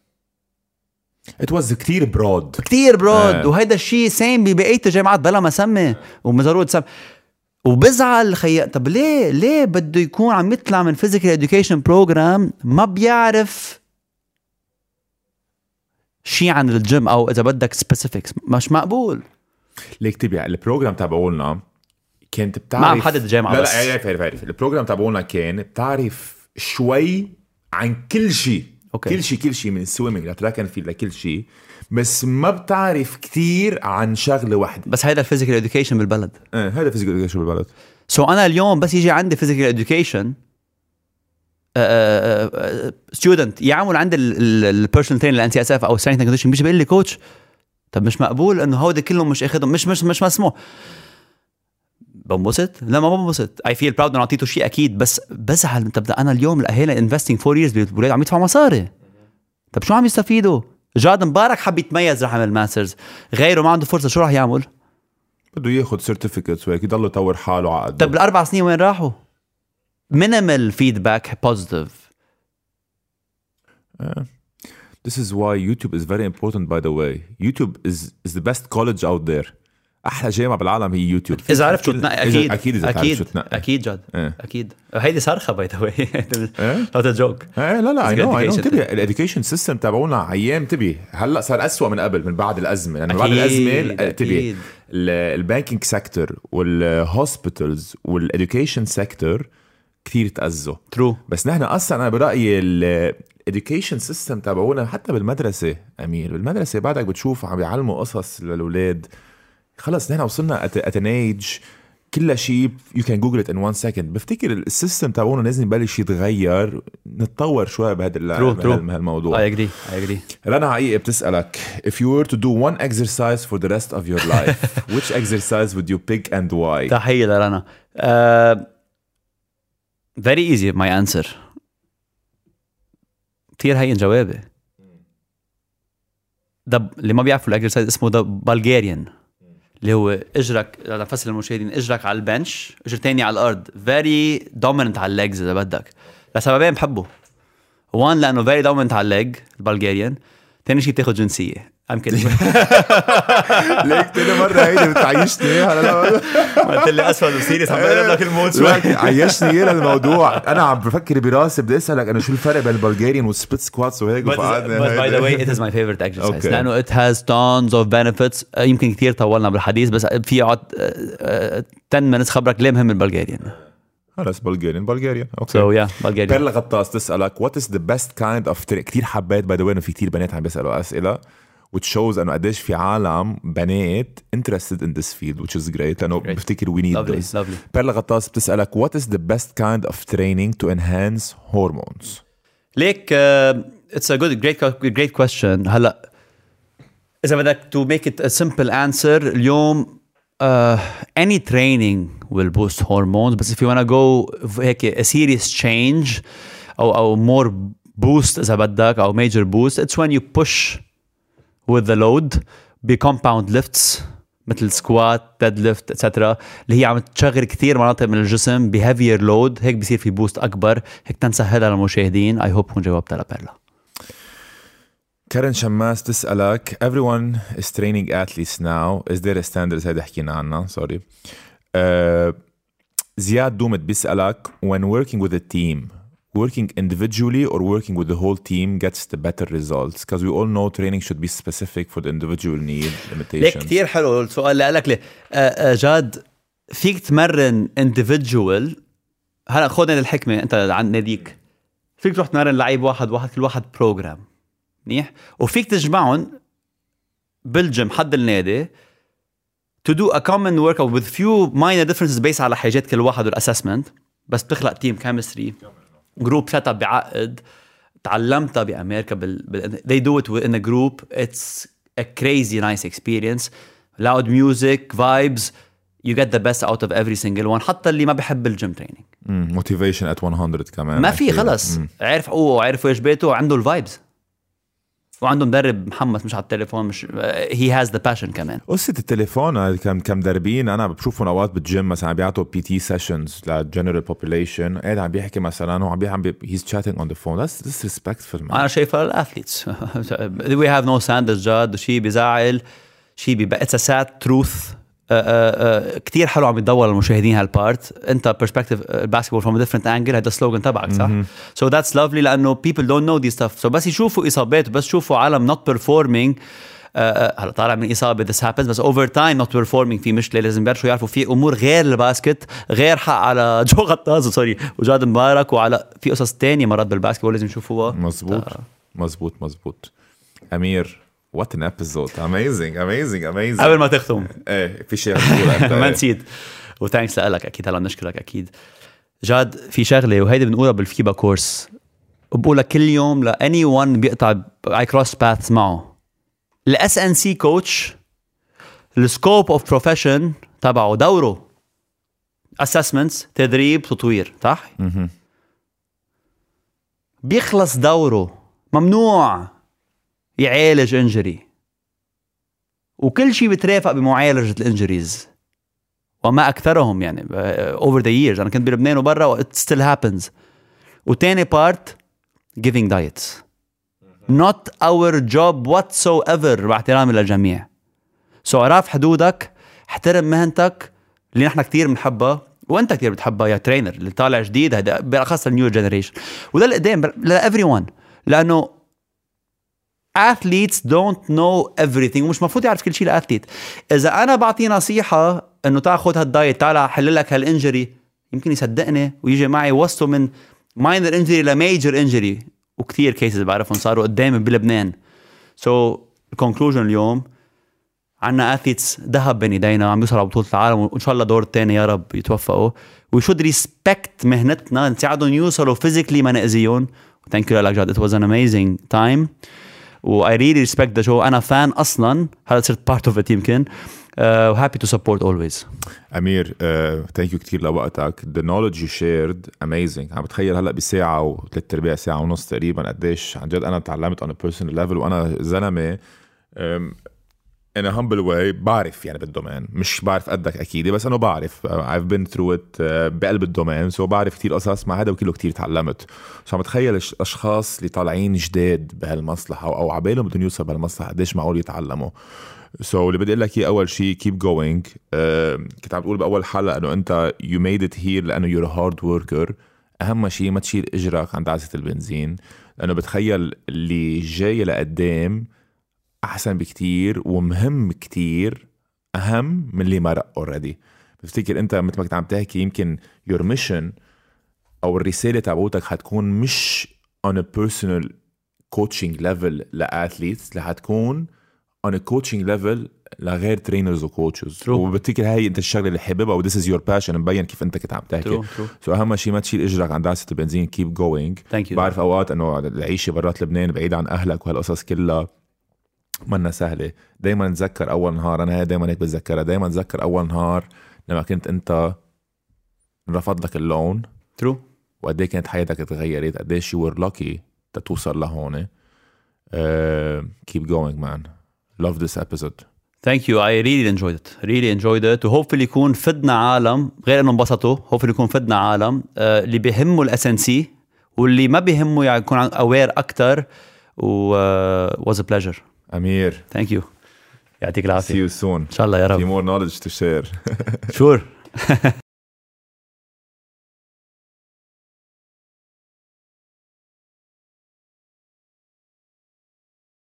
it was كتير broad كتير broad آه. وهيدا الشيء same ببقية الجامعات بلا مسمى ومزارود سم وبزعل خي طب ليه ليه بده يكون عم يطلع من physical education program ما بيعرف شيء عن الجيم أو إذا بدك specifics مش مقبول ليك تبع ال program تبعولنا كنت بتعرف ما عم حدد الجامعة لا بس. لا عارف عارف عارف ال program تبعولنا كان بتعرف شوي عن كل شيء. okay. كل شيء كل شيء من ال swimming ل track and field لكل شيء. بس ما بتعرف كتير عن شغلة واحدة. بس هيدا ال physical education بالبلد. آه هذا physical education بالبلد. so so أنا اليوم بس يجي عندي physical education student يعمل عند ال personal trainer ال NCSF أو strength condition بيجي بيقول لي coach طب مش مقبول إنه هودي كلهم مش أخذهم مش مش مش مسموح. بنبسط؟ لا ما بنبسط I feel proud إنه أعطيته شيء أكيد بس بزعل طب أنا اليوم الأهالي investing four years بالاولاد عم يدفعوا مصاري طب شو عم يستفيدوا؟ جاد مبارك حب يتميز رح يعمل masters غيره ما عنده فرصة شو رح يعمل؟ بده ياخذ certificates وهيك يضل يطور حاله عقد طب الأربع سنين وين راحوا؟ minimal feedback positive This is why YouTube is very important by the way. YouTube is is the best college out there. أحلى جامعة بالعالم هي يوتيوب. إذا عرفت شو تنقي أكيد أكيد إذا تعرف شو أكيد تنقي. أكيد جد. إيه. أكيد. هيدي صرخة by the way؟ not joke لا لا اي نو اي نو. انتبه ال education system تبعونا أيام انتبه هلأ صار أسوأ من قبل من بعد الأزمة. لأنه بعد أكيد، الأزمة انتبه. ال banking sector وال hospitals وال education sector كثير تاذوا true بس نحن أصلا أنا برأيي ال education system تبعونا حتى بالمدرسة أمير. بالمدرسة بعدك بتشوف عم بيعلموا قصص للأولاد. خلص نحن وصلنا at an age كل شيء you can google it in 1 second بفتكر ال system تبعونا لازم يبلش يتغير. نتطور شوي بهذا true. بهالموضوع اي اجري اي اجري رنا حقيقة بتسألك. If you were to do one exercise for the rest of your life [LAUGHS] which exercise would you pick and why? تحية لرنا. uh, very easy my answer. كثير هين جوابي ده اللي ما بيعرفوا ال exercise اسمه ده Bulgarian اللي هو اجرك لنفسر المشاهدين اجرك على ال bench اجر تاني على الأرض. very dominant على ال legs إذا بدك. لسببين بحبه. one لأنه very dominant على ال leg ال Bulgarian ثاني شيء بتاخذ جنسية. I'm kidding. [LAUGHS] ليك تاني مرة هيدي بتعيشني. اياها لا قلت لي اسود و serious عم بقلب لك الموت شوي. عيشني اياها [LAUGHS] الموضوع. أنا عم بفكر براسي بدي أسألك أنا شو الفرق بين ال Bulgarian وال split squats وهيك وفقعدنا by the way it is my favorite exercise. Okay. لأنه has tons of benefits. آه، يمكن كثير طولنا بالحديث بس في يقعد آه، آه، 10 minutes خبرك ليه مهم ال Bulgarian؟ خلص بلغاريان بلغاريان so اوكي yeah بلغاريان بيرلا غطاس تسالك وات از ذا بيست كايند اوف كثير حبيت باي ذا انه في كثير بنات عم بيسالوا اسئله which shows انه قديش في عالم بنات interested in this field which is great لانه Great. بفتكر we need lovely this lovely بيرلا غطاس بتسالك what is the best kind of training to enhance hormones ليك uh, it's a good great great question هلا اذا بدك to make it a simple answer اليوم uh, any training will boost hormones. بس if you wanna go هيك a serious change أو أو more boost اذا بدك أو major boost it's when you push with the load ب compound lifts مثل squat deadlift etcetera اللي هي عم تشغل كثير مناطق من الجسم ب heavier load هيك بصير في boost اكبر هيك تنسهلها للمشاهدين I hope كون جاوبت لبيرلا كارن شماس تسألك everyone is training athletes now. Is there a standards هيدا حكينا عنها sorry. uh, زياد دومت بيسألك when working with a team working individually or working with the whole team gets the better results because we all know training should be specific for the individual need limitations كثير حلو السؤال اللي قالك لي آه، آه، جاد فيك تمرن individual هلا خذ هذه الحكمه انت عن ناديك فيك تروح تمرن لعيب لعيب واحد كل واحد program منيح وفيك تجمعهم بالجيم حد النادي to do a common workout with few minor differences based على حاجات كل واحد وال assessment بس بتخلق team chemistry group setup بعقد. تعلمتها بأمريكا بال, بال they do it in a group. It's a crazy nice experience. Loud music vibes. You get the best out of every single one. حتى اللي ما بحب ال gym training motivation at 100 كمان ما في. خلص. عارف حقوقه وعارف إيش بيته. وعنده ال vibes وعنده مدرب محمس مش على التليفون مش he has the passion كمان. قصة التليفون كم كمدربين أنا بشوفهم أوقات بالجيم مثلا عم بيعطوا PT sessions لل general population قاعد عم بيحكي مثلا هو عم بي he's chatting on the phone that's man. أنا شايفها لل athletes we have no standards جاد شيء بزعل شيء بيبقى it's sad truth كثير حلو عم يتدور للمشاهدين هال part. انت perspective ال basketball from different angle هذا ال slogan تبعك صح؟ so that's lovely لأنه people don't know the stuff so بس يشوفوا إصابات وبس يشوفوا عالم not performing هلا طالع من إصابة this happens بس over time not performing في مشكلة. لازم يبلشوا يعرفوا في أمور غير ال basket غير حق على [LAUGHS] جو غطاس sorry وجاد مبارك وعلى في قصص تانية مرات بال basketball لازم يشوفوها. مزبوط مزبوط مزبوط أمير what an episode amazing amazing amazing قبل ما تختم. إيه في شيء. [LAUGHS] ما نسيت. و thanks لك أكيد هلا بنشكرك أكيد. جاد في شغلة وهيدي بنقولها بالفيبا course وبقولها كل يوم ل anyone بيقطع اي cross path معه. ال S and C coach ال scope of profession تبعه دوره. assessments تدريب تطوير صح؟ بيخلص دوره. ممنوع. يعالج injury وكل شيء بترافق بمعالجة ال injuries وما أكثرهم يعني over the years أنا كنت بلبنان وبرا it still happens وتاني part giving diets. not our job whatsoever باحترامي للجميع. so عرف حدودك احترم مهنتك اللي نحن كثير بنحبها وأنت كثير بتحبها يا trainer اللي طالع جديد هذا بالأخص ال new generation وده اللي قدام ل everyone لأنه athletes don't know everything. ومش مفروض يعرف كل شيء ال athlete إذا أنا بعطيه نصيحة إنه تاخذ هال diet تعال أحل لك هال injury يمكن يصدقني ويجي معي وصله من minor injury ل major injury وكثير cases بعرفهم صاروا قدامي بلبنان. so so, ال conclusion اليوم عنا athletes ذهب بين ايدينا عم يوصلوا على بطولة العالم وإن شاء الله دور تاني يا رب يتوفقوا. we should respect مهنتنا نساعدهم يوصلوا physically ما ناذيهم thank you لك جاد it was an amazing time و I really respect the show. أنا fan أصلا. هلا صرت part of it يمكن و happy to support always أمير thank you كثير لوقتك. The knowledge you shared amazing. عم بتخيل هلأ بساعة وثلاث ارباع ساعة ونص تقريبا قديش عن جد أنا تعلمت a personal level وأنا زلمة. Um, in a humble way بعرف يعني بال domain مش بعرف قدك أكيد بس انه بعرف. Uh, I've been through it uh, بقلب ال domain so so بعرف كثير قصص مع هذا وكله كثير تعلمت. so عم بتخيل الاشخاص اللي طالعين جداد بهالمصلحة أو عبالهم بدهم يوصلوا بهالمصلحة قديش معقول يتعلموا. so so, اللي بدي أقول لك إياه أول شيء keep going كنت عم تقول بأول حلقة إنه أنت you made it here لأنه you're hard worker أهم شيء ما تشيل إجرك عند عزة البنزين. لأنه بتخيل اللي جاي لقدام أحسن بكتير ومهم كتير أهم من اللي مرق already بفتكر أنت مثل ما كنت عم تحكي يمكن your mission أو الرسالة تبعوتك حتكون مش on a personal coaching level ل athletes رح تكون on a coaching level لغير trainers و coaches. وبفتكر هاي أنت الشغلة اللي حاببها و this is your passion مبين كيف أنت كنت عم تحكي. so أهم شيء ما تشيل إجرك عند دعسة البنزين keep going بعرف أوقات إنه العيشة برات لبنان بعيد عن أهلك وهالقصص كلها. منا سهله دائما نتذكر أول نهار. أنا هي دائما هيك بتذكرها. دائما تذكر أول نهار لما كنت أنت انرفض لك ال loan. true وقد إيه كانت حياتك تغيرت قديش you were lucky تتوصل لهون. keep going man love this episode. thank you I really enjoyed it really enjoyed it و hopefully يكون فدنا عالم. غير إنه انبسطوا. hopefully يكون فدنا عالم. uh, اللي بيهمه ال S and C واللي ما بيهمه يعني يكون aware أكثر و was a pleasure امير thank you يعطيك see العافية you soon. إن شاء الله يا في رب more knowledge to share. sure [LAUGHS]